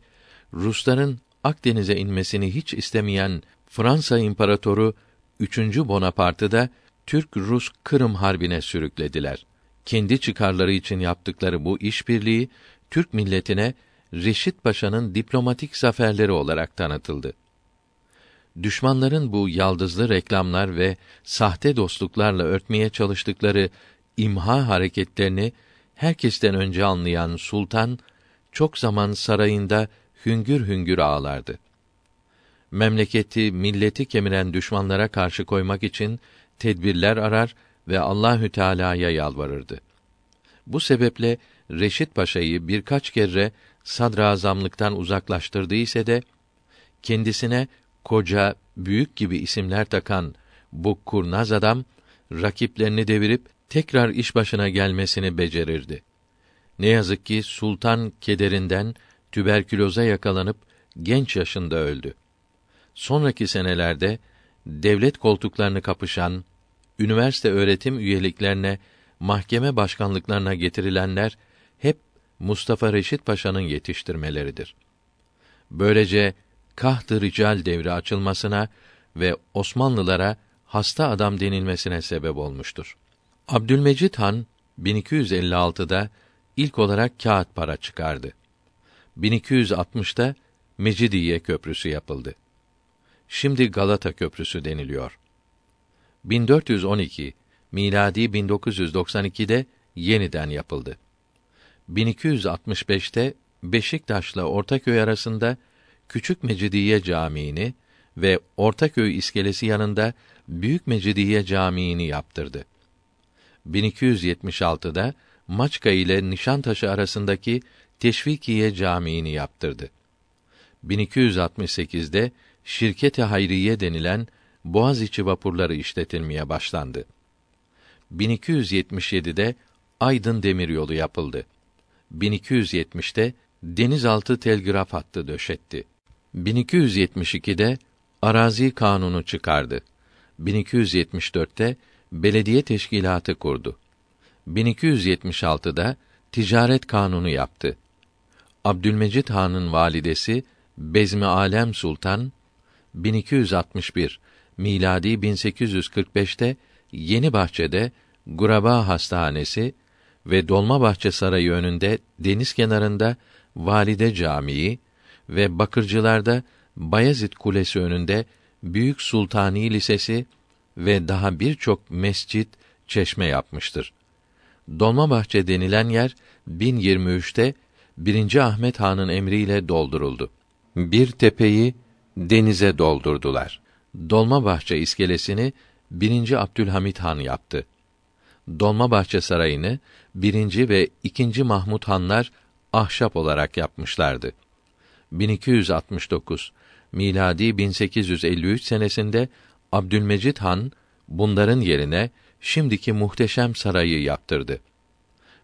Rusların Akdeniz'e inmesini hiç istemeyen Fransa İmparatoru 3. Bonapart'ı da Türk-Rus Kırım Harbi'ne sürüklediler. Kendi çıkarları için yaptıkları bu işbirliği Türk milletine Reşit Paşa'nın diplomatik zaferleri olarak tanıtıldı. Düşmanların bu yaldızlı reklamlar ve sahte dostluklarla örtmeye çalıştıkları imha hareketlerini herkesten önce anlayan sultan çok zaman sarayında hüngür hüngür ağlardı. Memleketi, milleti kemiren düşmanlara karşı koymak için tedbirler arar ve Allahü Teala'ya yalvarırdı. Bu sebeple Reşit Paşa'yı birkaç kere sadrazamlıktan uzaklaştırdı ise de kendisine koca, büyük gibi isimler takan bu kurnaz adam rakiplerini devirip tekrar iş başına gelmesini becerirdi. Ne yazık ki sultan kederinden tüberküloza yakalanıp genç yaşında öldü. Sonraki senelerde devlet koltuklarını kapışan, üniversite öğretim üyeliklerine, mahkeme başkanlıklarına getirilenler hep Mustafa Reşit Paşa'nın yetiştirmeleridir. Böylece Kaht-ı Rical devri açılmasına ve Osmanlılara hasta adam denilmesine sebep olmuştur. Abdülmecid Han 1256'da ilk olarak kağıt para çıkardı. 1260'da Mecidiye Köprüsü yapıldı. Şimdi Galata Köprüsü deniliyor. 1412 miladi 1992'de yeniden yapıldı. 1265'te Beşiktaş'la Ortaköy arasında Küçük Mecidiye Camii'ni ve Ortaköy iskelesi yanında Büyük Mecidiye Camii'ni yaptırdı. 1276'da Maçka ile Nişantaşı arasındaki Teşvikiye Camii'ni yaptırdı. 1268'de Şirket-i Hayriye denilen Boğaziçi vapurları işletilmeye başlandı. 1277'de Aydın demiryolu yapıldı. 1270'te denizaltı telgraf hattı döşetti. 1272'de arazi kanunu çıkardı. 1274'te belediye teşkilatı kurdu. 1276'da ticaret kanunu yaptı. Abdülmecid Han'ın validesi Bezmi Alem Sultan 1261 miladi 1845'te Yeni Bahçe'de Guraba Hastanesi ve Dolmabahçe Sarayı önünde deniz kenarında Valide Camii ve Bakırcılar'da Bayezid Kulesi önünde Büyük Sultani Lisesi ve daha birçok mescit, çeşme yapmıştır. Dolmabahçe denilen yer 1023'te 1. Ahmet Han'ın emriyle dolduruldu. Bir tepeyi denize doldurdular. Dolmabahçe iskelesini 1. Abdülhamit Han yaptı. Dolmabahçe Sarayı'nı 1. ve 2. Mahmud Hanlar ahşap olarak yapmışlardı. 1269 miladi 1853 senesinde Abdülmecid Han bunların yerine şimdiki muhteşem sarayı yaptırdı.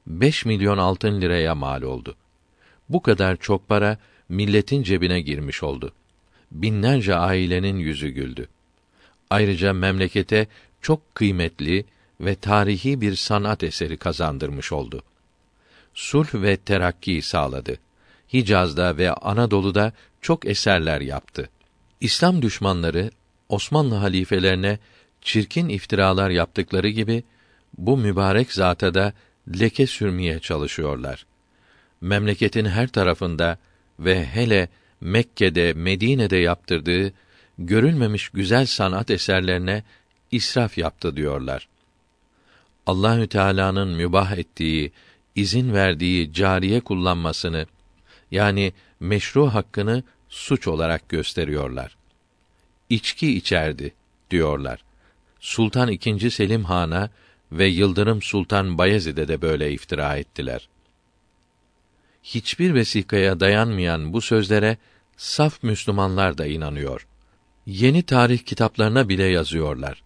5 milyon altın liraya mal oldu. Bu kadar çok para milletin cebine girmiş oldu. Binlerce ailenin yüzü güldü. Ayrıca memlekete çok kıymetli ve tarihi bir sanat eseri kazandırmış oldu. Sulh ve terakki sağladı. Hicaz'da ve Anadolu'da çok eserler yaptı. İslam düşmanları Osmanlı halifelerine çirkin iftiralar yaptıkları gibi bu mübarek zata da leke sürmeye çalışıyorlar. Memleketin her tarafında ve hele Mekke'de, Medine'de yaptırdığı görülmemiş güzel sanat eserlerine israf yaptı diyorlar. Allahü Teala'nın mübah ettiği, izin verdiği cariye kullanmasını yani meşru hakkını suç olarak gösteriyorlar. İçki içerdi diyorlar. Sultan II. Selim Han'a ve Yıldırım Sultan Bayezid'e de böyle iftira ettiler. Hiçbir vesikaya dayanmayan bu sözlere saf Müslümanlar da inanıyor. Yeni tarih kitaplarına bile yazıyorlar.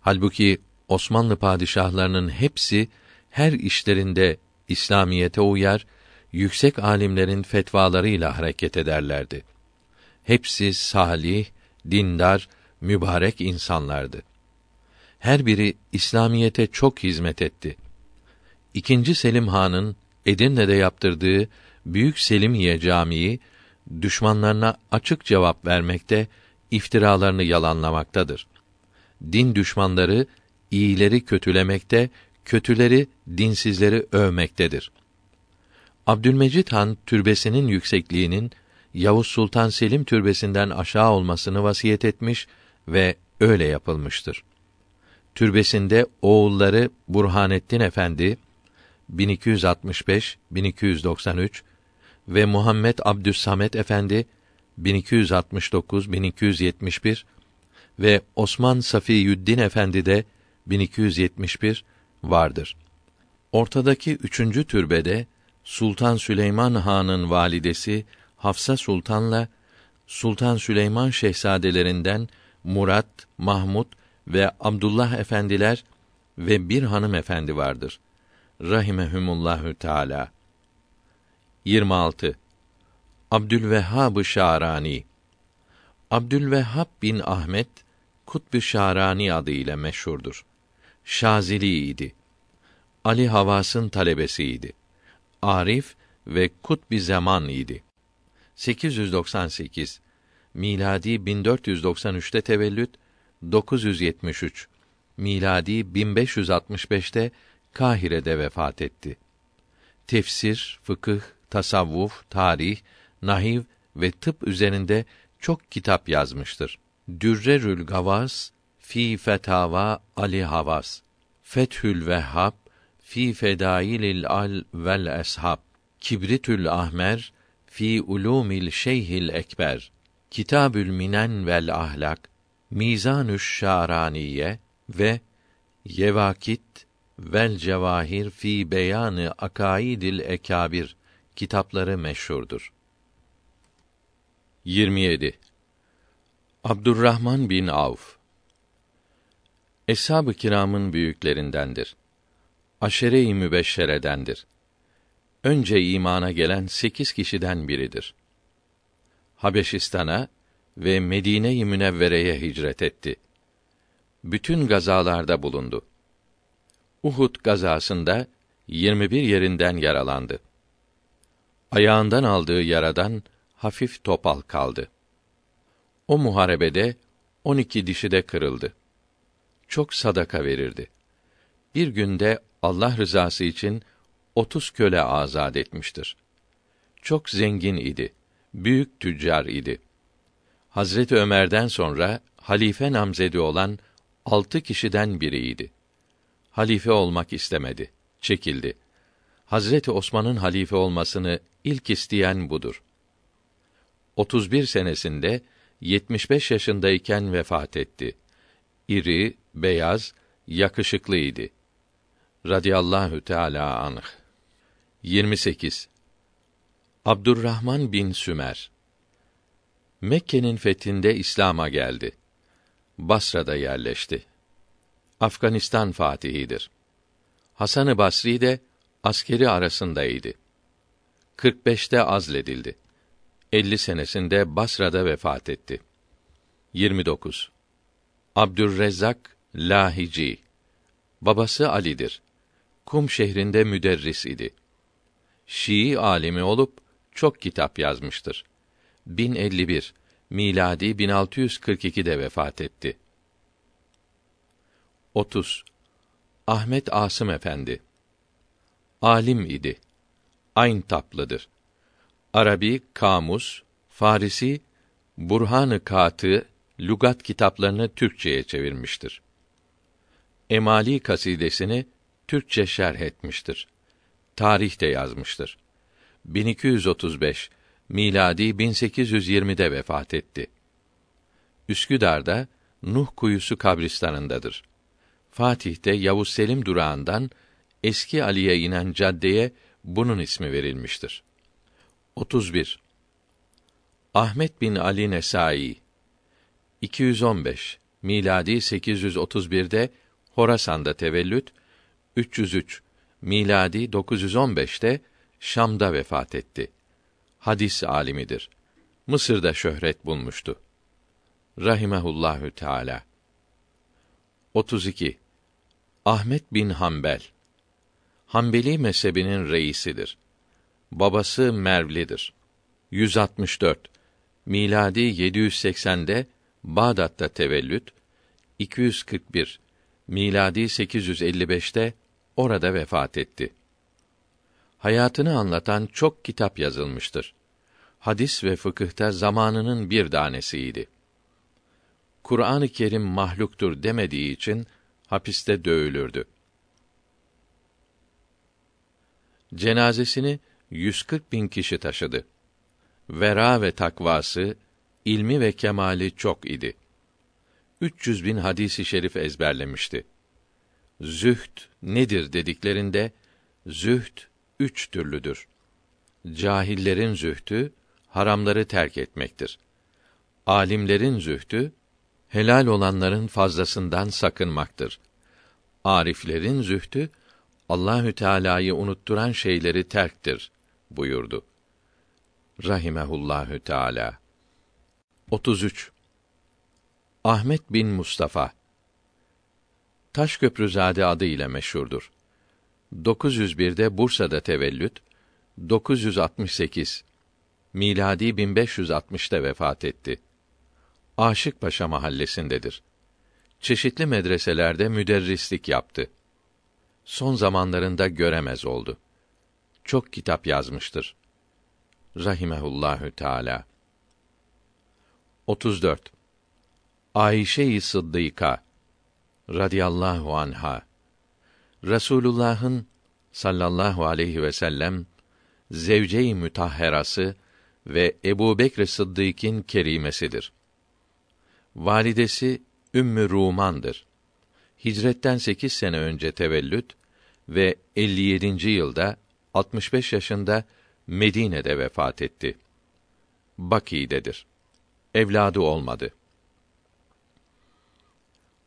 Halbuki Osmanlı padişahlarının hepsi her işlerinde İslamiyete uyar, yüksek alimlerin fetvalarıyla hareket ederlerdi. Hepsi salih, dindar, mübarek insanlardı. Her biri İslamiyete çok hizmet etti. İkinci Selim Han'ın Edirne'de yaptırdığı Büyük Selimiye Camii düşmanlarına açık cevap vermekte, iftiralarını yalanlamaktadır. Din düşmanları iyileri kötülemekte, kötüleri dinsizleri övmektedir. Abdülmecid Han türbesinin yüksekliğinin Yavuz Sultan Selim türbesinden aşağı olmasını vasiyet etmiş ve öyle yapılmıştır. Türbesinde oğulları Burhanettin Efendi 1265 1293 ve Muhammed Abdüssamet Efendi 1269 1271 ve Osman Safiyüddin Efendi de 1271 vardır. Ortadaki üçüncü türbede Sultan Süleyman Han'ın validesi Hafsa Sultan'la Sultan Süleyman şehzadelerinden Murat, Mahmud ve Abdullah efendiler ve bir hanım efendi vardır. Rahimehumullahü Teala. 26. Abdülvehhab Şarani Abdülvehhab bin Ahmet Kutb-ı Şarani adı ile meşhurdur. Şazili idi. Ali Havas'ın talebesiydi. Arif ve Kutb-i Zaman idi. 898 miladi 1493'te tevellüt 973 miladi 1565'te Kahire'de vefat etti. Tefsir, fıkıh, tasavvuf, tarih, nahiv ve tıp üzerinde çok kitap yazmıştır. Dürrerül Gavas fi Fetava Ali Havas. Fethül Vehhab fi Fedailil Al vel Eshab. Kibritül Ahmer fi Ulumil Şeyhil Ekber. Kitabül Minen vel Ahlak. Mizanüş Şaraniye ve Yevakit vel Cevahir fi Beyanı Akaidil Ekabir kitapları meşhurdur. 27. Abdurrahman bin Avf Eshab-ı kiramın büyüklerindendir. Aşere-i mübeşşeredendir. Önce imana gelen sekiz kişiden biridir. Habeşistan'a ve Medine-i Münevvere'ye hicret etti. Bütün gazalarda bulundu. Uhud gazasında 21 yerinden yaralandı. Ayağından aldığı yaradan hafif topal kaldı. O muharebede 12 dişi de kırıldı. Çok sadaka verirdi. Bir günde Allah rızası için 30 köle azad etmiştir. Çok zengin idi. Büyük tüccar idi. Hazreti Ömer'den sonra halife namzedi olan altı kişiden biriydi. Halife olmak istemedi, çekildi. Hazreti Osman'ın halife olmasını ilk isteyen budur. 31 senesinde 75 yaşındayken vefat etti. İri, beyaz, yakışıklıydı. Radiyallahu Teala anh. 28. Abdurrahman bin Sümer Mekke'nin fethinde İslam'a geldi. Basra'da yerleşti. Afganistan fatihidir. Hasan-ı Basri de askeri arasındaydı. 45'te azledildi. 50 senesinde Basra'da vefat etti. 29. Abdürrezzak Lahici Babası Ali'dir. Kum şehrinde müderris idi. Şii alimi olup çok kitap yazmıştır. 1051 miladi 1642'de vefat etti. 30. Ahmet Asım Efendi alim idi. Ayn taplıdır. Arabi kamus, Farisi Burhan-ı Katı lügat kitaplarını Türkçeye çevirmiştir. Emali kasidesini Türkçe şerh etmiştir. Tarih de yazmıştır. 1235 miladi 1820'de vefat etti. Üsküdar'da Nuh Kuyusu kabristanındadır. Fatih'te Yavuz Selim durağından Eski Ali'ye inen caddeye bunun ismi verilmiştir. 31. Ahmet bin Ali Nesai 215 miladi 831'de Horasan'da tevellüt 303 miladi 915'te Şam'da vefat etti. Hadis alimidir. Mısır'da şöhret bulmuştu. Rahimehullahü Teala. 32. Ahmet bin Hanbel Hanbeli mezhebinin reisidir. Babası Mervlidir. 164 miladi 780'de Bağdat'ta tevellüt, 241 miladi 855'te orada vefat etti. Hayatını anlatan çok kitap yazılmıştır. Hadis ve fıkıhta zamanının bir tanesiydi. Kur'an-ı Kerim mahluktur demediği için hapiste dövülürdü. Cenazesini 140 bin kişi taşıdı. Vera ve takvası, ilmi ve kemali çok idi. 300 bin hadisi şerif ezberlemişti. Zühd nedir dediklerinde, zühd üç türlüdür. Cahillerin zühdü, haramları terk etmektir. Alimlerin zühdü, helal olanların fazlasından sakınmaktır. Ariflerin zühdü, Allahü Teala'yı unutturan şeyleri terktir buyurdu. Rahimehullahü Teala. 33. Ahmet bin Mustafa Taşköprüzade adı ile meşhurdur. 901'de Bursa'da tevellüt, 968 miladi 1560'ta vefat etti. Aşıkpaşa mahallesindedir. Çeşitli medreselerde müderrislik yaptı. Son zamanlarında göremez oldu. Çok kitap yazmıştır. Rahimehullahü Teala. 34. Ayşe-i Sıddıka radıyallahu anha Resulullah'ın sallallahu aleyhi ve sellem zevce-i mütahherası ve Ebu Bekr Sıddık'ın kerimesidir. Validesi Ümmü Ruman'dır. Hicretten sekiz sene önce tevellüt ve 57. yılda 65 yaşında Medine'de vefat etti. Baki'dedir. Evladı olmadı.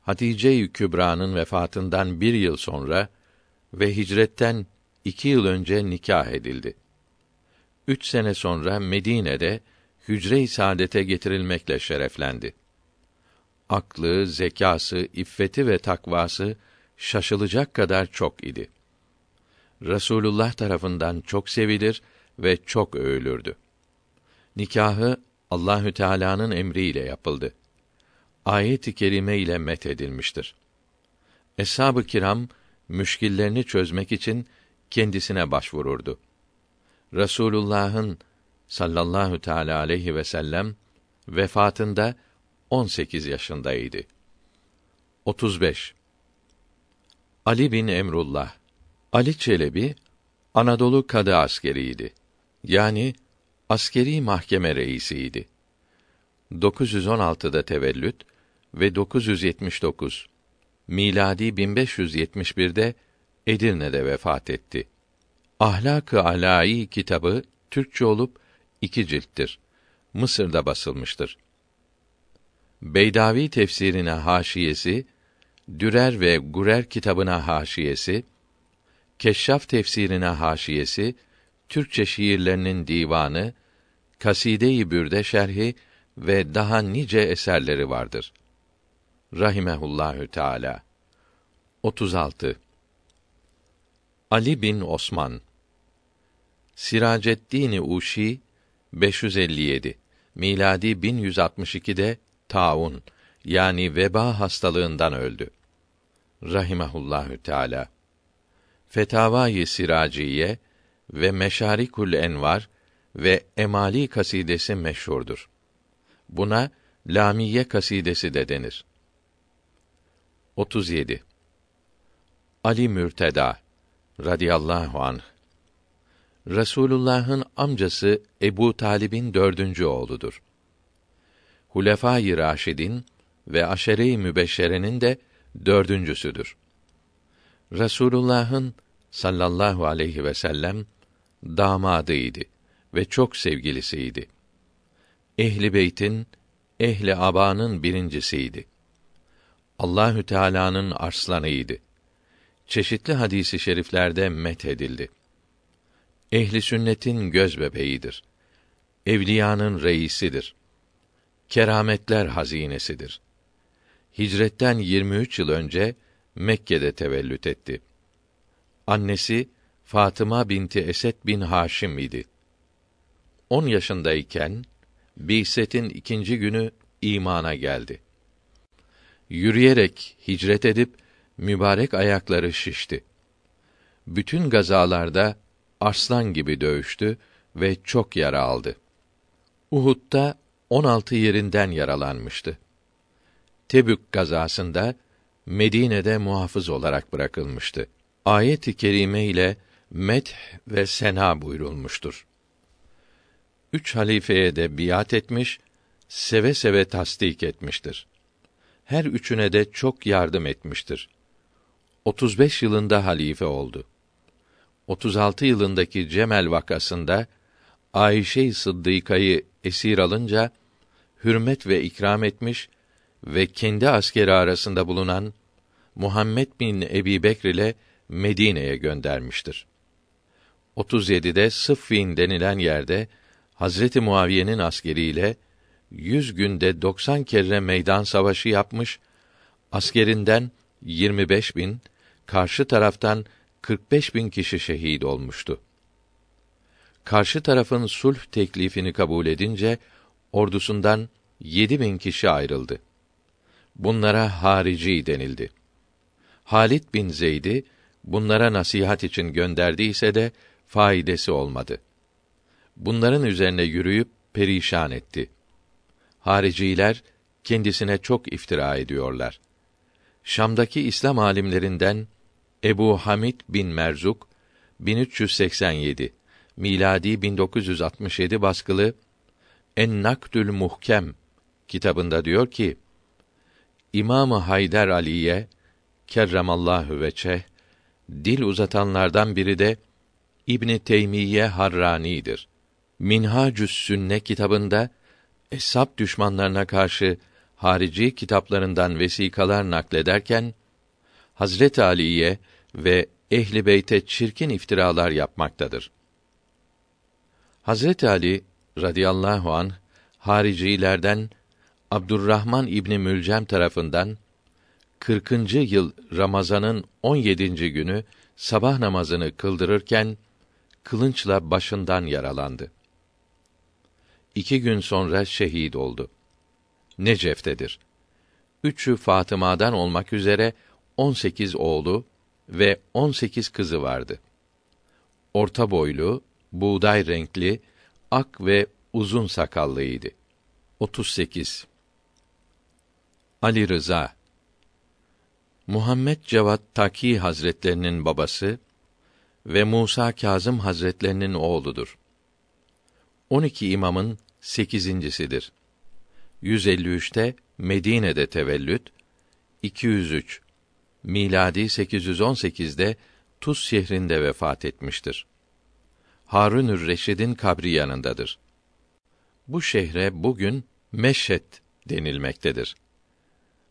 Hatice-i Kübra'nın vefatından bir yıl sonra ve hicretten iki yıl önce nikah edildi. Üç sene sonra Medine'de hücre-i saadete getirilmekle şereflendi. Aklı, zekası, iffeti ve takvası şaşılacak kadar çok idi. Resulullah tarafından çok sevilir ve çok övülürdü. Nikahı Allahü Teala'nın emriyle yapıldı. Ayet-i kerime ile met edilmiştir. Eshab-ı kiram müşkillerini çözmek için kendisine başvururdu. Resulullah'ın sallallahu teala aleyhi ve sellem vefatında 18 yaşındaydı. 35. Ali bin Emrullah Ali Çelebi Anadolu kadı askeriydi. Yani askeri mahkeme reisiydi. 916'da tevellüt ve 979 miladi 1571'de Edirne'de vefat etti. Ahlak-ı Alai kitabı Türkçe olup iki cilttir. Mısır'da basılmıştır. Beydavi tefsirine haşiyesi, Dürer ve Gurer kitabına haşiyesi, Keşşaf tefsirine haşiyesi, Türkçe şiirlerinin divanı, Kaside-i Bürde şerhi ve daha nice eserleri vardır. Rahimehullahü Teala. 36. Ali bin Osman Siraceddin Uşi 557 miladi 1162'de taun yani veba hastalığından öldü. Rahimehullahü Teala. Fetavai Siraciye ve Meşarikul Envar ve Emali kasidesi meşhurdur. Buna Lamiye kasidesi de denir. 37. Ali Mürteda radıyallahu anh Resulullah'ın amcası Ebu Talib'in dördüncü oğludur. Hulefâ-i Raşidin ve Aşere-i Mübeşşere'nin de dördüncüsüdür. Resulullah'ın sallallahu aleyhi ve sellem damadıydı ve çok sevgilisiydi. Ehli beytin, ehli abanın birincisiydi. Allahü Teala'nın arslanıydı. Çeşitli hadisi şeriflerde met edildi. Ehli sünnetin göz bebeğidir. Evliyanın reisidir. Kerametler hazinesidir. Hicretten 23 yıl önce Mekke'de tevellüt etti. Annesi Fatıma binti Esed bin Haşim idi. 10 yaşındayken Bi'setin ikinci günü imana geldi. Yürüyerek hicret edip mübarek ayakları şişti. Bütün gazalarda arslan gibi dövüştü ve çok yara aldı. Uhud'da 16 yerinden yaralanmıştı. Tebük gazasında Medine'de muhafız olarak bırakılmıştı. Ayet-i kerime ile meth ve sena buyurulmuştur. Üç halifeye de biat etmiş, seve seve tasdik etmiştir. Her üçüne de çok yardım etmiştir. 35 yılında halife oldu. 36 yılındaki Cemel vakasında Ayşe-i Sıddıka'yı esir alınca hürmet ve ikram etmiş ve kendi askeri arasında bulunan Muhammed bin Ebi Bekr ile Medine'ye göndermiştir. 37'de Sıffin denilen yerde Hazreti Muaviye'nin askeriyle yüz günde 90 kere meydan savaşı yapmış, askerinden 25 bin, karşı taraftan 45 bin kişi şehit olmuştu. Karşı tarafın sulh teklifini kabul edince ordusundan yedi bin kişi ayrıldı. Bunlara harici denildi. Halit bin Zeyd'i bunlara nasihat için gönderdiyse de faydası olmadı. Bunların üzerine yürüyüp perişan etti. Hariciler kendisine çok iftira ediyorlar. Şam'daki İslam alimlerinden Ebu Hamid bin Merzuk 1387 miladi 1967 baskılı En Nakdül Muhkem kitabında diyor ki İmamı Haydar Ali'ye kerremallahu veçe dil uzatanlardan biri de İbn Teymiye Harrani'dir. Minhacü's Sünne kitabında Eshab düşmanlarına karşı harici kitaplarından vesikalar naklederken Hazret Ali'ye ve ehli beyte çirkin iftiralar yapmaktadır. Hazret Ali radıyallahu an haricilerden Abdurrahman İbni Mülcem tarafından 40. yıl Ramazan'ın 17. günü sabah namazını kıldırırken kılınçla başından yaralandı. İki gün sonra şehit oldu. Necef'tedir. Üçü Fatıma'dan olmak üzere 18 oğlu ve 18 kızı vardı. Orta boylu, buğday renkli, ak ve uzun sakallıydı. 38 Ali Rıza Muhammed Cevat Taki Hazretlerinin babası ve Musa Kazım Hazretlerinin oğludur. 12 imamın sekizincisidir. 153'te Medine'de tevellüt, 203 miladi 818'de Tuz şehrinde vefat etmiştir. Harunür Reşid'in kabri yanındadır. Bu şehre bugün Meşhed denilmektedir.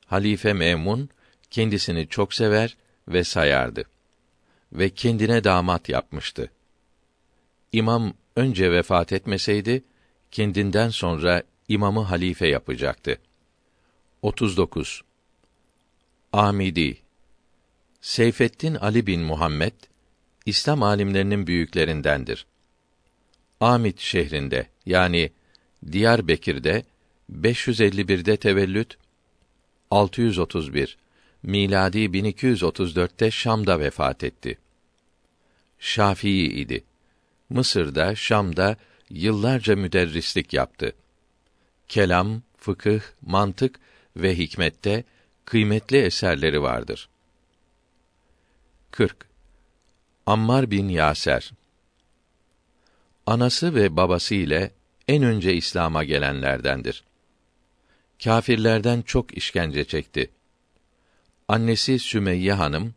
Halife Memun kendisini çok sever ve sayardı ve kendine damat yapmıştı. İmam önce vefat etmeseydi kendinden sonra imamı halife yapacaktı. 39 Amidi Seyfettin Ali bin Muhammed İslam alimlerinin büyüklerindendir. Amit şehrinde yani Diyarbekir'de 551'de tevellüt 631 miladi 1234'te Şam'da vefat etti. Şafii idi. Mısır'da, Şam'da yıllarca müderrislik yaptı. Kelam, fıkıh, mantık ve hikmette kıymetli eserleri vardır. 40. Ammar bin Yaser Anası ve babası ile en önce İslam'a gelenlerdendir. Kâfirlerden çok işkence çekti. Annesi Sümeyye hanım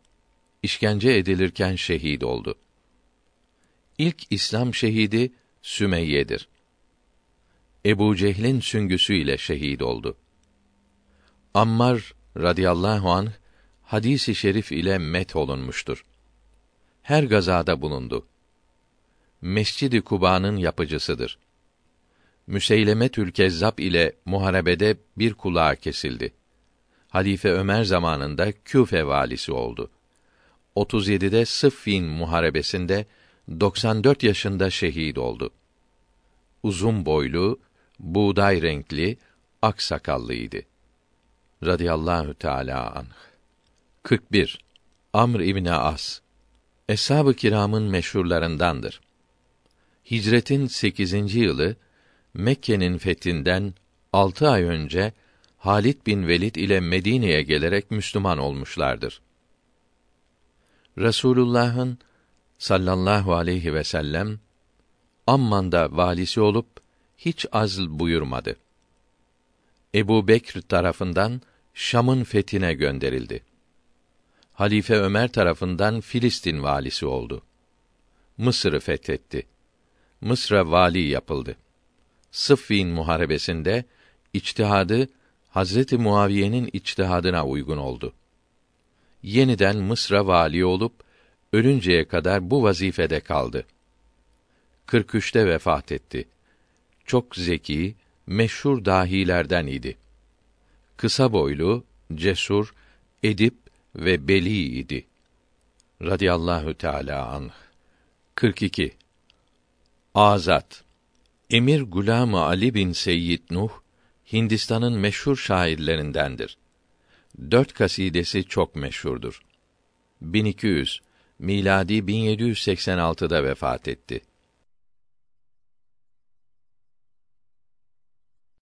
işkence edilirken şehit oldu. İlk İslam şehidi Sümeyye'dir. Ebu Cehlin süngüsü ile şehit oldu. Ammar radıyallahu anh hadisi şerif ile met olunmuştur. Her gazada bulundu. Mescid-i Kuba'nın yapıcısıdır. Müseylemetül Kezzab ile muharebede bir kulağı kesildi. Halife Ömer zamanında Küfe valisi oldu. 37'de Sıffin muharebesinde 94 yaşında şehit oldu. Uzun boylu, buğday renkli, ak sakallıydı. Radiyallahu Teala anh. 41. Amr İbni As Eshab-ı kiramın meşhurlarındandır. Hicretin 8. yılı Mekke'nin fethinden altı ay önce Halit bin Velid ile Medine'ye gelerek Müslüman olmuşlardır. Resulullah'ın sallallahu aleyhi ve sellem Amman'da valisi olup hiç azl buyurmadı. Ebu Bekr tarafından Şam'ın fethine gönderildi. Halife Ömer tarafından Filistin valisi oldu. Mısır'ı fethetti. Mısır'a vali yapıldı. Sıffin muharebesinde içtihadı Hazreti Muaviye'nin içtihadına uygun oldu. Yeniden Mısır'a vali olup ölünceye kadar bu vazifede kaldı. 43'te vefat etti. Çok zeki, meşhur dahilerden idi. Kısa boylu, cesur, edip ve beli idi. Radiyallahu Teala anh. 42. Azat Emir Gulam Ali bin Seyyid Nuh Hindistan'ın meşhur şairlerindendir. Dört kasidesi çok meşhurdur. 1200 miladi 1786'da vefat etti.